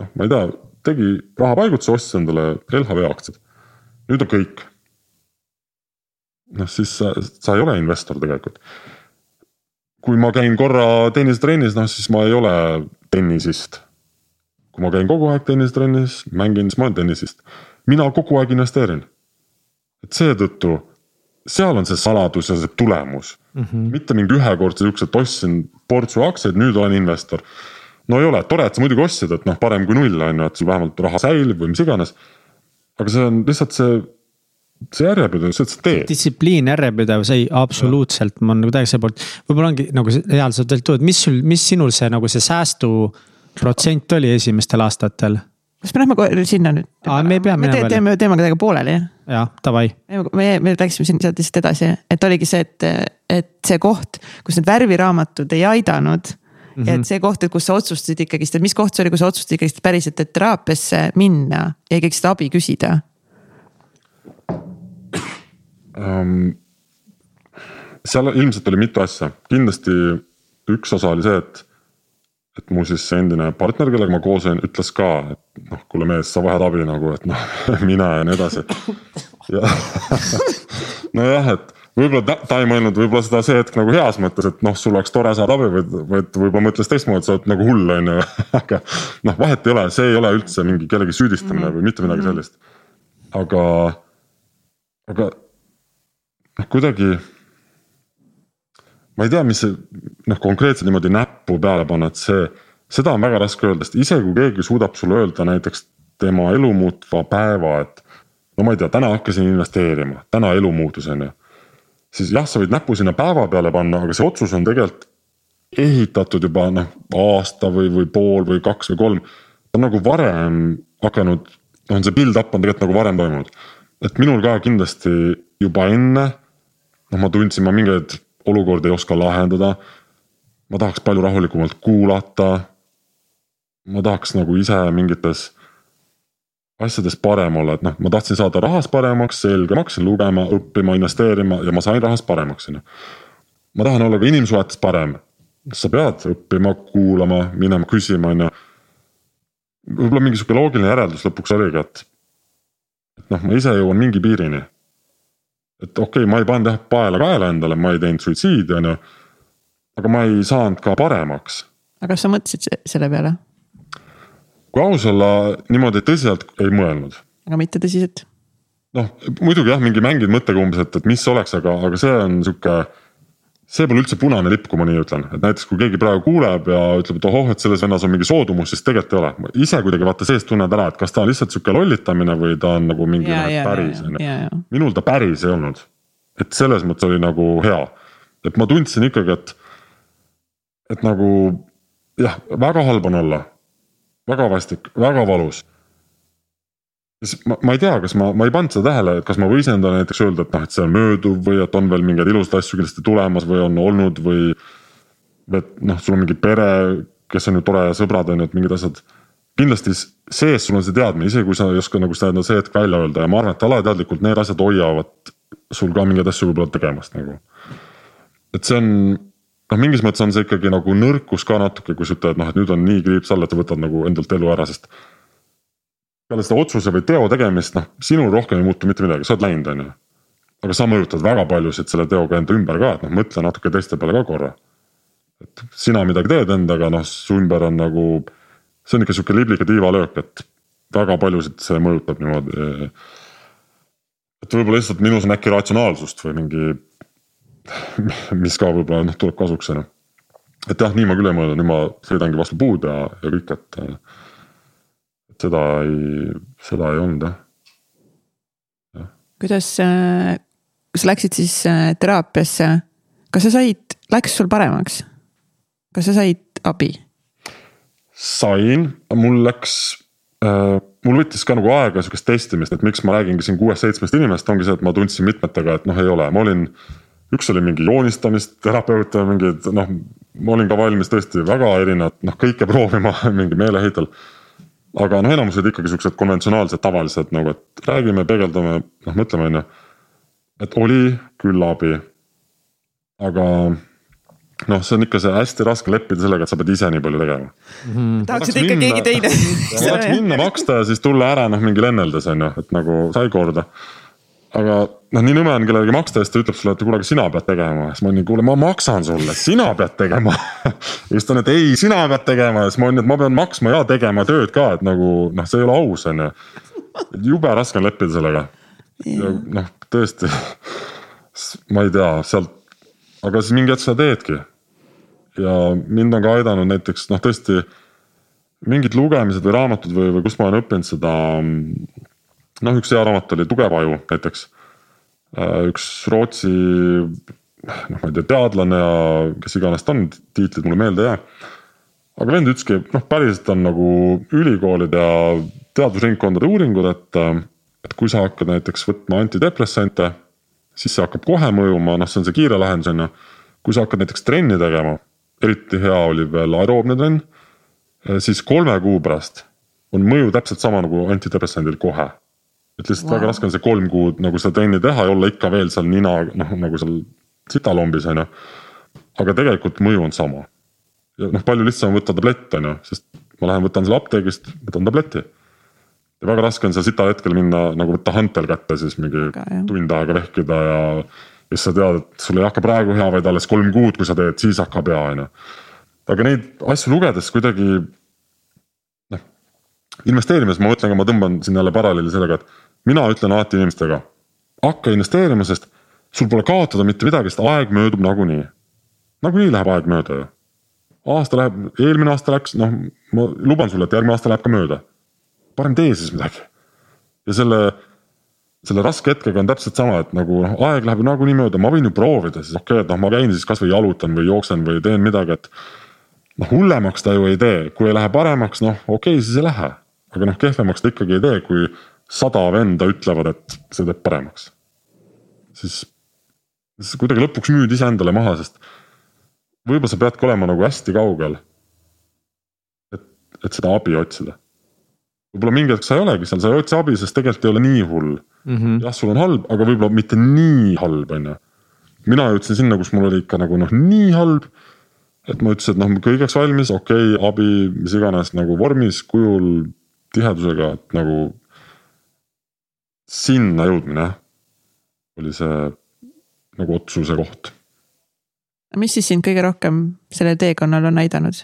noh, ma ei tea tegi rahapaigutuse, ostis endale LHV aktsiad. nüüd on kõik. noh, siis sa, sa ei ole investor tegelikult. kui ma käin korra tennisetrennis, noh siis ma ei ole tennisist. kui ma käin kogu aeg tennisetrennis, mängin, siis ma olen tennisist. mina kogu aeg investeerin. et seetõttu seal on see saladus ja see tulemus mm, -hmm. mitte mingi ühekordse siukse, et ostsin portsu aktsiaid, nüüd olen investor no ei ole, tore, et sa muidugi ostsid, et noh, parem kui null on ju, et sul vähemalt raha säilib või mis iganes. aga see on lihtsalt see, see järjepidevus, see, et sa teed. distsipliin, järjepidevus, ei absoluutselt, ma olen nagu täiesti selle poolt, võib-olla ongi nagu sa tegelikult tuud, mis sul, mis sinul see nagu see säästuprotsent oli esimestel aastatel? kas me lähme kohe sinna nüüd? me ei pea minema veel. teeme teemaga täiega pooleli jah? jah, davai. me, me läksime siin sealt lihtsalt edasi, et oligi see, et, et see koht, kus need värviraamatud ei aidanud Mm -hmm. et see koht, et kus sa otsustasid ikkagist, et mis koht see oli, kus sa otsustasid ikkagist päriselt, et teraapiasse minna ja ikkagi seda abi küsida um,? seal ilmselt oli mitu asja, kindlasti üks osa oli see, et, et mu siis endine partner, kellega ma koos olin, ütles ka, et noh, kuule mees, sa vajad abi nagu, et noh, [LAUGHS] mine ja nii edasi. ja [LAUGHS] nojah, et võib-olla ta, ta ei mõelnud võib-olla seda see hetk nagu heas mõttes, et noh, sul oleks tore saada abi, vaid, vaid võib-olla mõtles teistmoodi, sa oled nagu hull, on ju. [LAUGHS] aga noh, vahet ei ole, see ei ole üldse mingi kellegi süüdistamine mm -hmm. või mitte midagi mhm. sellist. aga, aga noh, kuidagi. ma ei tea, mis see noh, konkreetselt niimoodi näppu peale panna, et see, seda on väga raske öelda, sest isegi kui keegi suudab sulle öelda näiteks tema elu muutva päeva, et. no ma ei tea, täna hakkasin investeerima, täna elu muutus, on ju. Siis jah, sa võid näpu sinna päeva peale panna, aga see otsus on tegelikult ehitatud juba noh, aasta või, või pool või kaks või kolm. ta on nagu varem hakanud, noh, see build-up on tegelikult nagu varem toimunud. et minul ka kindlasti juba enne, noh, ma tundsin, ma mingeid olukordi ei oska lahendada. ma tahaks palju rahulikumalt kuulata. ma tahaks nagu ise mingites asjades parem olla, et noh, ma tahtsin saada rahas paremaks, selge, ma hakkasin lugema, õppima, investeerima ja ma sain rahas paremaks, on ju. ma tahan olla ka inimsuhetes parem, sa pead õppima, kuulama, minema küsima, on ju. võib-olla mingi sihuke loogiline järeldus lõpuks oligi, et, et noh, ma ise jõuan mingi piirini et okei okay,, ma ei pannud jah paela kaela endale, ma ei teinud suitsiidi, on ju. aga ma ei saanud ka paremaks. aga kas sa mõtlesid selle peale? Kui aus olla, niimoodi tõsiselt ei mõelnud. aga mitte tõsiselt? noh, muidugi jah, mingi mängid mõttega umbes, et, et mis oleks, aga, aga see on sihuke see pole üldse punane lipp, kui ma nii ütlen, et näiteks kui keegi praegu kuuleb ja ütleb, et ohoh, et selles vennas on mingi soodumus, siis tegelikult ei ole. ise kuidagi vaata seest tunned ära, et kas ta on lihtsalt sihuke lollitamine või ta on nagu mingi ja, ja, päris on ju. minul ta päris ei olnud. et selles mõttes oli nagu hea, et ma tundsin ikkagi, et, et nagu jah, väga halb on olla. Väga vastik, väga valus ma, ma ei tea, kas ma, ma ei pannud seda tähele, et kas ma võisin endale näiteks öelda, et noh, et see on mööduv või et on veel mingeid ilusaid asju kindlasti tulemas või on olnud või. et noh, sul on mingi pere, kes on ju tore ja sõbrad on ju, et mingid asjad. kindlasti sees sul on see teadmine, isegi kui sa ei oska nagu seda see hetk välja öelda ja ma arvan, et alateadlikult need asjad hoiavad sul ka mingeid asju võib-olla tegemast nagu. et see on noh, mingis mõttes on see ikkagi nagu nõrkus ka natuke, kui sa ütled, noh, et nüüd on nii kriips all, et sa võtad nagu endalt elu ära, sest peale seda otsuse või teo tegemist, noh, sinul rohkem ei muutu mitte midagi, sa oled läinud, on ju. aga sa mõjutad väga paljusid selle teoga enda ümber ka, et noh, mõtle natuke teiste peale ka korra. et sina midagi teed endaga, noh, su ümber on nagu, see on ikka sihuke liblika tiivalöök, et väga paljusid see mõjutab niimoodi. et võib-olla lihtsalt minus on äkki ratsionaalsust või mingi, [LAUGHS] mis ka võib-olla noh, tuleb kasuks, on ju. et jah, nii ma küll ei mõelnud, nüüd ma sõidangi vastu puud ja, ja kõik, et seda ei, seda ei olnud jah ja.. kuidas, äh, sa läksid siis äh, teraapiasse, kas sa said, läks sul paremaks? kas sa said abi? sain, mul läks äh,, mul võttis ka nagu aega sihukest testimist, et miks ma räägingi siin kuuest-seitsmest inimesest, ongi see, et ma tundsin mitmetega, et noh, ei ole, ma olin. Üks oli mingi joonistamist terapeut ja mingid noh, ma olin ka valmis tõesti väga erinevat, noh kõike proovima [LAUGHS] mingi meeleheitel aga noh, enamus olid ikkagi siuksed konventsionaalsed, tavalised nagu, et räägime, peegeldame, noh mõtleme, on ju. et oli küll abi. aga noh, see on ikka see hästi raske leppida sellega, et sa pead ise nii palju tegema mm. tahaksid ikka minna, keegi teine [LAUGHS] tahaks minna maksta ja siis tulla ära noh, mingi lenneldes on ju, et nagu sai korda aga noh, nii nõme on kellelegi maksta ja siis ta ütleb sulle, et kuule, aga sina pead tegema, siis ma olin, kuule, ma maksan sulle, sina pead tegema [LAUGHS] ja siis ta on, et ei, sina pead tegema ja siis ma olin, et ma pean maksma ja tegema tööd ka, et nagu noh, see ei ole aus, on ju. jube raske on leppida sellega. ja noh, tõesti, ma ei tea, sealt, aga siis mingi hetk sa teedki. ja mind on ka aidanud näiteks noh, tõesti mingid lugemised või raamatud või, või kust ma olen õppinud seda noh, üks hea raamat oli Tugev aju näiteks. Äh, üks Rootsi noh, ma ei tea, teadlane ja kes iganes ta on, tiitlid mulle meelde ei jää. aga vend ütleski, noh, päriselt on nagu ülikoolide ja teadusringkondade uuringud, et, et kui sa hakkad näiteks võtma antidepressante, siis see hakkab kohe mõjuma, noh, see on see kiire lahendus on ju. kui sa hakkad näiteks trenni tegema, eriti hea oli veel aeroobne trenn, siis kolme kuu pärast on mõju täpselt sama nagu antidepressandil kohe et lihtsalt wow. väga raske on see kolm kuud nagu seda trenni teha ja olla ikka veel seal nina noh, nagu seal sitalombis on ju. aga tegelikult mõju on sama. ja noh, palju lihtsam on võtta tablett on ju, sest ma lähen võtan selle apteegist, võtan tableti. ja väga raske on seal sita hetkel minna nagu võtta hantel kätte siis mingi aga, tund aega vehkida ja. ja siis sa tead, et sul ei hakka praegu hea, vaid alles kolm kuud, kui sa teed, siis hakkab hea on ju. aga neid asju lugedes kuidagi noh investeerimis ma mõtlen ka, ma tõmban siin jälle paralleeli sellega, et mina ütlen alati inimestega, hakka investeerima, sest sul pole kaotada mitte midagi, sest aeg möödub nagunii. nagunii läheb aeg mööda ju. aasta läheb, eelmine aasta läks, noh, ma luban sulle, et järgmine aasta läheb ka mööda. parem tee siis midagi. ja selle, selle raske hetkega on täpselt sama, et nagu noh, aeg läheb nagunii mööda, ma võin ju proovida siis okei okay,, et noh, ma käin siis kasvõi jalutan või jooksen või teen midagi, et. noh, hullemaks ta ju ei tee, kui ei lähe paremaks, noh, okei okay,, siis ei lähe. aga noh, kehvemaks ta ikkagi ei tee, kui sada venda ütlevad, et see teeb paremaks. siis, siis kuidagi lõpuks müüd iseendale maha, sest võib-olla sa peadki olema nagu hästi kaugel. et, et seda abi otsida. võib-olla mingi hetk sa ei olegi seal, sa ei otsi abi, sest tegelikult ei ole nii hull mm. -hmm. jah, sul on halb, aga võib-olla mitte nii halb, on ju. mina jõudsin sinna, kus mul oli ikka nagu noh, nii halb. et ma ütlesin, et noh, kõigeks valmis, okei okay,, abi, mis iganes nagu vormis, kujul, tihedusega, et nagu sinna jõudmine oli see nagu otsuse koht. mis siis sind kõige rohkem sellel teekonnal on aidanud?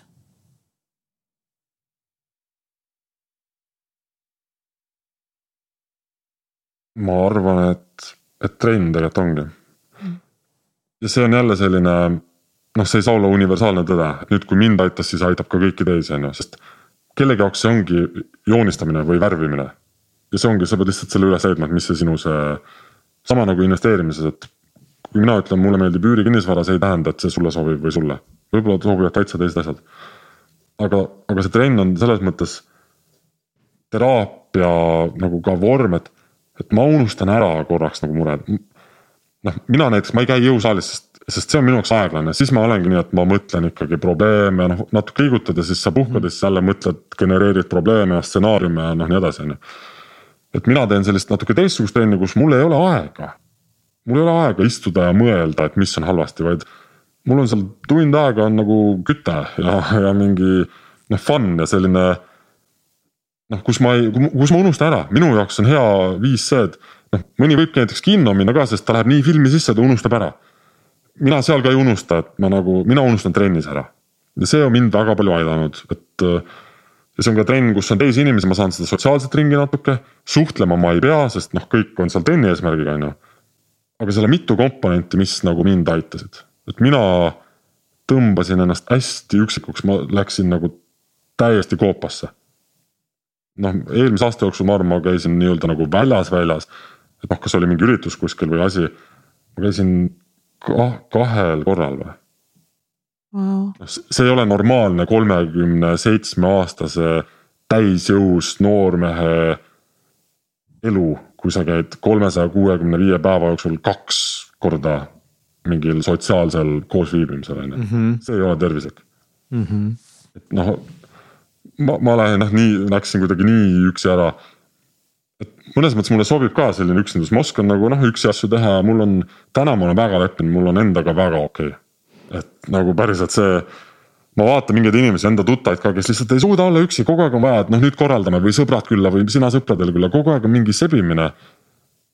ma arvan, et, et trenn tegelikult ongi. ja see on jälle selline, noh, see ei saa olla universaalne tõde, nüüd kui mind aitas, siis aitab ka kõiki teisi, on ju, sest kellegi jaoks see ongi joonistamine või värvimine ja see ongi, sa pead lihtsalt selle üles leidma, et mis see sinu see, sama nagu investeerimises, et kui mina ütlen, mulle meeldib üürikinnisvara, see ei tähenda, et see sulle sobib või sulle. võib-olla sobivad täitsa teised asjad. aga, aga see trenn on selles mõttes teraapia nagu ka vorm, et, et ma unustan ära korraks nagu mured. noh, mina näiteks, ma ei käi jõusaalis, sest, sest see on minu jaoks aeglane, siis ma olengi nii, et ma mõtlen ikkagi probleeme, noh natuke liigutad ja siis sa puhkad ja siis jälle mõtled, genereerid probleeme ja stsenaariume ja noh, nii edasi, on ju et mina teen sellist natuke teistsugust trenni, kus mul ei ole aega. mul ei ole aega istuda ja mõelda, et mis on halvasti, vaid mul on seal tund aega on nagu küte ja, ja mingi noh, fun ja selline. noh, kus ma ei, kus ma unustan ära, minu jaoks on hea viis see, et noh, mõni võibki näiteks kinno minna ka, sest ta läheb nii filmi sisse, ta unustab ära. mina seal ka ei unusta, et ma nagu, mina unustan trennis ära ja see on mind väga palju aidanud, et ja see on ka trenn, kus on teisi inimesi, ma saan seda sotsiaalset ringi natuke, suhtlema ma ei pea, sest noh, kõik on seal trenni eesmärgiga, on ju. aga seal on mitu komponenti, mis nagu mind aitasid, et mina tõmbasin ennast hästi üksikuks, ma läksin nagu täiesti koopasse. noh, eelmise aasta jooksul ma arvan, ma käisin nii-öelda nagu väljas, väljas. et noh, kas oli mingi üritus kuskil või asi. ma käisin kah, kahel korral või wow.. see ei ole normaalne kolmekümne seitsme aastase täisjõus noormehe elu, kui sa käid kolmesaja kuuekümne viie päeva jooksul kaks korda mingil sotsiaalsel koosviibimisel on ju, mhm. see ei ole tervislik mm. -hmm. et noh, ma, ma lähen noh, nii läksin kuidagi nii üksi ära. et mõnes mõttes mulle sobib ka selline üksindus, ma oskan nagu noh, üksi asju teha, mul on, täna ma olen väga leppinud, mul on endaga väga okei okay et nagu päriselt see ma vaatan mingeid inimesi, enda tuttaid ka, kes lihtsalt ei suuda olla üksi, kogu aeg on vaja, et noh, nüüd korraldame või sõbrad külla või sina sõpradele külla, kogu aeg on mingi sebimine.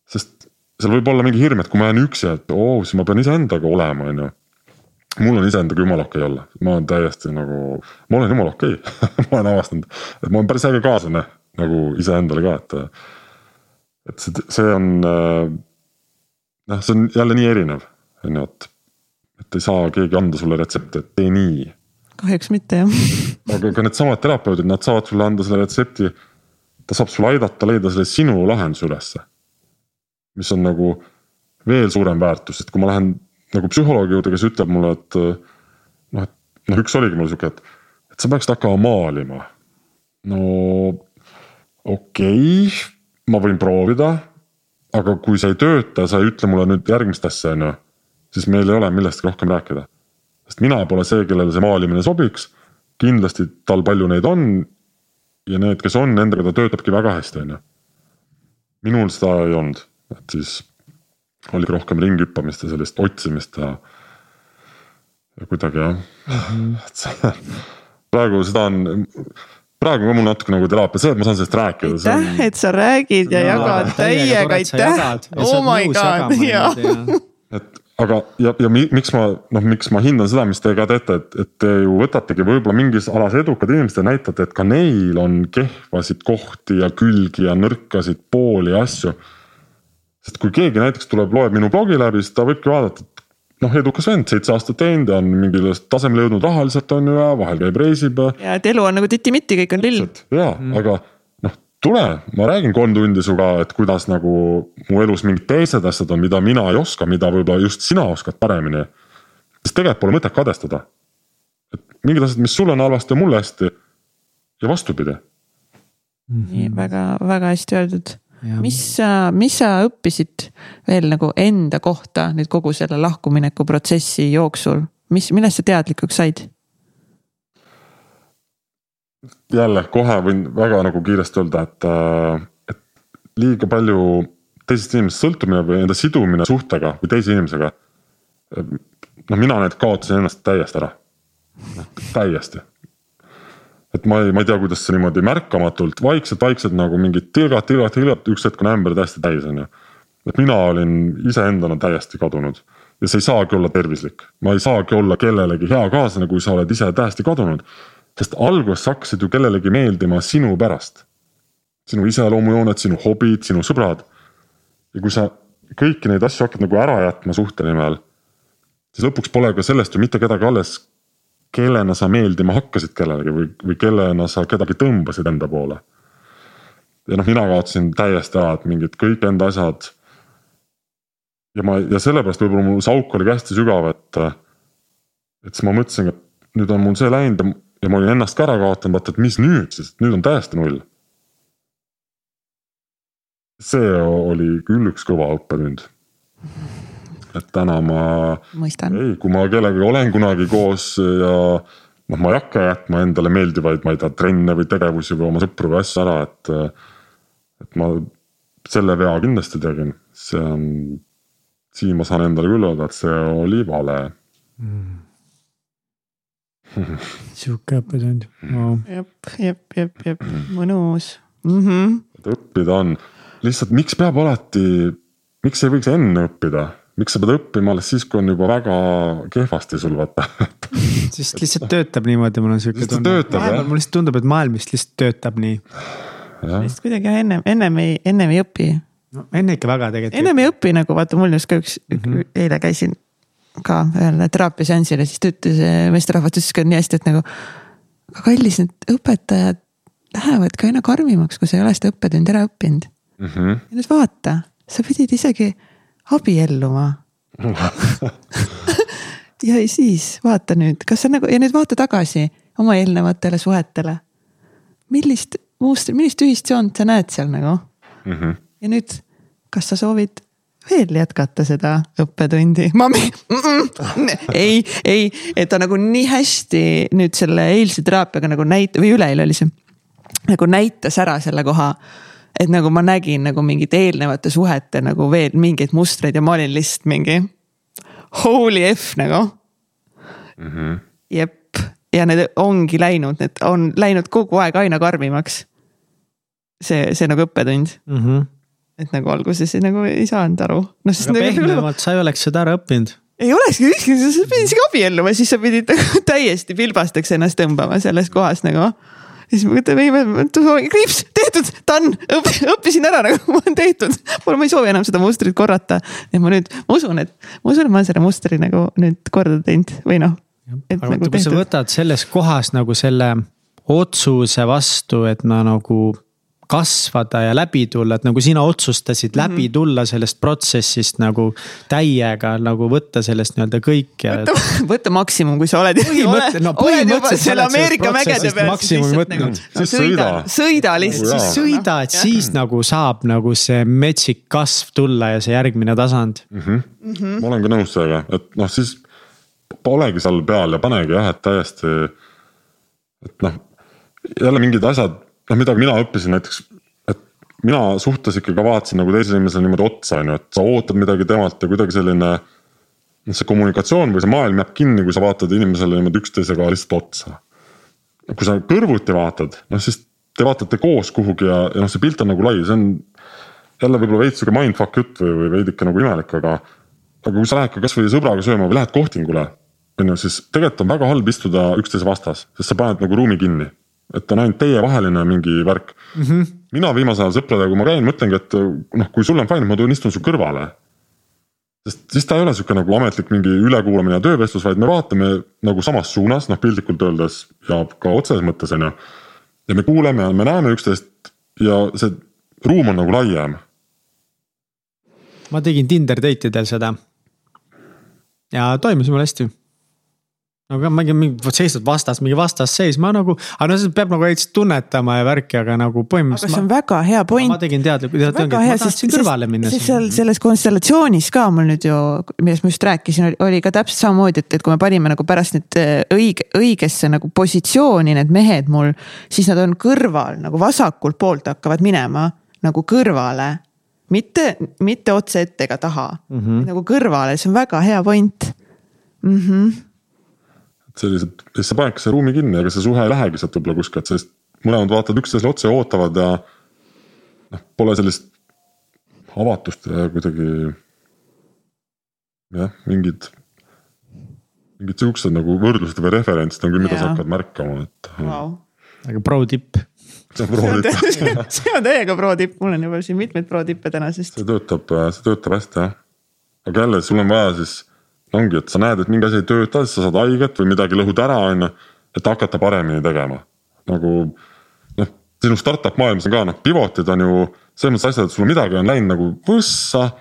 sest seal võib olla mingi hirm, et kui ma jään üksi, et oo, siis ma pean iseendaga olema, on ju. mul on iseendaga jumala okei olla, ma olen täiesti nagu, ma olen jumala okei [LAUGHS] ma olen avastanud, et ma olen päris äge kaaslane nagu iseendale ka, et. et see, see on noh, see on jälle nii erinev, on ju, et ei saa keegi anda sulle retsepti, et tee nii. kahjuks mitte jah. aga ka needsamad terapeudid, nad saavad sulle anda selle retsepti. ta saab sulle aidata leida selle sinu lahenduse ülesse. mis on nagu veel suurem väärtus, et kui ma lähen nagu psühholoogi juurde, kes ütleb mulle, et noh, et noh, üks oligi mul sihuke, et, et sa peaksid hakkama maalima. no okei okay,, ma võin proovida. aga kui see ei tööta, sa ei ütle mulle nüüd järgmist asja, on ju siis meil ei ole millestki rohkem rääkida. sest mina pole see, kellele see maalimine sobiks. kindlasti tal palju neid on. ja need, kes on, nendega ta töötabki väga hästi, on ju. minul seda ei olnud, et siis oligi rohkem ringi hüppamist ja sellist otsimist ja. ja kuidagi jah mm, -hmm. et see [LAUGHS] praegu seda on praegu ka mul natuke nagu teraapia, see, et ma saan sellest rääkida. aitäh, et sa räägid ja jagad täiega, aitäh. oh my god, [LAUGHS] jaa. et aga, ja, ja miks ma noh, miks ma hindan seda, mis te ka teete, et, et te ju võtategi võib-olla mingis alas edukad inimesed ja näitate, et ka neil on kehvasid kohti ja külgi ja nõrkasid pooli ja asju. sest kui keegi näiteks tuleb, loeb minu blogi läbi, siis ta võibki vaadata, et noh, edukas vend, seitse aastat teinud ja on mingile tasemele jõudnud rahaliselt on ju ja vahel käib reisib. ja et elu on nagu titi-mitti, kõik on lill. ja mm., aga tule, ma räägin kolm tundi sinuga, et kuidas nagu mu elus mingid teised asjad on, mida mina ei oska, mida võib-olla just sina oskad paremini. sest tegelikult pole mõtet kadestada. et mingid asjad, mis sul on halvasti, on mulle hästi ja vastupidi. nii väga, väga hästi öeldud mis sa, mis sa õppisid veel nagu enda kohta nüüd kogu selle lahkumineku protsessi jooksul, mis, millest sa teadlikuks said? Jälle kohe võin väga nagu kiiresti öelda, et, äh, et liiga palju teisest inimesest sõltumine või enda sidumine suhtega või teise inimesega. noh, mina näiteks kaotasin ennast täiesti ära, täiesti et ma ei, ma ei tea, kuidas see niimoodi märkamatult vaikselt-vaikselt nagu mingid tilgad, tilgad, tilgad, üks hetk on ämber täiesti täis, on ju. et mina olin iseendana täiesti kadunud ja see ei saagi olla tervislik, ma ei saagi olla kellelegi hea kaaslane, kui sa oled ise täiesti kadunud. Sest alguses sa hakkasid ju kellelegi meeldima sinu pärast. sinu iseloomujooned, sinu hobid, sinu sõbrad. ja kui sa kõiki neid asju hakkad nagu ära jätma suhte nimel, siis lõpuks pole ka sellest ju mitte kedagi alles kellena sa meeldima hakkasid kellelegi või, või kellena sa kedagi tõmbasid enda poole. ja noh, mina kaotasin täiesti ära, et mingid kõik enda asjad. ja ma ja sellepärast võib-olla mul see auk oligi hästi sügav, et. et siis ma mõtlesin, et nüüd on mul see läinud ja, ma olin ennast ka ära kaotanud, vaata, et mis nüüd siis, nüüd on täiesti null. see oli küll üks kõva õppetund et täna ma. ei, kui ma kellegagi olen kunagi koos ja noh, ma ei hakka jätma endale meeldivaid, ma ei tea, trenne või tegevusi või oma sõpru või asju ära, et. et ma selle vea kindlasti tegin, see on, siin ma saan endale küll öelda, et see oli vale mm. [LAUGHS] sihuke õppetund wow.. jep, jep, jep, jep, mõnus mm. -hmm. õppida on, lihtsalt miks peab alati, miks ei võiks enne õppida miks sa pead õppima alles siis, kui on juba väga kehvasti sul vaata [LAUGHS] sest lihtsalt töötab niimoodi, mul on sihuke tunne. mulle lihtsalt tundub, et maailm vist lihtsalt töötab nii. lihtsalt kuidagi ennem, ennem ei, ennem ei õpi. no enne ikka väga tegelikult. ennem ei õpi nagu vaata, mul just ka üks mm, -hmm. eile käisin ka ühel teraapiaseansil ja siis ta ütles, meesterahvas ütles ka nii hästi, et nagu. aga kallis, need õpetajad lähevad ka aina karmimaks, kui sa ei ole seda õppetundi ära õppinud mm. -hmm. ja nüüd vaata, sa pidid isegi abielluma [LAUGHS] ja siis vaata nüüd, kas sa nagu ja nüüd vaata tagasi oma eelnevatele suhetele. millist muust, millist ühist joont sa näed seal nagu mm? -hmm. ja nüüd, kas sa soovid veel jätkata seda õppetundi? Mami mm, -mm, ei, ei, et ta nagu nii hästi nüüd selle eilse teraapiaga nagu näit- või üleeile oli see. nagu näitas ära selle koha et nagu ma nägin nagu mingite eelnevate suhete nagu veel mingeid mustreid ja ma olin lihtsalt mingi holy F nagu mm. -hmm. jep, ja need ongi läinud, need on läinud kogu aeg aina karmimaks. see, see nagu õppetund mm. -hmm. Et nagu alguses nagu ei saanud aru no,. aga nagu pehmemalt sa ei oleks seda ära õppinud ei olekski, sa pidid isegi abielluma, siis sa pidid nagu täiesti pilbasteks ennast tõmbama selles kohas nagu siis ma mõtlen, ei, kriips, tehtud, done, õppisin ära nagu, [LAUGHS] ma olen tehtud. mul, ma ei soovi enam seda mustrit korrata. et ma nüüd, ma usun, et, ma usun, et ma olen selle mustri nagu nüüd korda teinud või noh. aga nagu kui sa võtad selles kohas nagu selle otsuse vastu, et ma nagu kasvada ja läbi tulla, et nagu sina otsustasid mm -hmm. läbi tulla sellest protsessist nagu täiega nagu võtta sellest nii-öelda kõik ja. võtta, võtta [LAUGHS] maksimum, kui sa oled. põhimõtteliselt, no [LAUGHS] põhimõtteliselt. selle Ameerika mägede peal. Nagu, sõida, sõida lihtsalt. siis sõida, et siis nagu saab nagu see metsik kasv tulla ja see järgmine tasand mm. -hmm. Mm -hmm. ma olen ka nõus sellega, et noh, siis olegi seal peal ja panegi jah, et täiesti. et noh, jälle mingid asjad noh, mida mina õppisin näiteks, et mina suhtes ikkagi vaatasin nagu teisele inimesele niimoodi otsa, on ju, et sa ootad midagi temalt ja kuidagi selline. noh, see kommunikatsioon või see maailm jääb kinni, kui sa vaatad inimesele niimoodi üksteisega lihtsalt otsa. kui sa kõrvuti vaatad, noh siis te vaatate koos kuhugi ja, ja noh, see pilt on nagu lai, see on. jälle võib-olla veits sihuke mindfuck jutt või, või veidike nagu imelik, aga. aga kui sa lähed ka kasvõi sõbraga sööma või lähed kohtingule, on ju, siis tegelikult on väga halb istuda üksteise vastas, sest sa paned nagu ruumi kinni et on ainult teievaheline mingi värk mm. -hmm. mina viimasel ajal sõpradega, kui ma käin, mõtlengi, et noh, kui sul on fine, ma tulen istun su kõrvale. sest siis ta ei ole sihuke nagu ametlik mingi ülekuulamine ja töövestlus, vaid me vaatame nagu samas suunas, noh piltlikult öeldes ja ka otseses mõttes on ju. ja me kuuleme ja me näeme üksteist ja see ruum on nagu laiem. ma tegin Tinder date idel seda. ja toimus jumala hästi no aga mingi, mingi seistud vastas, mingi vastasseis, ma nagu, aga no seda peab nagu veits tunnetama ja värki, aga nagu põhimõtteliselt. aga see on ma, väga hea point. ma tegin teadlikult, ma tahtsin kõrvale minna. sest seal selles konstellatsioonis ka mul nüüd ju, millest ma just rääkisin, oli ka täpselt samamoodi, et, et kui me panime nagu pärast nüüd äh, õige, õigesse nagu positsiooni need mehed mul, siis nad on kõrval nagu vasakult poolt hakkavad minema nagu kõrvale mitte, mitte otse ette ega taha mm, -hmm. nagu kõrvale, see on väga hea point mm. -hmm sellised, siis sa panedki selle ruumi kinni, ega see suhe ei lähegi sealt võib-olla kuskilt, sest mõlemad vaatavad üksteisele otsa ja ootavad ja. noh, pole sellist avatust ja kuidagi. jah, mingid, mingid siuksed nagu võrdlused või referentsid on küll, mida sa hakkad märkama, et wow.. aga pro tipp. see on pro tipp [LAUGHS] see on täiega pro tipp, mul on juba siin mitmeid pro tippe tänasest. see töötab, see töötab hästi jah. aga jälle, sul on vaja siis ongi, et sa näed, et mingi asi ei tööta, siis sa saad haiget või midagi lõhud ära, on ju. et hakata paremini tegema, nagu noh, sinu startup maailmas on ka noh, pivot'id on ju selles mõttes asjad, et sul midagi on läinud nagu võssa.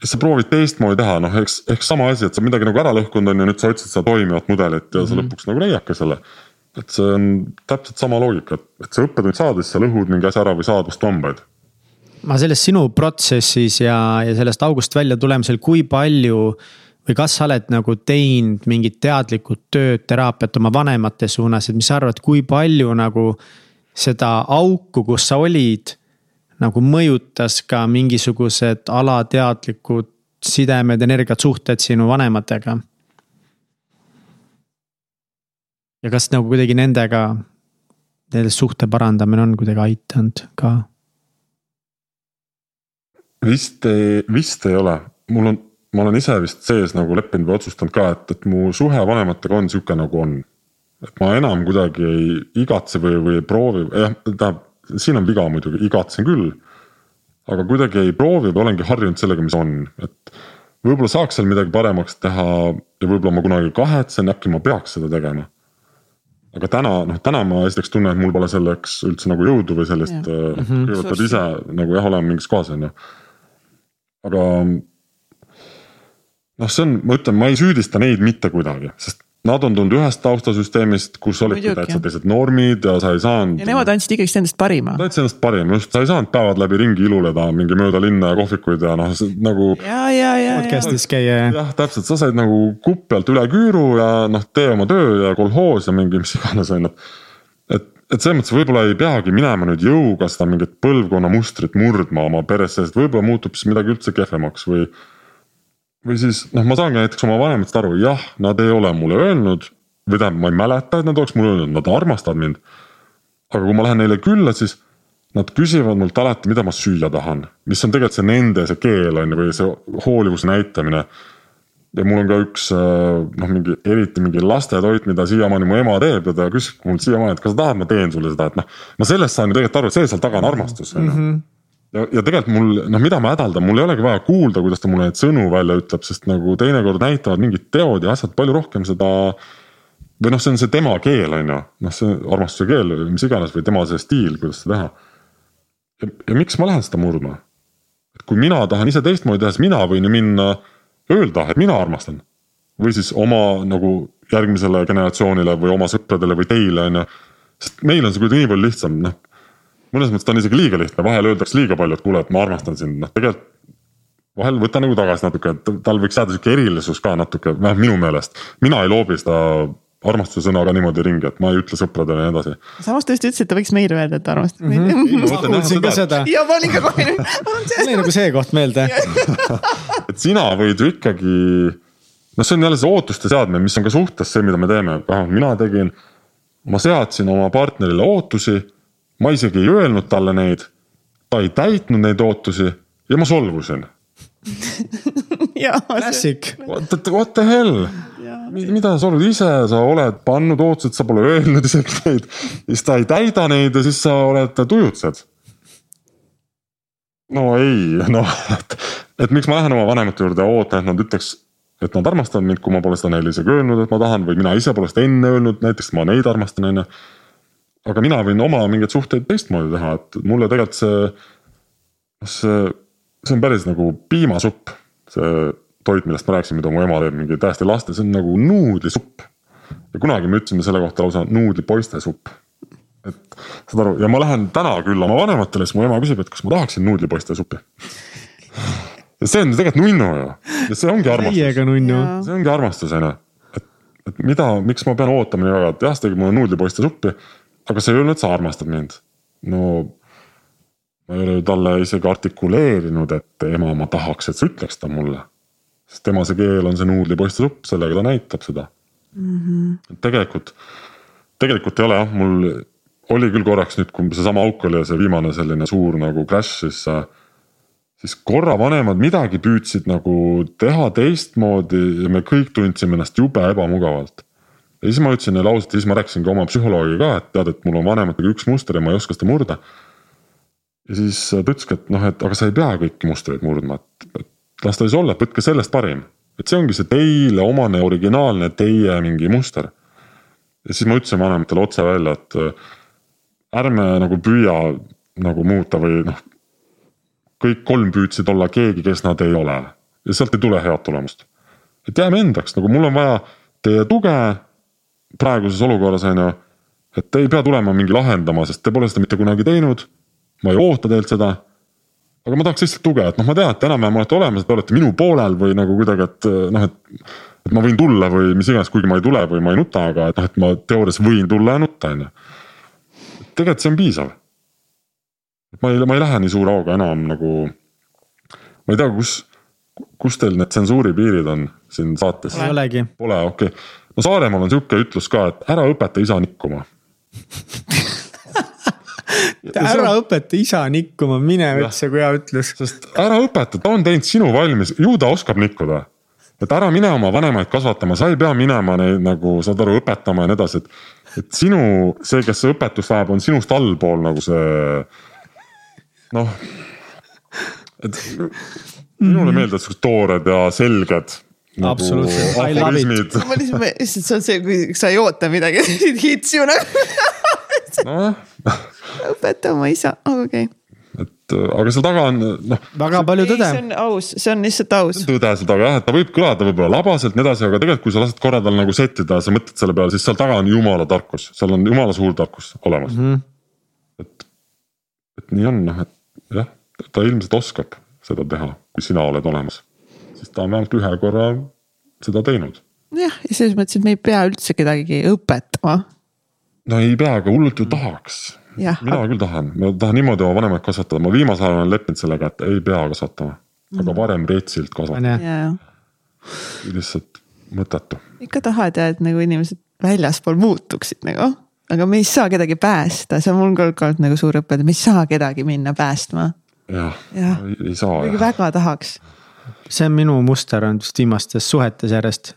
siis sa proovid teistmoodi teha, noh eks, ehk sama asi, et sa midagi nagu ära lõhkunud on ja nüüd sa otsid seda toimivat mudelit ja mm -hmm. sa mhm. lõpuks nagu leiadki selle. et see on täpselt sama loogika, et, et sa õppetund saad, siis sa lõhud mingi asja ära või saad vastu hambaid ma selles sinu protsessis ja, ja sellest august välja tulemisel, kui palju või kas sa oled nagu teinud mingit teadlikku tööd, teraapiat oma vanemate suunas, et mis sa arvad, kui palju nagu seda auku, kus sa olid, nagu mõjutas ka mingisugused alateadlikud sidemed, energiat, suhted sinu vanematega? ja kas nagu kuidagi nendega, nende suhte parandamine on kuidagi aidanud ka? vist vist ei ole, mul on ma olen ise vist sees nagu leppinud või otsustanud ka, et, et mu suhe vanematega on sihuke nagu on. et ma enam kuidagi ei igatse või, või ei proovi, jah, tähendab, siin on viga muidugi, igatsen küll. aga kuidagi ei proovi või olengi harjunud sellega, mis on, et võib-olla saaks seal midagi paremaks teha ja võib-olla ma kunagi kahetsen, äkki ma peaks seda tegema. aga täna, noh täna ma esiteks tunnen, et mul pole selleks üldse nagu jõudu või sellist, äh, kõigepealt pead ise nagu jah olema mingis kohas on ju. aga noh, see on, ma ütlen, ma ei süüdista neid mitte kuidagi, sest nad on tulnud ühest taustasüsteemist, kus olidki täitsa teised normid ja sa ei saanud. ja nemad andsid ikkagist endast parima. Nad andsid endast parima, just, sa ei saanud päevad läbi ringi iluleda mingi mööda linna ja kohvikuid ja noh, nagu. ja, ja, ja, podcast'is käia ja. jah, täpselt, sa said nagu kuppjalt üle küüru ja noh, tee oma töö ja kolhoos ja mingi mis iganes on ju. et, et selles mõttes võib-olla ei peagi minema nüüd jõuga seda mingit põlvkonna mustrit murdma oma peres, sest võib-olla muutub siis midagi üldse kehvemaks või või siis noh, ma saangi näiteks oma vanematest aru, jah, nad ei ole mulle öelnud või tähendab, ma ei mäleta, et nad oleks mulle öelnud, nad armastavad mind. aga kui ma lähen neile külla, siis nad küsivad mult alati, mida ma süüa tahan, mis on tegelikult see nende see keel on ju, või see hoolivuse näitamine. ja mul on ka üks noh, mingi eriti mingi lastetoit, mida siiamaani mu ema teeb ja ta küsib mult siiamaani, et kas sa tahad, ma teen sulle seda, et noh. ma sellest saan ju tegelikult aru, et see seal taga on armastus on ju mhm ja, ja tegelikult mul noh, mida ma hädaldan, mul ei olegi vaja kuulda, kuidas ta mulle neid sõnu välja ütleb, sest nagu teinekord näitavad mingid teod ja asjad palju rohkem seda. või noh, see on see tema keel, on ju, noh, see armastuse keel või mis iganes või tema see stiil, kuidas seda teha. ja, ja miks ma lähen seda murdma? et kui mina tahan ise teistmoodi teha, siis mina võin ju minna, öelda, et mina armastan. või siis oma nagu järgmisele generatsioonile või oma sõpradele või teile, on ju. sest meil on see kuidagi nii palju lihtsam, noh mõnes mõttes ta on isegi liiga lihtne, vahel öeldakse liiga palju, et kuule, et ma armastan sind, noh tegelikult. vahel võta nagu tagasi natuke, et tal võiks jääda sihuke erilisus ka natuke, vähemalt minu meelest. mina ei loobi seda armastuse sõna ka niimoodi ringi, et ma ei ütle sõpradele ja nii edasi. samas ta just ütles, et ta võiks meile öelda, et armastab meid mm. -hmm. ma kuulsin ka seda. ja ma olin ka kohe nüüd. [LAUGHS] mul jäi nagu see koht meelde [LAUGHS] et sina võid ju ikkagi, noh, see on jälle see ootuste seadmine, mis on ka suhtes see, mida me teeme, vähemalt mina tegin. ma seadsin oma partnerile ootusi ma isegi ei öelnud talle neid. ta ei täitnud neid ootusi ja ma solvusin [LAUGHS] Classic. What, what the hell? mida sa oled ise, sa oled pannud ootused, sa pole öelnud isegi neid. siis ta ei täida neid ja siis sa oled tujutsed. no ei, noh, et, et miks ma lähen oma vanemate juurde ja ootan, et nad ütleks, et nad armastavad mind, kui ma pole seda neile isegi öelnud, et ma tahan või mina ise pole seda enne öelnud, näiteks ma neid armastan, on ju. Aga mina võin oma mingeid suhteid teistmoodi teha, et mulle tegelikult see, see, see on päris nagu piimasupp, see toit, millest ma rääkisin, mida mu ema teeb mingi täiesti laste, see on nagu nuudlisupp. ja kunagi me ütlesime selle kohta lausa nuudlipoiste supp et saad aru ja ma lähen täna külla oma vanematele, siis mu ema küsib, et kas ma tahaksin nuudlipoiste suppi ja see on tegelikult nunnu ju ja see ongi armastus. täiega nunnu. see ongi armastus on ju, et, et mida, miks ma pean ootama nii väga, et jah, sa tegid mulle nuudlipoiste suppi. Aga see ei et sa armastad mind. no ma ei ole ju talle isegi artikuleerinud, et ema, ma tahaks, et sa ütleks seda mulle. sest tema see keel on see nuudlipoiste supp, sellega ta näitab seda mm. -hmm. tegelikult, tegelikult ei ole jah, mul oli küll korraks nüüd, kui seesama auk oli ja see viimane selline suur nagu crash, siis siis korra vanemad midagi püüdsid nagu teha teistmoodi ja me kõik tundsime ennast jube ebamugavalt. Ja siis ma ütlesin neile ausalt ja siis ma rääkisin ka oma psühholoogiga ka, et tead, et mul on vanematega üks muster ja ma ei oska seda murda. ja siis ta ütleski, et noh, et aga sa ei pea kõiki mustreid murdma, et, et las ta siis olla, et võtke sellest parim. et see ongi see teile omane originaalne teie mingi muster. ja siis ma ütlesin vanematele otse välja, et ärme nagu püüa nagu muuta või noh kõik kolm püüdsid olla keegi, kes nad ei ole ja sealt ei tule head tulemust. et jääme endaks, nagu mul on vaja teie tuge praeguses olukorras on ju. et te ei pea tulema mingi lahendama, sest te pole seda mitte kunagi teinud. ma ei oota teilt seda. aga ma tahaks lihtsalt tuge, et noh, ma tean, et enam-vähem olete olemas, te olete minu poolel või nagu kuidagi, et noh, et. et ma võin tulla või mis iganes, kuigi ma ei tule või ma ei nuta, aga et noh, et ma teoorias võin tulla ja nutta, on ju. tegelikult see on piisav ma ei, ma ei lähe nii suure hooga enam nagu. ma ei tea, kus, kus teil need tsensuuripiirid on siin saates? ei olegi. Pole, okei okay.. No Saaremaal on sihuke ütlus ka, et ära õpeta isa nikkuma [LAUGHS] ära õpeta isa nikkuma, mine üldse, kui hea ütlus. sest ära õpeta, ta on teinud sinu valmis, ju ta oskab nikkuda. et ära mine oma vanemaid kasvatama, sa ei pea minema neid nagu saad aru, õpetama ja nii edasi, et. et sinu, see, kes õpetust vajab, on sinust allpool nagu see noh, et minule meeldivad siuksed toored ja selged nagu absoluutselt, I love it. ma lihtsalt, lihtsalt see on see, kui sa ei oota midagi, [LAUGHS] hits ju nagu noh. õpeta oma isa, okei okay et aga seal taga on noh. väga palju tõde. see on aus, see on lihtsalt aus. tõde seal taga jah, et ta võib kõlada võib-olla labaselt nii edasi, aga tegelikult, kui sa lased korra tal nagu settida, sa mõtled selle peale, siis seal taga on jumala tarkus, seal on jumala suur tarkus olemas mm. -hmm. et, et nii on noh, et jah, ta ilmselt oskab seda teha, kui sina oled olemas. Siis ta on vähemalt ühe korra seda teinud. jah, ja selles mõttes, et me ei pea üldse kedagi õpetama. no ei pea, aga hullult ju tahaks. mina aga... küll tahan, ma tahan niimoodi oma vanemaid kasvatada, ma viimasel ajal olen leppinud sellega, et ei pea kasvatama, aga mhm. varem retsilt kasvatada. lihtsalt mõttetu. ikka tahad ja, et nagu inimesed väljaspool muutuksid nagu aga me ei saa kedagi päästa, see on mul ka olnud nagu suur õppetund, me ei saa kedagi minna päästma. jah ja., ei saa. väga tahaks. See on minu muster olnud vist viimastes suhetes järjest.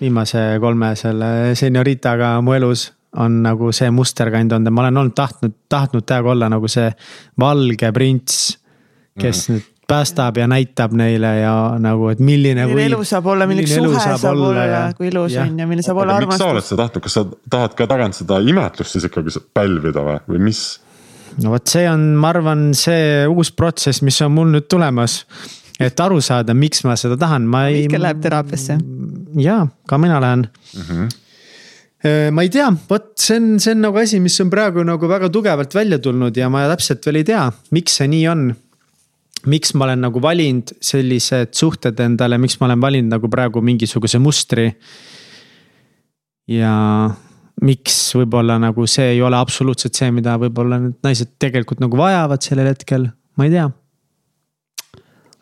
viimase kolme selle senioritaga mu elus on nagu see muster kand olnud ja ma olen olnud tahtnud, tahtnud täiega olla nagu see valge prints. kes mm. nüüd päästab ja näitab neile ja nagu, et milline. milline elu saab olla, milline suhe saab, saab olla ja kui ilus on ja milline saab olla armastus. miks sa oled seda tahtnud, kas sa tahad ka tagant seda imetlust siis ikkagi pälvida või, või mis? no vot, see on, ma arvan, see uus protsess, mis on mul nüüd tulemas. Et aru saada, miks ma seda tahan, ma ei. Mihkel läheb teraapiasse. ja, ka mina lähen mm. -hmm ma ei tea, vot see on, see on nagu asi, mis on praegu nagu väga tugevalt välja tulnud ja ma täpselt veel ei tea, miks see nii on miks ma olen nagu valinud sellised suhted endale, miks ma olen valinud nagu praegu mingisuguse mustri. ja miks võib-olla nagu see ei ole absoluutselt see, mida võib-olla need naised tegelikult nagu vajavad sellel hetkel, ma ei tea.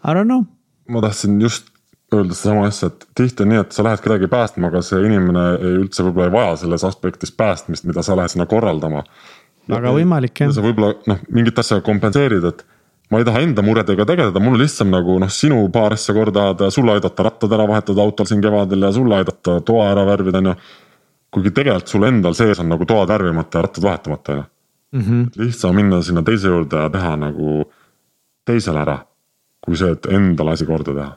I don't know. ma tahtsin just öelda sedasama asja, et tihti on nii, et sa lähed kedagi päästma, aga see inimene ei üldse võib-olla ei vaja selles aspektis päästmist, mida sa lähed sinna korraldama. väga võimalik jah. sa võib-olla noh, mingit asja kompenseerid, et ma ei taha enda muredega tegeleda, mul on lihtsam nagu noh, sinu paar asja korda ajada ja sulle aidata rattad ära vahetada autol siin kevadel ja sulle aidata toa ära värvida, on ju. kuigi tegelikult sul endal sees on nagu toad värvimata ja rattad vahetamata, on ju. Mhm. lihtsam minna sinna teise juurde ja teha nagu, teisele ära. Kui see, et endale asi korda teha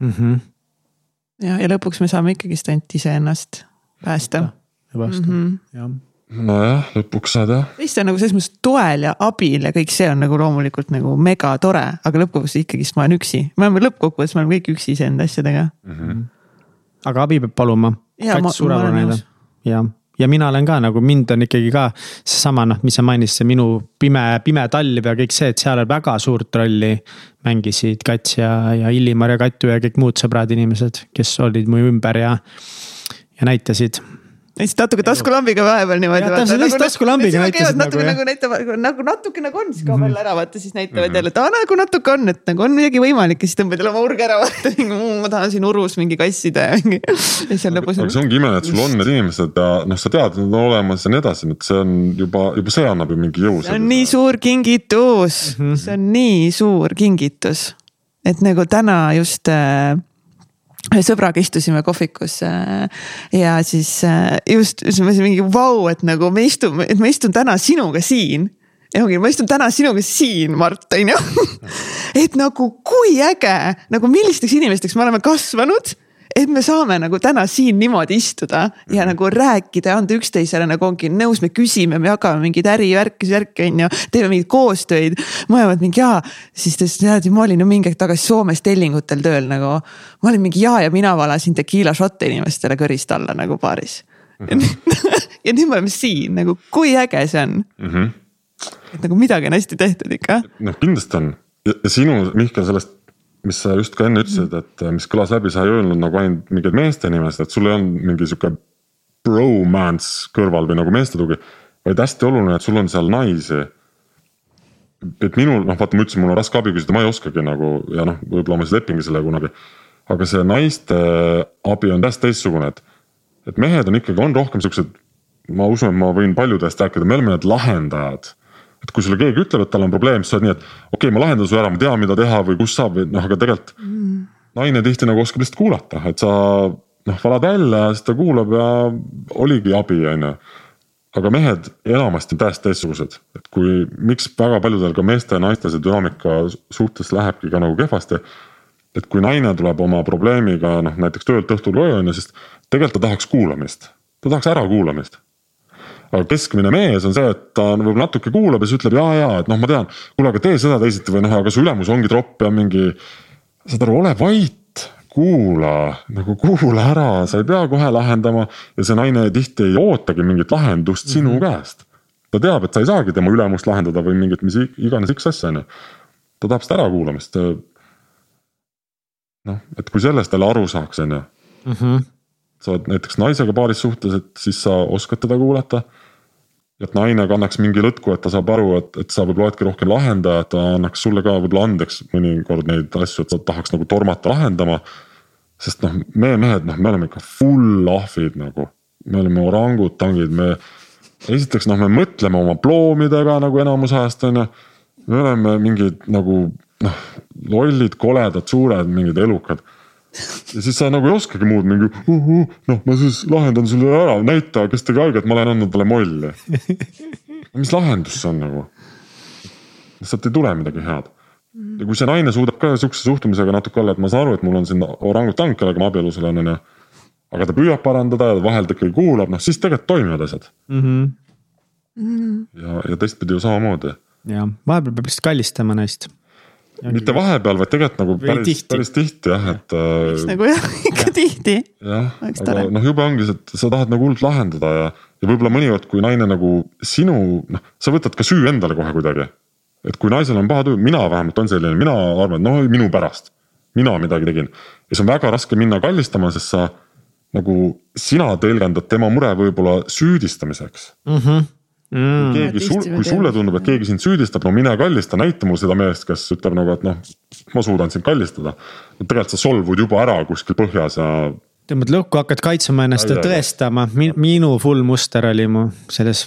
mm. -hmm. ja, ja lõpuks me saame ikkagist ainult iseennast päästa. vasta mm, -hmm. jah nojah, lõpuks saad jah. Eesti on nagu selles mõttes toel ja abil ja kõik see on nagu loomulikult nagu mega tore, aga lõppkokkuvõttes ikkagist ma olen üksi, me oleme lõppkokkuvõttes, me oleme kõik üksi iseenda asjadega mm. -hmm. aga abi peab paluma. ja ma, ma olen nõus. jah ja mina olen ka nagu mind on ikkagi ka seesama noh, mis sa mainisid, see minu pime, pime talv ja kõik see, et seal väga suurt rolli mängisid Kats ja, ja Illimar ja Katu ja kõik muud sõbrad inimesed, kes olid mu ümber ja, ja näitasid lihtsalt natuke taskulambiga vahepeal niimoodi. täpselt lihtsalt nagu taskulambiga näitasid nagu. natuke nagu näitavad, nagu natuke nagu on, siis kaob jälle ära, vaata siis näitavad mm -hmm. jälle, et aa nagu natuke on, et nagu on midagi võimalik ja siis tõmbad jälle oma urge ära, vaata [LAUGHS] ma tahan siin urus mingi kassida ja mingi. ja siis on lõpus. aga see ongi ime, et sul on need inimesed ja noh, sa tead, nad on olemas ja nii edasi, et see on juba, juba see annab ju mingi jõu. see on nii suur kingitus mm, -hmm. see on nii suur kingitus, et nagu täna just äh, ühe sõbraga istusime kohvikus äh, ja siis äh, just, just ma olin mingi vau, et nagu me istume, et ma istun täna sinuga siin ja ongi, ma istun täna sinuga siin, Mart, on ju. [LAUGHS] et nagu kui äge, nagu millisteks inimesteks me oleme kasvanud et me saame nagu täna siin niimoodi istuda ja -hmm. nagu rääkida ja anda üksteisele nagu ongi nõus, me küsime, me jagame mingeid ärivärki, värki on ju. teeme mingeid koostöid, mõlemad mingi jaa, siis ta ütles, tead ma olin ju mingi hetk tagasi Soomes tellingutel tööl nagu. ma olin mingi jaa ja mina valasin tekiila šotte inimestele kõrist alla nagu baaris mm. -hmm. [LAUGHS] ja nüüd me oleme siin nagu, kui äge see on mm. -hmm. et nagu midagi on hästi tehtud ikka. noh, kindlasti on ja sinu, Mihkel, sellest mis sa just ka enne ütlesid, et mis kõlas läbi, sa ei öelnud nagu ainult mingeid meeste nimesid, et sul ei olnud mingi sihuke bromance kõrval või nagu meeste tugi. vaid hästi oluline, et sul on seal naisi. et minul noh, vaata ma ütlesin, mul on raske abi küsida, ma ei oskagi nagu ja noh, võib-olla ma siis lepingi selle kunagi. aga see naiste abi on täiesti teistsugune, et, et mehed on ikkagi, on rohkem siuksed. ma usun, et ma võin paljude eest rääkida, me oleme need lahendajad et kui sulle keegi ütleb, et tal on probleem, siis sa oled nii, et okei okay,, ma lahendan su ära, ma tean, mida teha või kus saab või noh, aga tegelikult mm. naine tihti nagu oskab lihtsalt kuulata, et sa noh, valad välja ja siis ta kuulab ja oligi abi, on ju. aga mehed enamasti on täiesti teistsugused, et kui, miks väga paljudel ka meeste ja naiste see dünaamika suhtes lähebki ka nagu kehvasti. et kui naine tuleb oma probleemiga noh, näiteks töölt õhtul koju on ju, siis tegelikult ta tahaks kuulamist, ta tahaks ärakuulamist aga keskmine mees on see, et ta võib-olla natuke kuulab ja siis ütleb ja, ja et noh, ma tean, kuule, aga tee seda teisiti või noh, aga su ülemus ongi tropp ja mingi. saad aru, ole vait, kuula, nagu kuula ära, sa ei pea kohe lahendama ja see naine tihti ei ootagi mingit lahendust sinu mm -hmm. käest. ta teab, et sa ei saagi tema ülemust lahendada või mingit, mis iganes X asja on ju. ta tahab seda ärakuulamist. noh, et kui sellest jälle aru saaks, on ju. Mhm. sa oled näiteks naisega paaris suhtes, et siis sa oskad teda kuulata et naine kannaks mingi lõtku, et ta saab aru, et, et sa võib-olla oledki rohkem lahendaja, et ta annaks sulle ka võib-olla andeks mõnikord neid asju, et sa tahaks nagu tormata lahendama. sest noh, meie mehed, noh, me oleme ikka full ahvid nagu, me oleme orangutangid, me. esiteks noh, me mõtleme oma ploomidega nagu enamus ajast on ju. me oleme mingid nagu noh, lollid, koledad, suured, mingid elukad ja siis sa nagu ei oskagi muud mingi uh, uh, noh, ma siis lahendan sulle ära, näita, kes tegi haiget, ma olen andnud talle molli. [LAUGHS] mis lahendus see on nagu? sealt ei tule midagi head. ja kui see naine suudab ka sihukese suhtumisega natuke olla, et ma saan aru, et mul on siin orangutang, kellega ma abielus olen, on ju. aga ta püüab parandada ja vahel ta ikkagi kuulab, noh siis tegelikult toimivad asjad mm. -hmm. ja, ja teistpidi ju samamoodi. jah, vahepeal peab lihtsalt kallistama naist mitte vahepeal, vaid tegelikult nagu päris, päris tihti jah, et. miks nagu [LAUGHS] jah, ikka tihti. jah, aga noh, jube ongi see, et sa tahad nagu hullult lahendada ja, ja võib-olla mõnikord, kui naine nagu sinu, noh, sa võtad ka süü endale kohe kuidagi. et kui naisel on paha tuju, mina vähemalt on selline, mina arvan, et noh, minu pärast, mina midagi tegin. ja siis on väga raske minna kallistama, sest sa nagu, sina tõlgendad tema mure võib-olla süüdistamiseks mm. -hmm mm.. keegi sul, kui sulle tundub, et keegi sind süüdistab, no mine kallista, näita mulle seda meest, kes ütleb nagu, et noh, ma suudan sind kallistada. tegelikult sa solvud juba ära kuskil põhjas ja tõmbad lukku, hakkad kaitsema ennast ja tõestama, minu full muster oli mu selles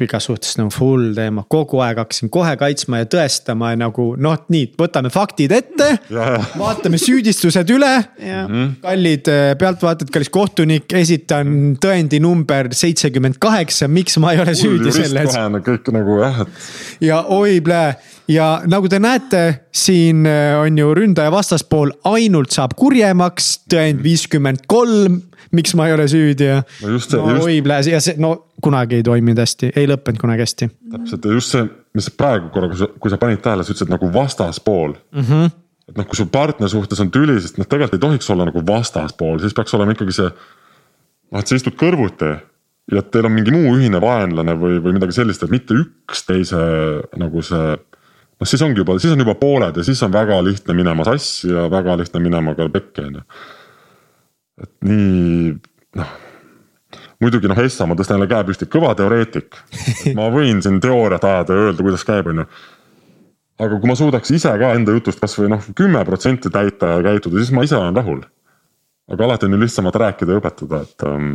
pikas suhtes nagu full teema, kogu aeg hakkasin kohe kaitsma ja tõestama ja nagu noh, nii, võtame faktid ette. vaatame süüdistused üle. Mhm. kallid äh, pealtvaatajad, kallis kohtunik, esitan tõendi number seitsekümmend kaheksa, miks ma ei ole süüdi selles. kõik nagu jah, et. ja oi, plee ja nagu te näete, siin äh, on ju ründaja vastaspool ainult saab kurjemaks, tõend viiskümmend kolm. miks ma ei ole süüdi ja no just see no, oi pläs ja see no kunagi ei toiminud hästi, ei lõppenud kunagi hästi. täpselt ja just see, mis praegu korra, kui sa, kui sa panid tähele, sa ütlesid nagu vastaspool mm. -hmm. et noh, kui su partner suhtes on tüli, siis noh, tegelikult ei tohiks olla nagu vastaspool, siis peaks olema ikkagi see. noh, et sa istud kõrvuti ja teil on mingi muu ühine vaenlane või, või midagi sellist, et mitte üksteise nagu see. noh, siis ongi juba, siis on juba pooled ja siis on väga lihtne minema sassi ja väga lihtne minema ka pekki on ju. Et nii noh muidugi noh, Essa, ma tõstan jälle käe püsti, kõva teoreetik. ma võin siin teooriat ajada ja öelda, kuidas käib, on ju. aga kui ma suudaks ise ka enda jutust kasvõi noh, kümme protsenti täita ja käituda, siis ma ise olen rahul. aga alati on ju lihtsamalt rääkida ja õpetada, et ähm,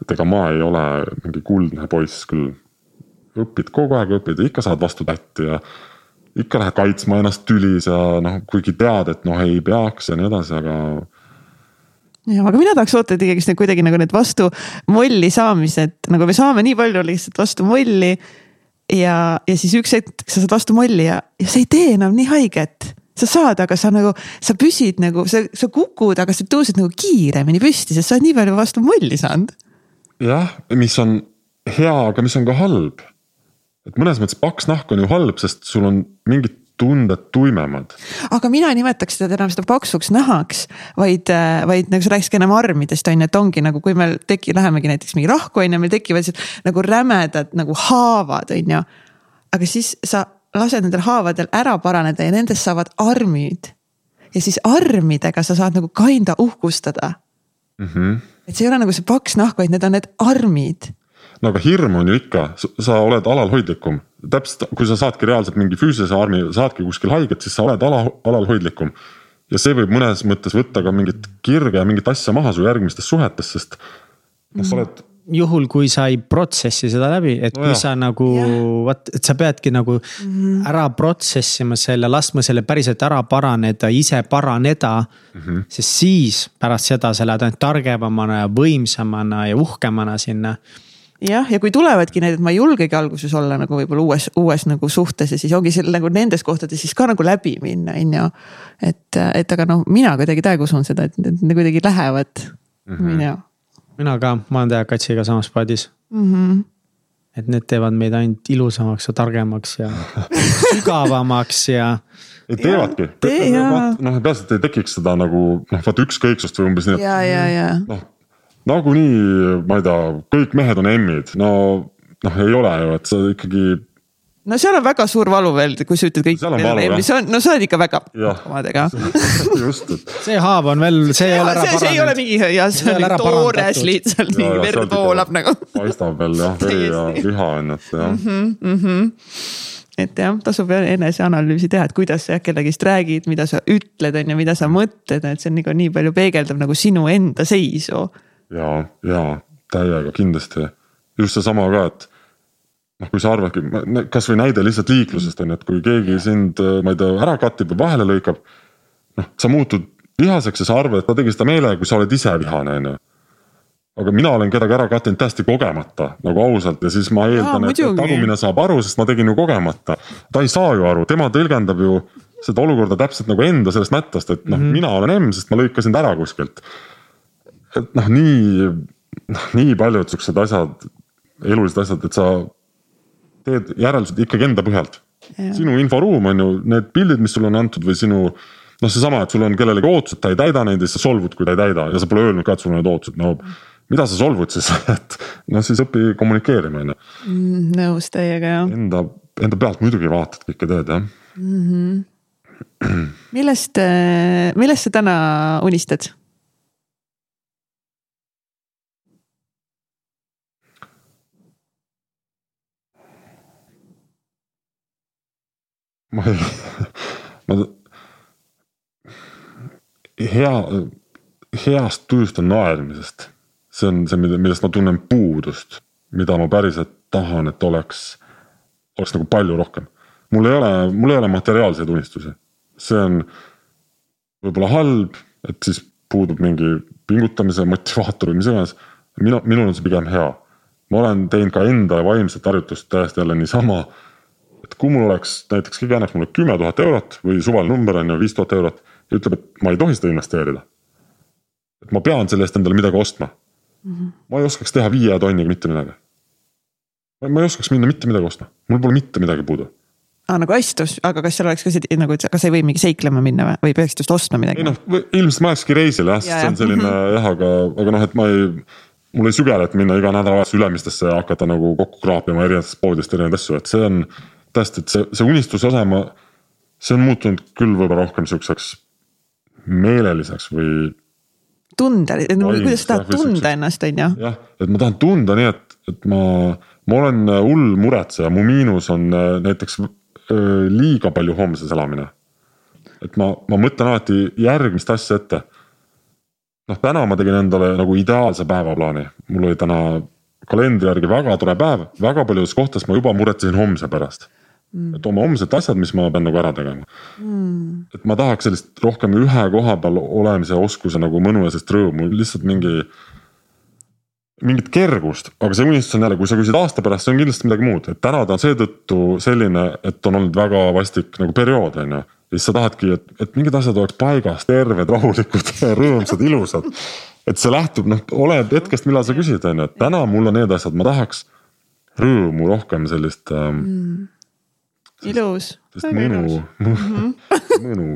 et ega ma ei ole mingi kuldne poiss küll. õpid kogu aeg õpid ja ikka saad vastu tätti ja ikka lähed kaitsma ennast tülis ja noh, kuigi tead, et noh, ei peaks ja nii edasi, aga. Ja, aga mina tahaks oota ikkagi kuidagi nagu need vastu molli saamised, nagu me saame nii palju lihtsalt vastu molli. ja, ja siis üks hetk sa saad vastu molli ja, ja see ei tee enam nii haiget sa saad, aga sa nagu, sa püsid nagu, sa, sa kukud, aga sa tõused nagu kiiremini püsti, sest sa oled nii palju vastu molli saanud jah, mis on hea, aga mis on ka halb. et mõnes mõttes paks nahk on ju halb, sest sul on mingid tunded tuimemad. aga mina ei nimetaks seda enam seda paksuks nahaks, vaid, äh, vaid nagu sa rääkisid ennem armidest on ju, et ongi nagu, kui meil teki-, lähemegi näiteks mingi rahku on ju, meil tekivad sellised nagu rämedad nagu haavad, on ju. aga siis sa lased nendel haavadel ära paraneda ja nendest saavad armid. ja siis armidega sa saad nagu kinda uhkustada mm. -hmm. et see ei ole nagu see paks nahk, vaid need on need armid. no aga hirm on ju ikka, sa oled alalhoidlikum, täpselt kui sa saadki reaalselt mingi füüsilise armi, saadki kuskil haiget, siis sa oled ala, alalhoidlikum. ja see võib mõnes mõttes võtta ka mingit kirge ja mingit asja maha su järgmistes suhetes, sest noh, sa oled juhul, kui sa ei protsessi seda läbi, et no kui jah. sa nagu vot, et sa peadki nagu mm -hmm. ära protsess ima selle, laskma selle päriselt ära paraneda, ise paraneda mm. -hmm. sest siis pärast seda sa lähed ainult targemana ja võimsamana ja uhkemana sinna jah, ja kui tulevadki need, et ma ei julgegi alguses olla nagu võib-olla uues, uues nagu suhtes ja siis ongi seal nagu nendes kohtades siis ka nagu läbi minna, on ju. et, et aga noh, mina kuidagi täiega usun seda, et need kuidagi lähevad mm, -hmm. ju mina ka, ma olen täiega katsiga samas paadis mm. -hmm. et need teevad meid ainult ilusamaks ja targemaks ja [LAUGHS] sügavamaks ja. ei teevadki, noh peaasi, et ei tekiks seda nagu noh, vaata ükskõiksust või umbes nii, et. ja, ja, ja. noh, nagunii, ma ei tea, kõik mehed on emmid, no noh, ei ole ju, et sa ikkagi no seal on väga suur valu veel, kui sa ütled kõik. mis on, no sa oled ikka väga omadega. [LAUGHS] just, et. see haav on veel, see ei ole ära paranenud. see ei ole mingi ja see on toores lihtsalt mingi verd voolab nagu. paistab veel jah, veri ja liha on et jah mm -hmm et jah, tasub eneseanalüüsi teha, et kuidas sa kellegist räägid, mida sa ütled, on ju, mida sa mõtled, et see on nagu nii palju peegeldab nagu sinu enda seisu. Ja, ja täiega kindlasti, just seesama ka, et noh, kui sa arvadki, kasvõi näide lihtsalt liiklusest on ju, et kui keegi sind, ma ei tea, ära kattib või vahele lõikab. noh, sa muutud vihaseks ja sa arvad, et ta tegi seda meelega, kui sa oled ise vihane, on ju. aga mina olen kedagi ära kattinud täiesti kogemata nagu ausalt ja siis ma eeldan, et tagumine saab aru, sest ma tegin ju kogemata. ta ei saa ju aru, tema tõlgendab ju seda olukorda täpselt nagu enda sellest mättast, et noh mm -hmm., mina olen M, sest ma lõikasin ta ära kuskilt. Et noh, nii, noh nii paljud siuksed asjad, elulised asjad, et sa teed järeldused ikkagi enda põhjalt. sinu inforuum on ju need pildid, mis sulle on antud või sinu noh, seesama, et sul on kellelegi ootused, ta ei täida neid ja siis sa solvud, kui ta ei täida ja sa pole öelnud ka, et sul on need ootused, no mida sa solvud siis, [LAUGHS] et noh, siis õpi kommunikeerima on ju. Mm, nõus teiega jah. Enda, enda pealt muidugi vaatad kõike teed jah mm. -hmm. millest, millest sa täna unistad? Ma ei, ma hea, heast tujust ja naermisest. see on see, millest ma tunnen puudust, mida ma päriselt tahan, et oleks, oleks nagu palju rohkem. mul ei ole, mul ei ole materiaalseid unistusi, see on võib-olla halb, et siis puudub mingi pingutamise motivaator või mis iganes. mina, minul on see pigem hea. ma olen teinud ka enda vaimset harjutust täiesti jälle niisama kui mul oleks näiteks keegi annaks mulle kümme tuhat eurot või suvaline number on ju, viis tuhat eurot ja ütleb, et ma ei tohi seda investeerida. et ma pean selle eest endale midagi ostma mm. -hmm. ma ei oskaks teha viie tonniga mitte midagi. ma ei oskaks minna mitte midagi ostma, mul pole mitte midagi puudu aa ah, nagu astus, aga kas seal oleks ka see nagu, et kas ei või mingi seiklema minna või, või peaksid just ostma midagi? ei noh, ilmselt ma lähekski reisile jah, sest see on selline mm -hmm. jah, aga, aga noh, et ma ei. mul ei sügele, et minna iga nädalavahetus Ülemistesse ja hakata nagu kokku kraapima erinevatest poodidest erinevaid asju, et see on. Tõesti, et see, see unistuse osa ma, see on muutunud küll võib-olla rohkem siukseks meeleliseks või. tunda, kuidas sa tahad tunda ennast, on ju. jah, et ma tahan tunda nii, et, et ma, ma olen hull muretseja, mu miinus on äh, näiteks liiga palju homses elamine. et ma, ma mõtlen alati järgmist asja ette. noh, täna ma tegin endale nagu ideaalse päevaplaani, mul oli täna kalendri järgi väga tore päev, väga paljudes kohtades ma juba muretsesin homse pärast mm.. et oma homsed asjad, mis ma pean nagu ära tegema. Mm.. et ma tahaks sellist rohkem ühe koha peal olemise oskuse nagu mõnu ja sellist rõõmu, lihtsalt mingi mingit kergust, aga see unistus on jälle, kui sa küsid aasta pärast, see on kindlasti midagi muud, et täna ta on seetõttu selline, et on olnud väga vastik nagu periood, on ju. ja siis sa tahadki, et, et mingid asjad oleks paigas, terved, rahulikud, [LAUGHS] rõõmsad, ilusad. et see lähtub noh, oleneb hetkest, millal sa küsid, on ju, et täna mul on need asjad, ma tahaks rõõmu rohkem sellist ähm, mm ilus. sest mõnu, [LAUGHS] mõnu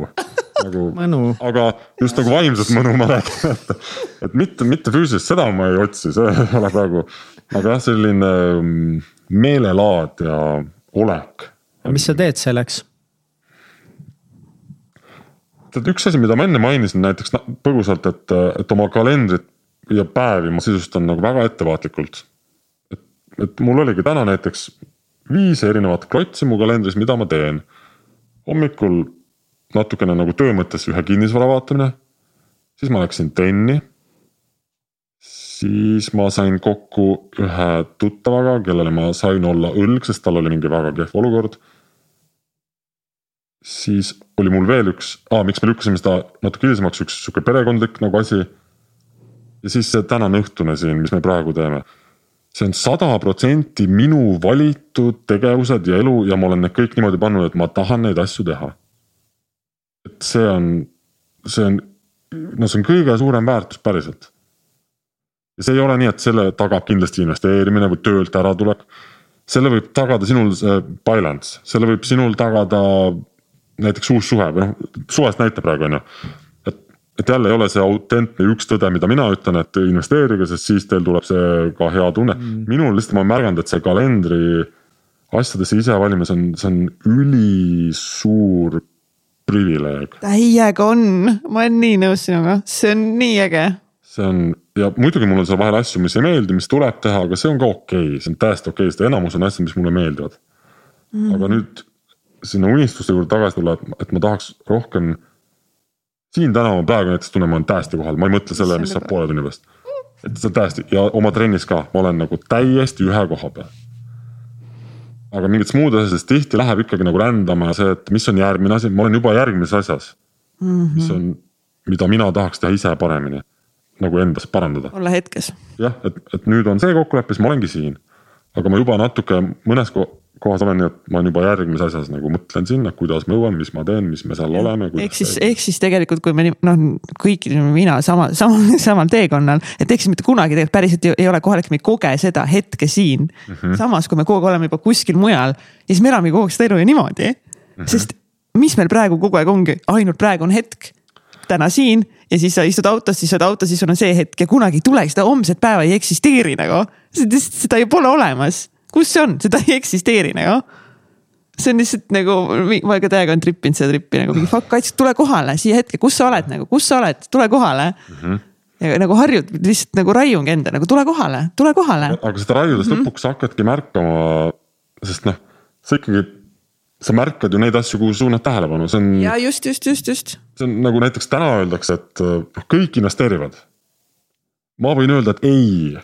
nagu mõnu., aga just nagu vaimset mõnu ma räägin, et, et mitte, mitte füüsilist, seda ma ei otsi, see ei ole praegu. aga jah, selline mm, meelelaad ja olek. mis sa teed selleks? tead, üks asi, mida ma enne mainisin näiteks põgusalt, et, et oma kalendrit ja päevi ma sisustan nagu väga ettevaatlikult. et, et mul oligi täna näiteks viis erinevat klotsi mu kalendris, mida ma teen. hommikul natukene nagu töö mõttes ühe kinnisvara vaatamine. siis ma läksin trenni. siis ma sain kokku ühe tuttavaga, kellele ma sain olla õlg, sest tal oli mingi väga kehv olukord. siis oli mul veel üks ah,, miks me lükkasime seda natuke hilisemaks, üks sihuke perekondlik nagu asi. ja siis see tänane õhtune siin, mis me praegu teeme see on sada protsenti minu valitud tegevused ja elu ja ma olen need kõik niimoodi pannud, et ma tahan neid asju teha. et see on, see on, no see on kõige suurem väärtus päriselt. ja see ei ole nii, et selle tagab kindlasti investeerimine või töölt äratulek. selle võib tagada sinul see balance, selle võib sinul tagada näiteks uus suhe või noh, suvest näite praegu on ju et jälle ei ole see autentne üks tõde, mida mina ütlen, et investeerige, sest siis teil tuleb see ka hea tunne mm.. minul lihtsalt ma olen märganud, et see kalendri asjadesse ise valimine, see on, see on ülisuur privileeg. täiega on, ma olen nii nõus sinuga, see on nii äge. see on ja muidugi mul on seal vahel asju, mis ei meeldi, mis tuleb teha, aga see on ka okei okay., see on täiesti okei okay,, sest enamus on asjad, mis mulle meeldivad mm.. aga nüüd sinna unistuste juurde tagasi tulla, et ma tahaks rohkem siin täna ma praegu näiteks tunnen, ma olen täiesti kohal, ma ei mõtle selle, mis saab poole tunni pärast. et see on täiesti ja oma trennis ka, ma olen nagu täiesti ühe koha peal. aga mingites muudes asjades tihti läheb ikkagi nagu rändama see, et mis on järgmine asi, ma olen juba järgmises asjas mm. -hmm. mis on, mida mina tahaks teha ise paremini, nagu endas parandada. olla hetkes. jah, et, et nüüd on see kokkulepe, siis ma olengi siin. aga ma juba natuke mõnes kohas olen nii, et ma olen juba järgmises asjas nagu mõtlen sinna, kuidas ma jõuan, mis ma teen, mis me seal ja. oleme. ehk siis, ehk siis tegelikult, kui me noh, kõik mina sama, sama, [LAUGHS] samal teekonnal, et siis mitte kunagi tegelikult päriselt ei ole kohalik, me ei koge seda hetke siin mm. -hmm. samas, kui me kogu aeg oleme juba kuskil mujal, siis me elamegi kogu aeg seda elu ju niimoodi mm. -hmm. sest mis meil praegu kogu aeg ongi, ainult praegu on hetk täna siin ja siis sa istud autos, siis sa oled autos, siis sul on see hetk ja kunagi ei tule, seda homset päeva ei eksisteeri nagu. seda ju pole olemas kus see on, seda ei eksisteeri nagu. see on lihtsalt nagu, ma ka täiega olen trippinud seda trippi nagu mingi fuck kaits, tule kohale siia hetke, kus sa oled nagu, kus sa oled, tule kohale mm. -hmm ja nagu harjud lihtsalt nagu raiungi enda nagu tule kohale, tule kohale. aga seda raiudes mm -hmm. lõpuks hakkadki märkama, sest noh, sa ikkagi, sa märkad ju neid asju, kuhu suunad tähelepanu, see on. ja just, just, just, just. see on nagu näiteks täna öeldakse, et noh, kõik investeerivad. ma võin öelda, et ei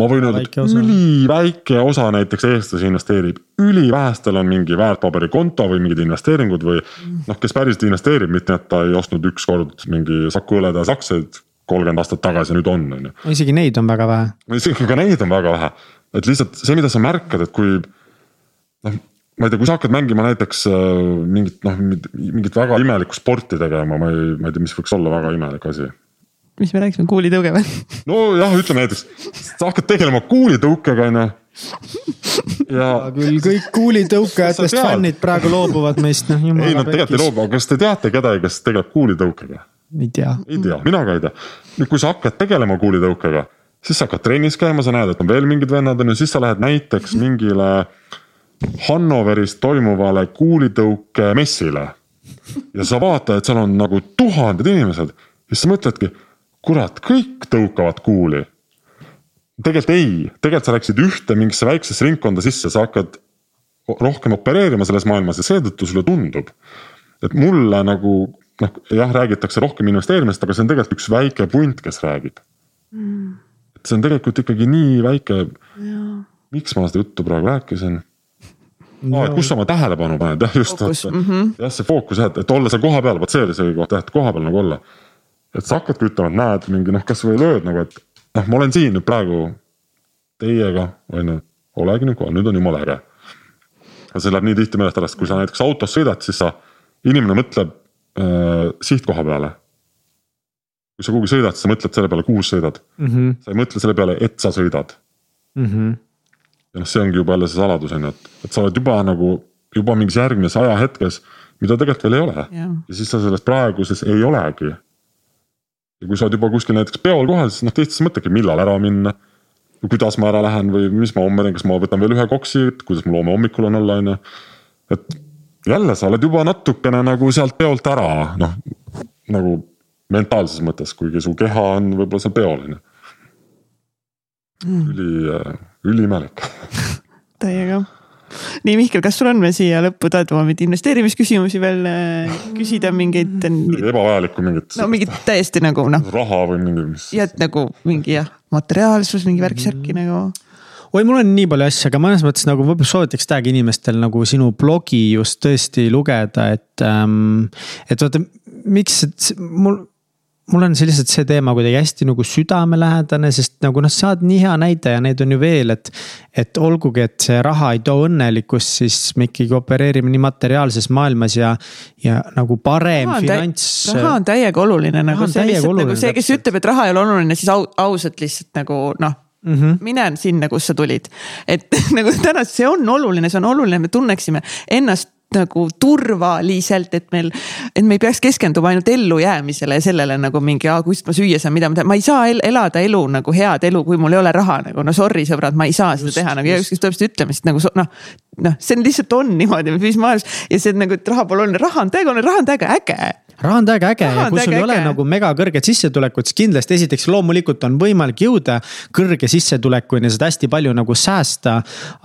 ma võin öelda, et üliväike osa näiteks eestlasi investeerib, ülivähestel on mingi väärtpaberikonto või mingid investeeringud või noh, kes päriselt investeerib, mitte et ta ei ostnud ükskord mingi Saku õletäis aktsiaid kolmkümmend aastat tagasi, nüüd on, on ju. isegi neid on väga vähe. isegi ka neid on väga vähe, et lihtsalt see, mida sa märkad, et kui noh, ma ei tea, kui sa hakkad mängima näiteks äh, mingit noh, mingit väga imelikku sporti tegema, ma ei, ma ei tea, mis võiks olla väga imelik asi. Mis me rääkisime, kuulitõuge või? nojah, ütleme näiteks, sa hakkad tegelema kuulitõukega on ju ja küll kõik kuulitõukajatest fännid praegu loobuvad meist, noh. ei, nad tegelikult ei loobu, aga kas te teate kedagi, kes tegeleb kuulitõukega? ei tea. ei tea, mina ka ei tea. nüüd, kui sa hakkad tegelema kuulitõukega, siis sa hakkad trennis käima, sa näed, et on veel mingid vennad on ju, siis sa lähed näiteks mingile Hannoveris toimuvale kuulitõukemessile. ja sa vaatad, et seal on nagu tuhanded inimesed ja siis sa mõtledki, kurat, kõik tõukavad kuuli tegelikult ei, tegelikult sa läksid ühte mingisse väiksesse ringkonda sisse, sa hakkad rohkem opereerima selles maailmas ja seetõttu sulle tundub, et mulle nagu noh, jah, räägitakse rohkem investeerimisest, aga see on tegelikult üks väike punt, kes räägib mm.. et see on tegelikult ikkagi nii väike. miks ma seda juttu praegu rääkisin? No. kus sa oma tähelepanu paned, jah just, mm -hmm. jah see fookus jah, et olla seal kohapeal, vot see oli see koht jah, et kohapeal nagu olla. Et sa hakkadki ütlema, et näed mingi noh, kasvõi lööd nagu, et noh, ma olen siin nüüd praegu teiega, on ju, olegi nüüd kohal, nüüd on jumala äge. ja see läheb nii tihti meelest ära, sest kui sa näiteks autos sõidad, siis sa, inimene mõtleb äh, sihtkoha peale. kui sa kuhugi sõidad, siis sa mõtled selle peale, kuhu sa sõidad mm. -hmm. sa ei mõtle selle peale, et sa sõidad mm. -hmm. ja noh, see ongi juba jälle see saladus on ju, et, et sa oled juba nagu, juba mingis järgmises ajahetkes, mida tegelikult veel ei ole. ja siis sa selles praeguses ei olegi ja kui sa oled juba kuskil näiteks peol kohal, siis noh tihti sa mõtledki, millal ära minna. kuidas ma ära lähen või mis ma homme teen, kas ma võtan veel ühe koksi, kuidas mul homme hommikul on olla, on ju. et jälle sa oled juba natukene nagu sealt peolt ära, noh nagu mentaalses mõttes, kuigi su keha on võib-olla seal peol on ju. Mm. üli, üliimelik täiega [LAUGHS] nii Mihkel, kas sul on veel siia lõppu, tahad oma mingeid investeerimisküsimusi veel äh, küsida, mingeid? ebavajalikku mingit. no mingit täiesti nagu noh. raha või mingi mis. ja et nagu mingi jah, materiaalsus, mingi värk-särki mm. nagu oi, mul on nii palju asju, aga mõnes mõttes nagu võib-olla soovitaks täiega inimestel nagu sinu blogi just tõesti lugeda, et ähm,. et vaata, miks, et mul mul on see lihtsalt see teema kuidagi hästi nagu südamelähedane, sest nagu noh, sa oled nii hea näide ja neid on ju veel, et. et olgugi, et see raha ei too õnnelikkust, siis me ikkagi opereerime nii materiaalses maailmas ja, ja nagu parem raha finants. raha on täiega oluline nagu see lihtsalt oluline, nagu see, kes ütleb, et raha ei ole oluline, siis au, ausalt lihtsalt nagu noh Mm -hmm. mine sinna, kust sa tulid, et [LAUGHS] nagu täna see on oluline, see on oluline, me tunneksime ennast nagu turvaliselt, et meil, et me ei peaks keskenduma ainult ellujäämisele ja sellele nagu mingi, kust ma süüa saan, mida ma teen, ma ei saa el elada elu nagu head elu, kui mul ei ole raha nagu no sorry, sõbrad, ma ei saa seda just, teha nagu igaüks, kes tuleb seda ütlema, sest nagu noh. Noh, see on lihtsalt on niimoodi, mis maailmas ja see nagu, et raha pole oluline, raha on täiega oluline, raha on täiega äge raha on täiega äge ja kui sul ei ole nagu mega kõrget sissetulekut, siis kindlasti esiteks loomulikult on võimalik jõuda kõrge sissetulekuni, seda hästi palju nagu säästa.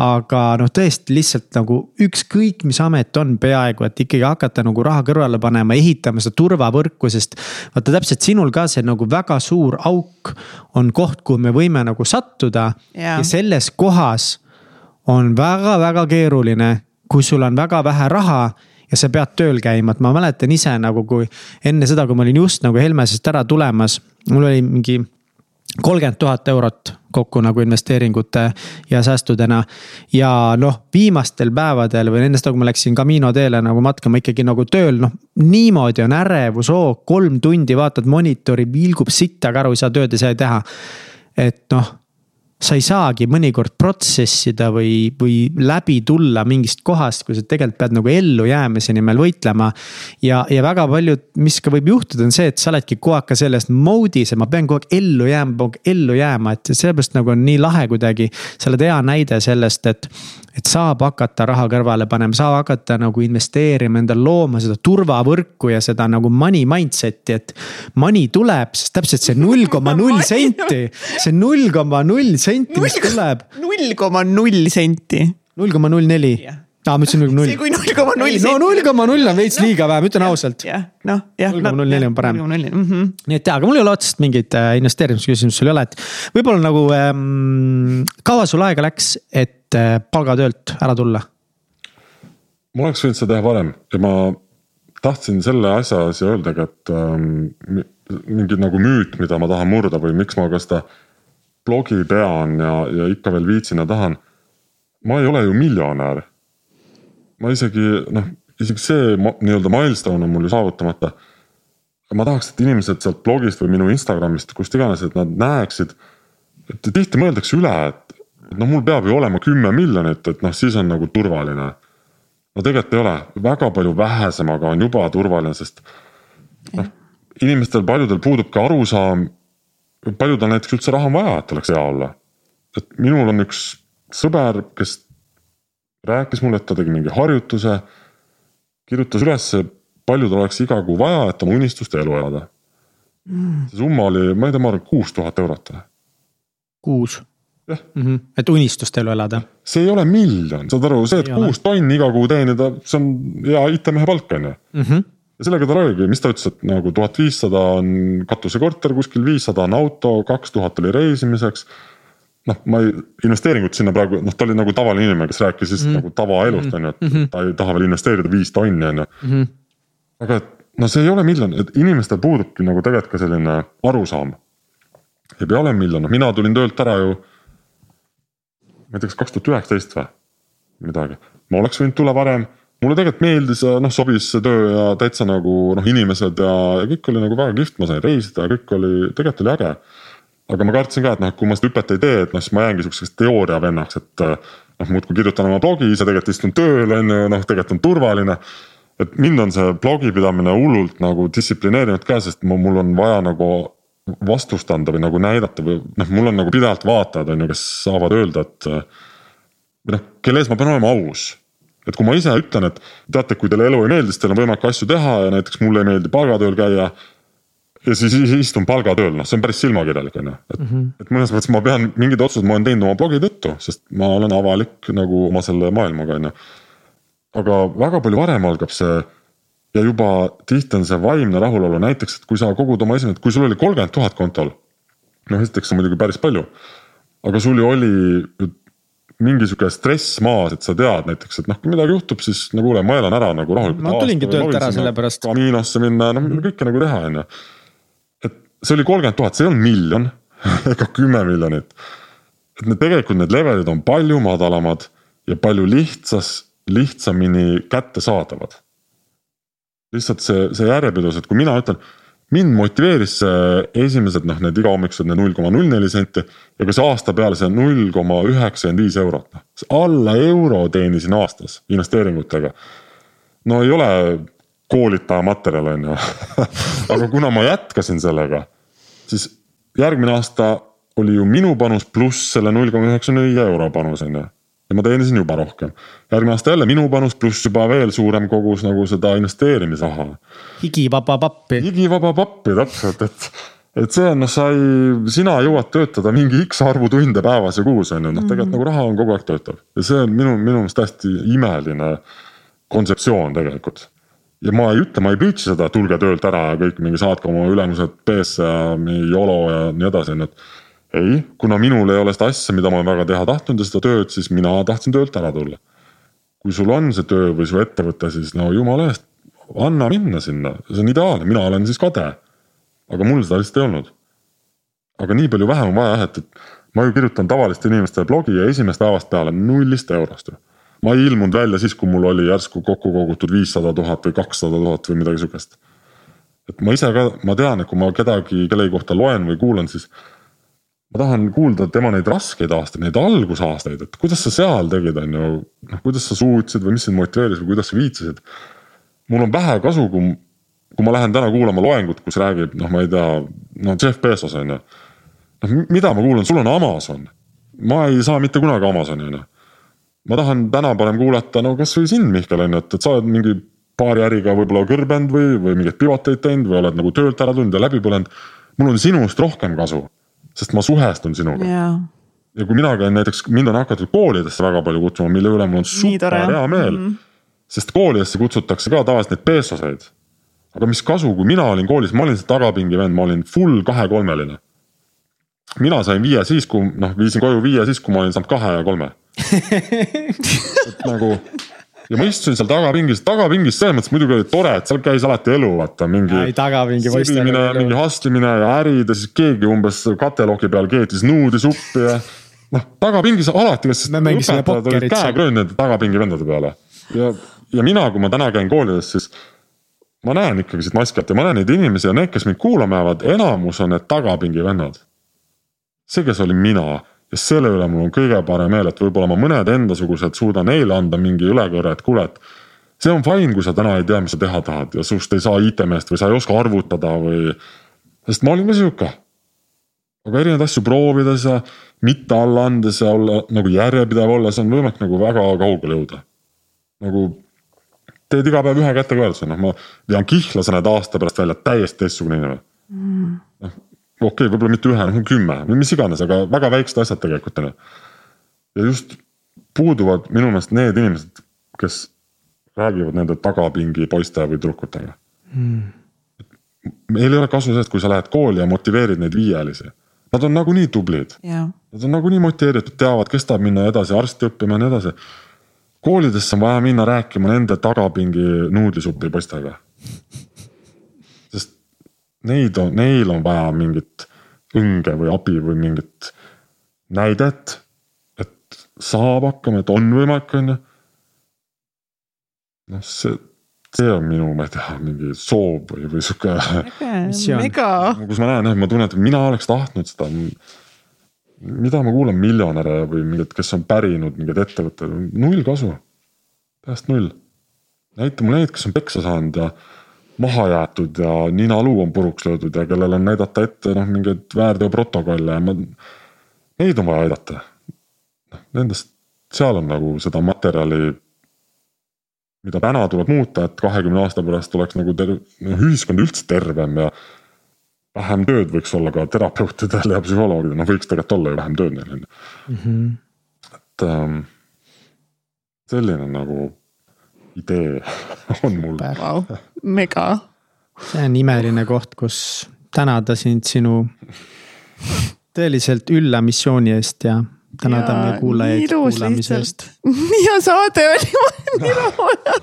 aga noh, tõesti lihtsalt nagu ükskõik, mis amet on peaaegu, et ikkagi hakata nagu raha kõrvale panema, ehitama seda turvavõrku, sest. vaata täpselt sinul ka see nagu väga suur auk on koht, kuhu me võime nagu sattuda ja, ja selles kohas on väga-väga keeruline, kui sul on väga vähe raha ja sa pead tööl käima, et ma mäletan ise nagu, kui enne seda, kui ma olin just nagu Helmesest ära tulemas, mul oli mingi kolmkümmend tuhat eurot kokku nagu investeeringute ja säästudena. ja noh, viimastel päevadel või enne seda, kui ma läksin Camino teele nagu matkama ikkagi nagu tööl, noh. niimoodi on ärevushoog, kolm tundi vaatad monitori, vilgub sittaga aru, ei saa tööd, ei saa teha. et noh sa ei saagi mõnikord protsessida või, või läbi tulla mingist kohast, kui sa tegelikult pead nagu ellujäämise nimel võitlema. ja, ja väga palju, mis ka võib juhtuda, on see, et sa oledki kogu aeg ka selles mode'is, et ma pean kogu aeg ellu jääma, kogu aeg ellu jääma, et sellepärast nagu on nii lahe kuidagi. sa oled hea näide sellest, et, et saab hakata raha kõrvale panema, saab hakata nagu investeerima, endale looma seda turvavõrku ja seda nagu money mindset'i, et. Money tuleb, sest täpselt see [LAUGHS] null koma null senti, see null koma null senti, mis tuleb. null koma null senti. null koma null neli aa, ma ütlesin null koma null. see kui null koma null. no null koma null on veits liiga vähe, ma ütlen ausalt. noh, jah. null koma null neli on parem. Mhm. nii et jaa, aga mul ei ole otseselt mingit äh, investeerimisküsimust sul ei ole, et võib-olla nagu ähm,. kaua sul aega läks, et äh, palgatöölt ära tulla? ma oleks võinud seda teha varem ja ma tahtsin selle asja siia öeldagi, et ähm, mingi nagu müüt, mida ma tahan murda või miks ma ka seda blogi pean ja, ja ikka veel viitsin ja tahan. ma ei ole ju miljonär ma isegi noh, isegi see nii-öelda milstone on mul ju saavutamata. ma tahaks, et inimesed sealt blogist või minu Instagramist, kust iganes, et nad näeksid. et tihti mõeldakse üle, et, et noh, mul peab ju olema kümme miljonit, et noh, siis on nagu turvaline. no tegelikult ei ole, väga palju vähesemaga on juba turvaline, sest noh, inimestel paljudel puudub ka arusaam. Paljudel näiteks üldse raha on vaja, et oleks hea olla. et minul on üks sõber, kes rääkis mulle, et ta tegi mingi harjutuse. kirjutas ülesse, palju tal oleks iga kuu vaja, et oma unistuste elu elada mm.. see summa oli, ma ei tea, ma arvan kuus tuhat eurot. kuus? jah mm -hmm., et unistuste elu elada. see ei ole miljon, saad aru, see, et kuus tonni iga kuu teenida, see on hea IT-mehe palk, on ju mhm. Ja sellega tal oligi, mis ta ütles, et nagu tuhat viissada on katusekorter kuskil, viissada on auto, kaks tuhat oli reisimiseks noh, ma ei, investeeringut sinna praegu, noh, ta oli nagu tavaline inimene, kes rääkis lihtsalt mm -hmm. nagu tavaelust on ju, et mm -hmm. ta ei taha veel investeerida viis tonni on ju. Mhm. aga et no see ei ole miljon, et inimestel puudubki nagu tegelikult ka selline arusaam. ei pea olema miljon, noh mina tulin töölt ära ju. ma ei tea, kas kaks tuhat üheksateist või midagi, ma oleks võinud tulla varem mulle tegelikult meeldis ja noh, sobis see töö ja täitsa nagu noh, inimesed ja, ja kõik oli nagu väga kihvt, ma sain reisida ja kõik oli, tegelikult oli äge aga ma kartsin ka, et noh, kui ma seda hüpet ei tee, et noh, siis ma jäängi sihukeseks teooriavennaks, et noh, muudkui kirjutan oma blogi, ise tegelikult istun tööl, on ju, noh, tegelikult on turvaline. et mind on see blogi pidamine hullult nagu distsiplineerinud ka, sest mul on vaja nagu vastust anda või nagu näidata või noh, mul on nagu pidevalt vaatajad, on ju, kes saavad öelda, et. või noh, kelle ees ma pean olema aus et kui ma ise ütlen, et teate, kui teile elu ei meeldi, siis teil on võimalik asju teha ja näiteks mulle ei meeldi palgatööl käia ja siis istun palgatööl, noh, see on päris silmakirjalik, on ju, et mm, -hmm. et mõnes mõttes ma pean mingeid otsuseid ma olen teinud oma blogi tõttu, sest ma olen avalik nagu oma selle maailmaga, on ju. aga väga palju varem algab see ja juba tihti on see vaimne rahulolu, näiteks, et kui sa kogud oma esimesed, kui sul oli kolmkümmend tuhat kontol. noh, esiteks on muidugi päris palju, aga sul ju oli mingi sihuke stress maas, et sa tead näiteks, et noh, kui midagi juhtub, siis no kuule, ma elan ära nagu rahulikult. ma tulingi töölt ära sellepärast. Caminosse minna, noh kõike nagu teha, on ju see oli kolmkümmend tuhat, see ei olnud miljon [LAUGHS] ega kümme miljonit. et need tegelikult need levelid on palju madalamad ja palju lihtsas, lihtsamini kättesaadavad. lihtsalt see, see järjepidevus, et kui mina ütlen, mind motiveeris see esimesed noh, need igahommikused need null koma null neli senti ja ka see aasta peale see null koma üheksakümmend viis eurot, noh. alla euro teenisin aastas investeeringutega. no ei ole koolitaja materjal, on ju [LAUGHS] aga kuna ma jätkasin sellega, siis järgmine aasta oli ju minu panus pluss selle null koma üheksakümne viie euro panus, on ju. Ja ma teenisin juba rohkem. järgmine aasta jälle minu panus pluss juba veel suurem kogus nagu seda investeerimisraha. higivaba pappi. higivaba pappi, täpselt, et et see on noh, sa ei, sina jõuad töötada mingi X arvu tunde päevas ja kuus on ju, noh tegelikult mm -hmm. nagu raha on kogu aeg töötav ja see on minu, minu meelest hästi imeline kontseptsioon tegelikult ja ma ei ütle, ma ei preach'i seda, tulge töölt ära ja kõik mingi saatke oma ülemused B-sse ja mingi YOLO ja nii edasi, on ju, et. Ei, kuna minul ei ole seda asja, mida ma olen väga teha tahtnud ja seda tööd, siis mina tahtsin töölt ära tulla. kui sul on see töö või su ettevõte, siis no jumala eest, anna minna sinna, see on ideaalne, mina olen siis kade. aga mul seda lihtsalt ei olnud. aga nii palju vähem on vaja jah, et, et ma ju kirjutan tavaliste inimeste blogi ja esimesest päevast peale nullist eurost ju ma ei ilmunud välja siis, kui mul oli järsku kokku kogutud viissada tuhat või kakssada tuhat või midagi sihukest. et ma ise ka, ma tean, et kui ma kedagi, kellegi kohta loen või kuulan, siis. Ma tahan kuulda tema neid raskeid aastaid, neid algusaastaid, et kuidas sa seal tegid, on ju. noh, kuidas sa suutsid või mis sind motiveeris või kuidas sa viitsisid. mul on vähe kasu, kui, kui ma lähen täna kuulama loengut, kus räägib, noh, ma ei tea, no Jeff Bezos on ju. noh, mida ma kuulan, sul on Amazon. ma ei saa mitte kunagi Amazoni, on ju ma tahan täna parem kuulata no kasvõi sind, Mihkel on ju, et, et sa oled mingi paari äriga võib-olla kõrbenud või, või mingeid pivoteid teinud või oled nagu töölt ära tulnud ja läbi põlenud. mul on sinust rohkem kasu, sest ma suhestun sinuga yeah. ja kui mina käin näiteks, mind on hakatud koolidesse väga palju kutsuma, mille üle mul on super hea meel mm. -hmm. sest koolidesse kutsutakse ka tavaliselt neid peesoseid. aga mis kasu, kui mina olin koolis, ma olin see tagapingi vend, ma olin full kahe-kolmeline. mina sain viie siis, kui noh, viisin koju viie siis, kui ma olin saanud kahe ja kolme [LAUGHS] et nagu ja ma istusin seal tagapingis, tagapingis selles mõttes muidugi oli tore, et seal käis alati elu, vaata mingi. tagapingi poistel. mingi hustlemine ja ärid ja siis keegi umbes kateloki peal keetis nuudi suppi ja. noh, tagapingis alati, kas õpetajad olid käekröönd nende tagapingi vendade peale. ja, ja mina, kui ma täna käin koolides, siis ma näen ikkagi siit maski alt ja ma näen neid inimesi ja need, kes mind kuulama jäävad, enamus on need tagapingi vennad. see, kes olin mina ja selle üle mul on kõige parem meel, et võib-olla ma mõned endasugused suudan neile anda mingi ülekõrre, et kuule, et see on fine, kui sa täna ei tea, mis sa teha tahad ja sinust ei saa IT-meest või sa ei oska arvutada või. sest ma olin ka sihuke. aga erinevaid asju proovides ja mitte alla andes ja olla nagu järjepidev olles on võimalik nagu väga kaugele jõuda. nagu teed iga päev ühe kätega öelduse, noh, ma vean kihlase need aasta pärast välja täiesti teistsugune inimene mm.. noh, okei okay,, võib-olla mitte ühe, noh kümme, mis iganes, aga väga väiksed asjad tegelikult on ju. ja just puuduvad minu meelest need inimesed, kes räägivad nende tagapingi poiste või tüdrukutega mm.. meil ei ole kasu sellest, kui sa lähed kooli ja motiveerid neid viiealisi. Nad on nagunii tublid yeah.. Nad on nagunii motiveeritud, teavad, kes tahab minna edasi arsti õppima ja nii edasi. koolidesse on vaja minna rääkima nende tagapingi nuudlisupi poistega. Neid on, neil on vaja mingit õnge või abi või mingit näidet, et saab hakkama, et on võimalik, on ju noh, see, see on minu, ma ei tea, mingi soov või, või sihuke. [LAUGHS] mega. kus ma näen jah, ma tunnen, et mina oleks tahtnud seda. mida ma kuulan miljonäre või mingid, kes on pärinud mingeid ettevõtteid, null kasu. täiesti null. näita mulle neid, kes on peksa saanud ja maha jäetud ja ninaluu on puruks löödud ja kellel on näidata ette noh, mingeid väärteoprotokolle ja ma. Neid on vaja aidata. noh, nendest, seal on nagu seda materjali mida täna tuleb muuta, et kahekümne aasta pärast oleks nagu ter-, noh ühiskond üldse tervem ja. vähem tööd võiks olla ka terapeutidel ja psühholoogidel, noh võiks tegelikult olla ju vähem tööd neil on ju. Mhm. et ähm, selline nagu idee [LAUGHS] on mul wow,. mega. see on imeline koht, kus tänada sind sinu tõeliselt ülla missiooni eest ja tänada meie kuulajaid kuulamise eest. [LAUGHS] ja saade oli nii lahe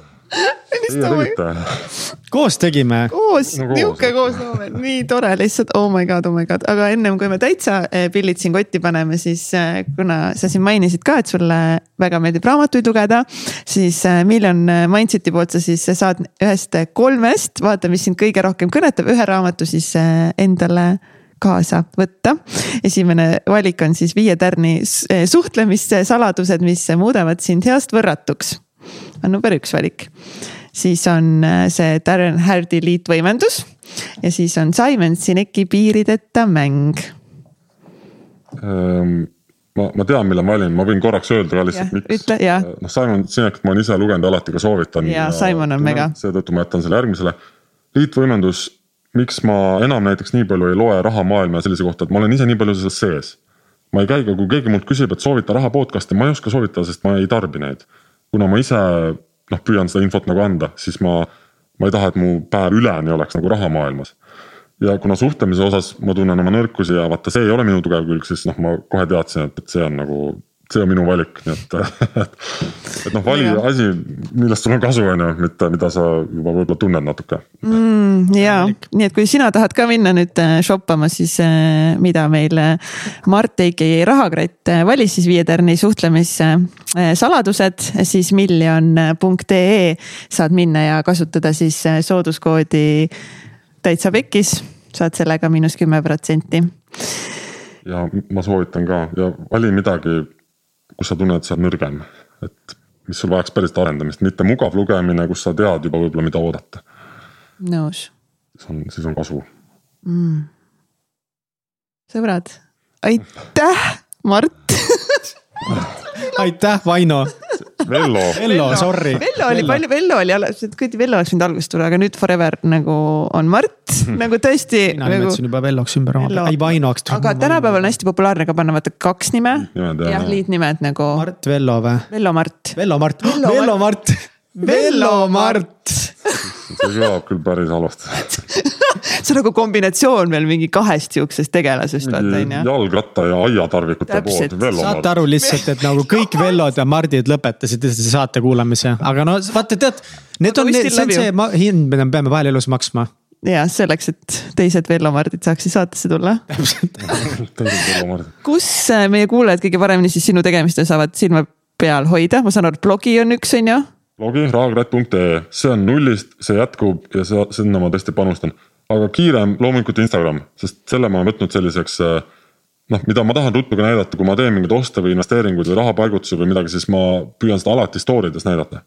koos tegime. koos no,, nihuke koosloome, nii tore lihtsalt, oh my god, oh my god, aga ennem kui me täitsa eh, pillid siin kotti paneme, siis eh, kuna sa siin mainisid ka, et sulle väga meeldib raamatuid lugeda. siis eh, Million Mindseti poolt sa siis saad ühest kolmest, vaata, mis sind kõige rohkem kõnetab, ühe raamatu siis endale kaasa võtta. esimene valik on siis Viie tärni suhtlemissaladused, mis muudavad sind heast võrratuks. On number üks valik. siis on eh, see Darren Hardi liitvõimendus ja siis on Simon Sineki piirideta mäng ähm ma, ma tean, mille ma valin, ma võin korraks öelda ka lihtsalt, miks. noh, Simon Sinekit ma olen ise lugenud, alati ka soovitan. ja Simon on mega. seetõttu ma jätan selle järgmisele. liitvõimendus miks ma enam näiteks nii palju ei loe rahamaailma ja sellise kohta, et ma olen ise nii palju selles sees. ma ei käi ka, kui keegi mult küsib, et soovita raha podcast'e, ma ei oska soovitada, sest ma ei tarbi neid. Kuna ma ise noh, püüan seda infot nagu anda, siis ma, ma ei taha, et mu päev üleni oleks nagu rahamaailmas. ja kuna suhtlemise osas ma tunnen oma nõrkusi ja vaata, see ei ole minu tugev külg, siis noh, ma kohe teadsin, et, et see on nagu see on minu valik, nii et, [LAUGHS] et, et noh, vali ja. asi, millest sul on kasu, on ju, mitte mida sa juba võib-olla tunned natuke. Mm,. ja, nii et kui sina tahad ka minna nüüd äh, shoppama, siis äh, mida meil äh, Mart Eiki rahakratt valis siis Viie Tärni suhtlemissaladused, siis miljon.ee saad minna ja kasutada siis sooduskoodi täitsa pekkis, saad sellega miinus kümme protsenti. Ja ma soovitan ka. Ja vali midagi kus sa tunned, sa oled nõrgem, et mis sul vajaks päriselt arendamist, mitte mugav lugemine, kus sa tead juba võib-olla, mida oodata. nõus. siis on, siis on kasu. Mm.. sõbrad, aitäh, Mart! Aitäh, Vaino Vello. Vello, sorry. Vello oli palju, Vello oli alles, kuradi Vello oleks võinud alguses tulla, aga nüüd Forever nagu on Mart nagu tõesti. mina nagu... nimetasin juba Velloks ümber oma, ei Vainoks. aga tänapäeval on hästi populaarne ka panna vaata kaks nime. jah, liitnimed nagu. Mart Vello või? Vello Mart. Vello Mart, Vello Mart. Vello Mart. see kõlab küll päris halvasti [LAUGHS] [LAUGHS] [LAUGHS] see on nagu kombinatsioon veel mingi kahest sihukesest tegelasest, vaata on ju. jalgratta ja aiatarvikute pood. saate aru lihtsalt, et nagu kõik [LAUGHS] Vellod ja Mardid lõpetasid saate kuulamise, aga no vaata, tead. Need on, see on see hind, mida me peame vahel elus maksma ja selleks, et teised Vello-Mardid saaksid saatesse tulla. [LAUGHS] kus äh, meie kuulajad kõige paremini siis sinu tegemistel saavad silma peal hoida, ma saan aru, et blogi on üks, on ju blogi rahakratt.ee, see on nullist, see jätkub ja see, sinna ma tõesti panustan. Aga kiirem loomulikult Instagram, sest selle ma olen võtnud selliseks äh, noh, mida ma tahan ruttu ka näidata, kui ma teen mingeid oste või investeeringuid või rahapaigutusi või midagi, siis ma püüan seda alati story des näidata.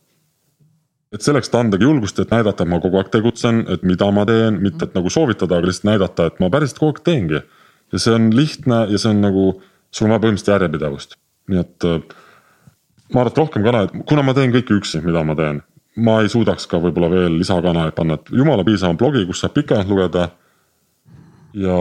et selleks, et andagi julgust, et näidata, et ma kogu aeg tegutsen, et mida ma teen, mitte et nagu soovitada, aga lihtsalt näidata, et ma päriselt kogu aeg teengi. ja see on lihtne ja see on nagu, sul on vaja põhimõtteliselt järjepidevust, nii et äh, ma arvan, et rohkem kanaleid, kuna ma teen kõike üksi, mida ma teen, ma ei suudaks ka võib-olla veel lisakanaleid panna, et jumala piisav on blogi, kus saab pikemalt lugeda. ja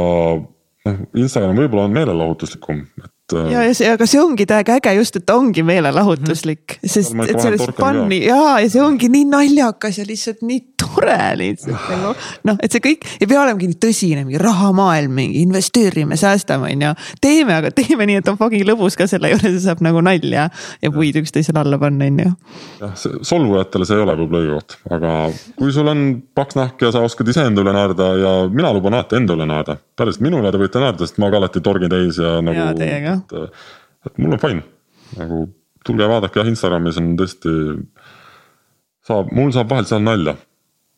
noh, Instagram võib-olla on meelelahutuslikum, et. Äh, ja, ja see, aga see ongi täiega äge just, et ta ongi meelelahutuslik, sest et sellest fun'i ja, ja see ongi nii naljakas ja lihtsalt nii tore lihtsalt nagu. noh, et see kõik ei pea olema nii tõsine, mingi rahamaailm, mingi investeerime, säästame, on ju. teeme, aga teeme nii, et on fucking lõbus ka selle juures ja saab nagu nalja ja puid üksteisele alla panna, on ju. jah, solvujatele see ei ole võib-olla õige koht, aga kui sul on paks nahk ja sa oskad iseenda üle naerda ja mina luban alati enda üle naerda. Päriselt minu üle te võite naerda, sest ma ka alati torgin täis ja nagu. et, et mul on fine, nagu tulge vaadake jah, Instagramis on tõesti saab, mul saab vahel seal nalja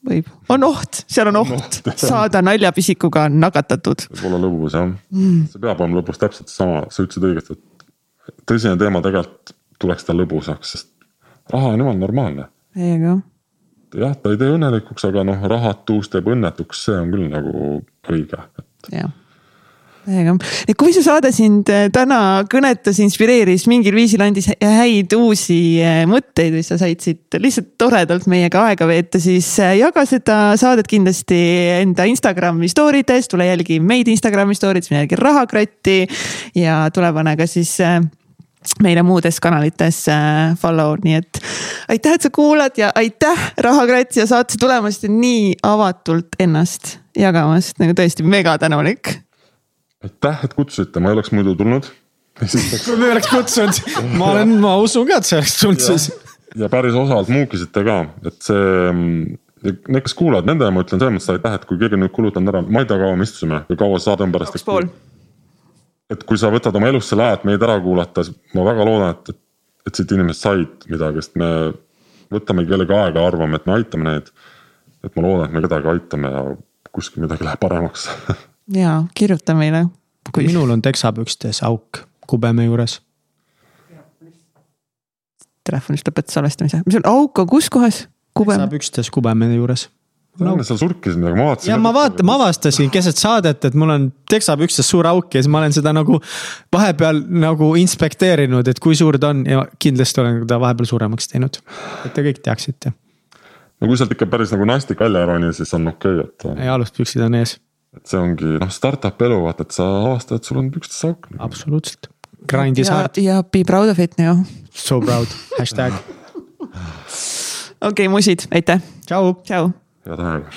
võib, on oht, seal on oht saada naljapisikuga nakatatud. võib olla lõbus jah mm., see peab olema lõbus täpselt sama, sa ütlesid õigesti, et tõsine teema tegelikult tuleks ta lõbusaks, sest raha on jumala normaalne. täiega. jah, ta ei tee õnnelikuks, aga noh, rahatuus teeb õnnetuks, see on küll nagu õige. Jah. Täiega, et kui see saade sind äh, täna kõnetas, inspireeris, mingil viisil andis häid uusi äh, mõtteid või sa said siit lihtsalt toredalt meiega aega veeta, siis äh, jaga seda saadet kindlasti enda Instagrami story des, tule jälgi meid Instagrami story des, mine jälgi Rahakratti ja tule pane ka siis meile muudes kanalites follow, nii et aitäh, et sa kuulad ja aitäh, Rahakratt siia saatesse tulemast ja nii avatult ennast jagamast, nagu tõesti mega tänulik aitäh, et kutsusite, ma ei oleks muidu tulnud. [LAUGHS] kui me oleks kutsunud, ma olen, ma usun ka, et sa oleks tulnud siis. ja päris osavalt muukisite ka, et see, need, kes kuulavad, nendele ma ütlen selles mõttes aitäh, et kui keegi on nüüd kulutanud ära, ma ei tea, kaua me istusime või kaua see saade on pärast. kaks pool. Et kui sa võtad oma aja, et meid ära kuulata, siis ma väga loodan, et, et, et siit inimesed said midagi, sest me võtame kellegi aega, arvame, et me aitame neid. et ma loodan, et me kedagi aitame ja kuskil midagi läheb paremaks [LAUGHS] ja kirjuta meile kui.... minul on teksapükstes auk kubeme juures. Telefonist lõpetas salvestamise, mis on auk on kus kohas? teksapükstes kubeme juures no sa surkisid midagi, ma vaatasin. ja ma vaatan, ma avastasin keset saadet, et mul on teksapükstes suur auk ja siis ma olen seda nagu vahepeal nagu inspekteerinud, et kui suur ta on ja kindlasti olen ta vahepeal suuremaks teinud. et te kõik teaksite. no kui sealt ikka päris nagu nastik välja ei roni, siis on okei okay,, et. ja aluspüksid on ees et see ongi noh, startup elu vaata, et sa avastad, et sul on pükstes auk. absoluutselt, grind'i saad. ja be proud of it ju. So proud, hashtag. [LAUGHS] okei okay,, musid, aitäh. tšau. tšau. Head aega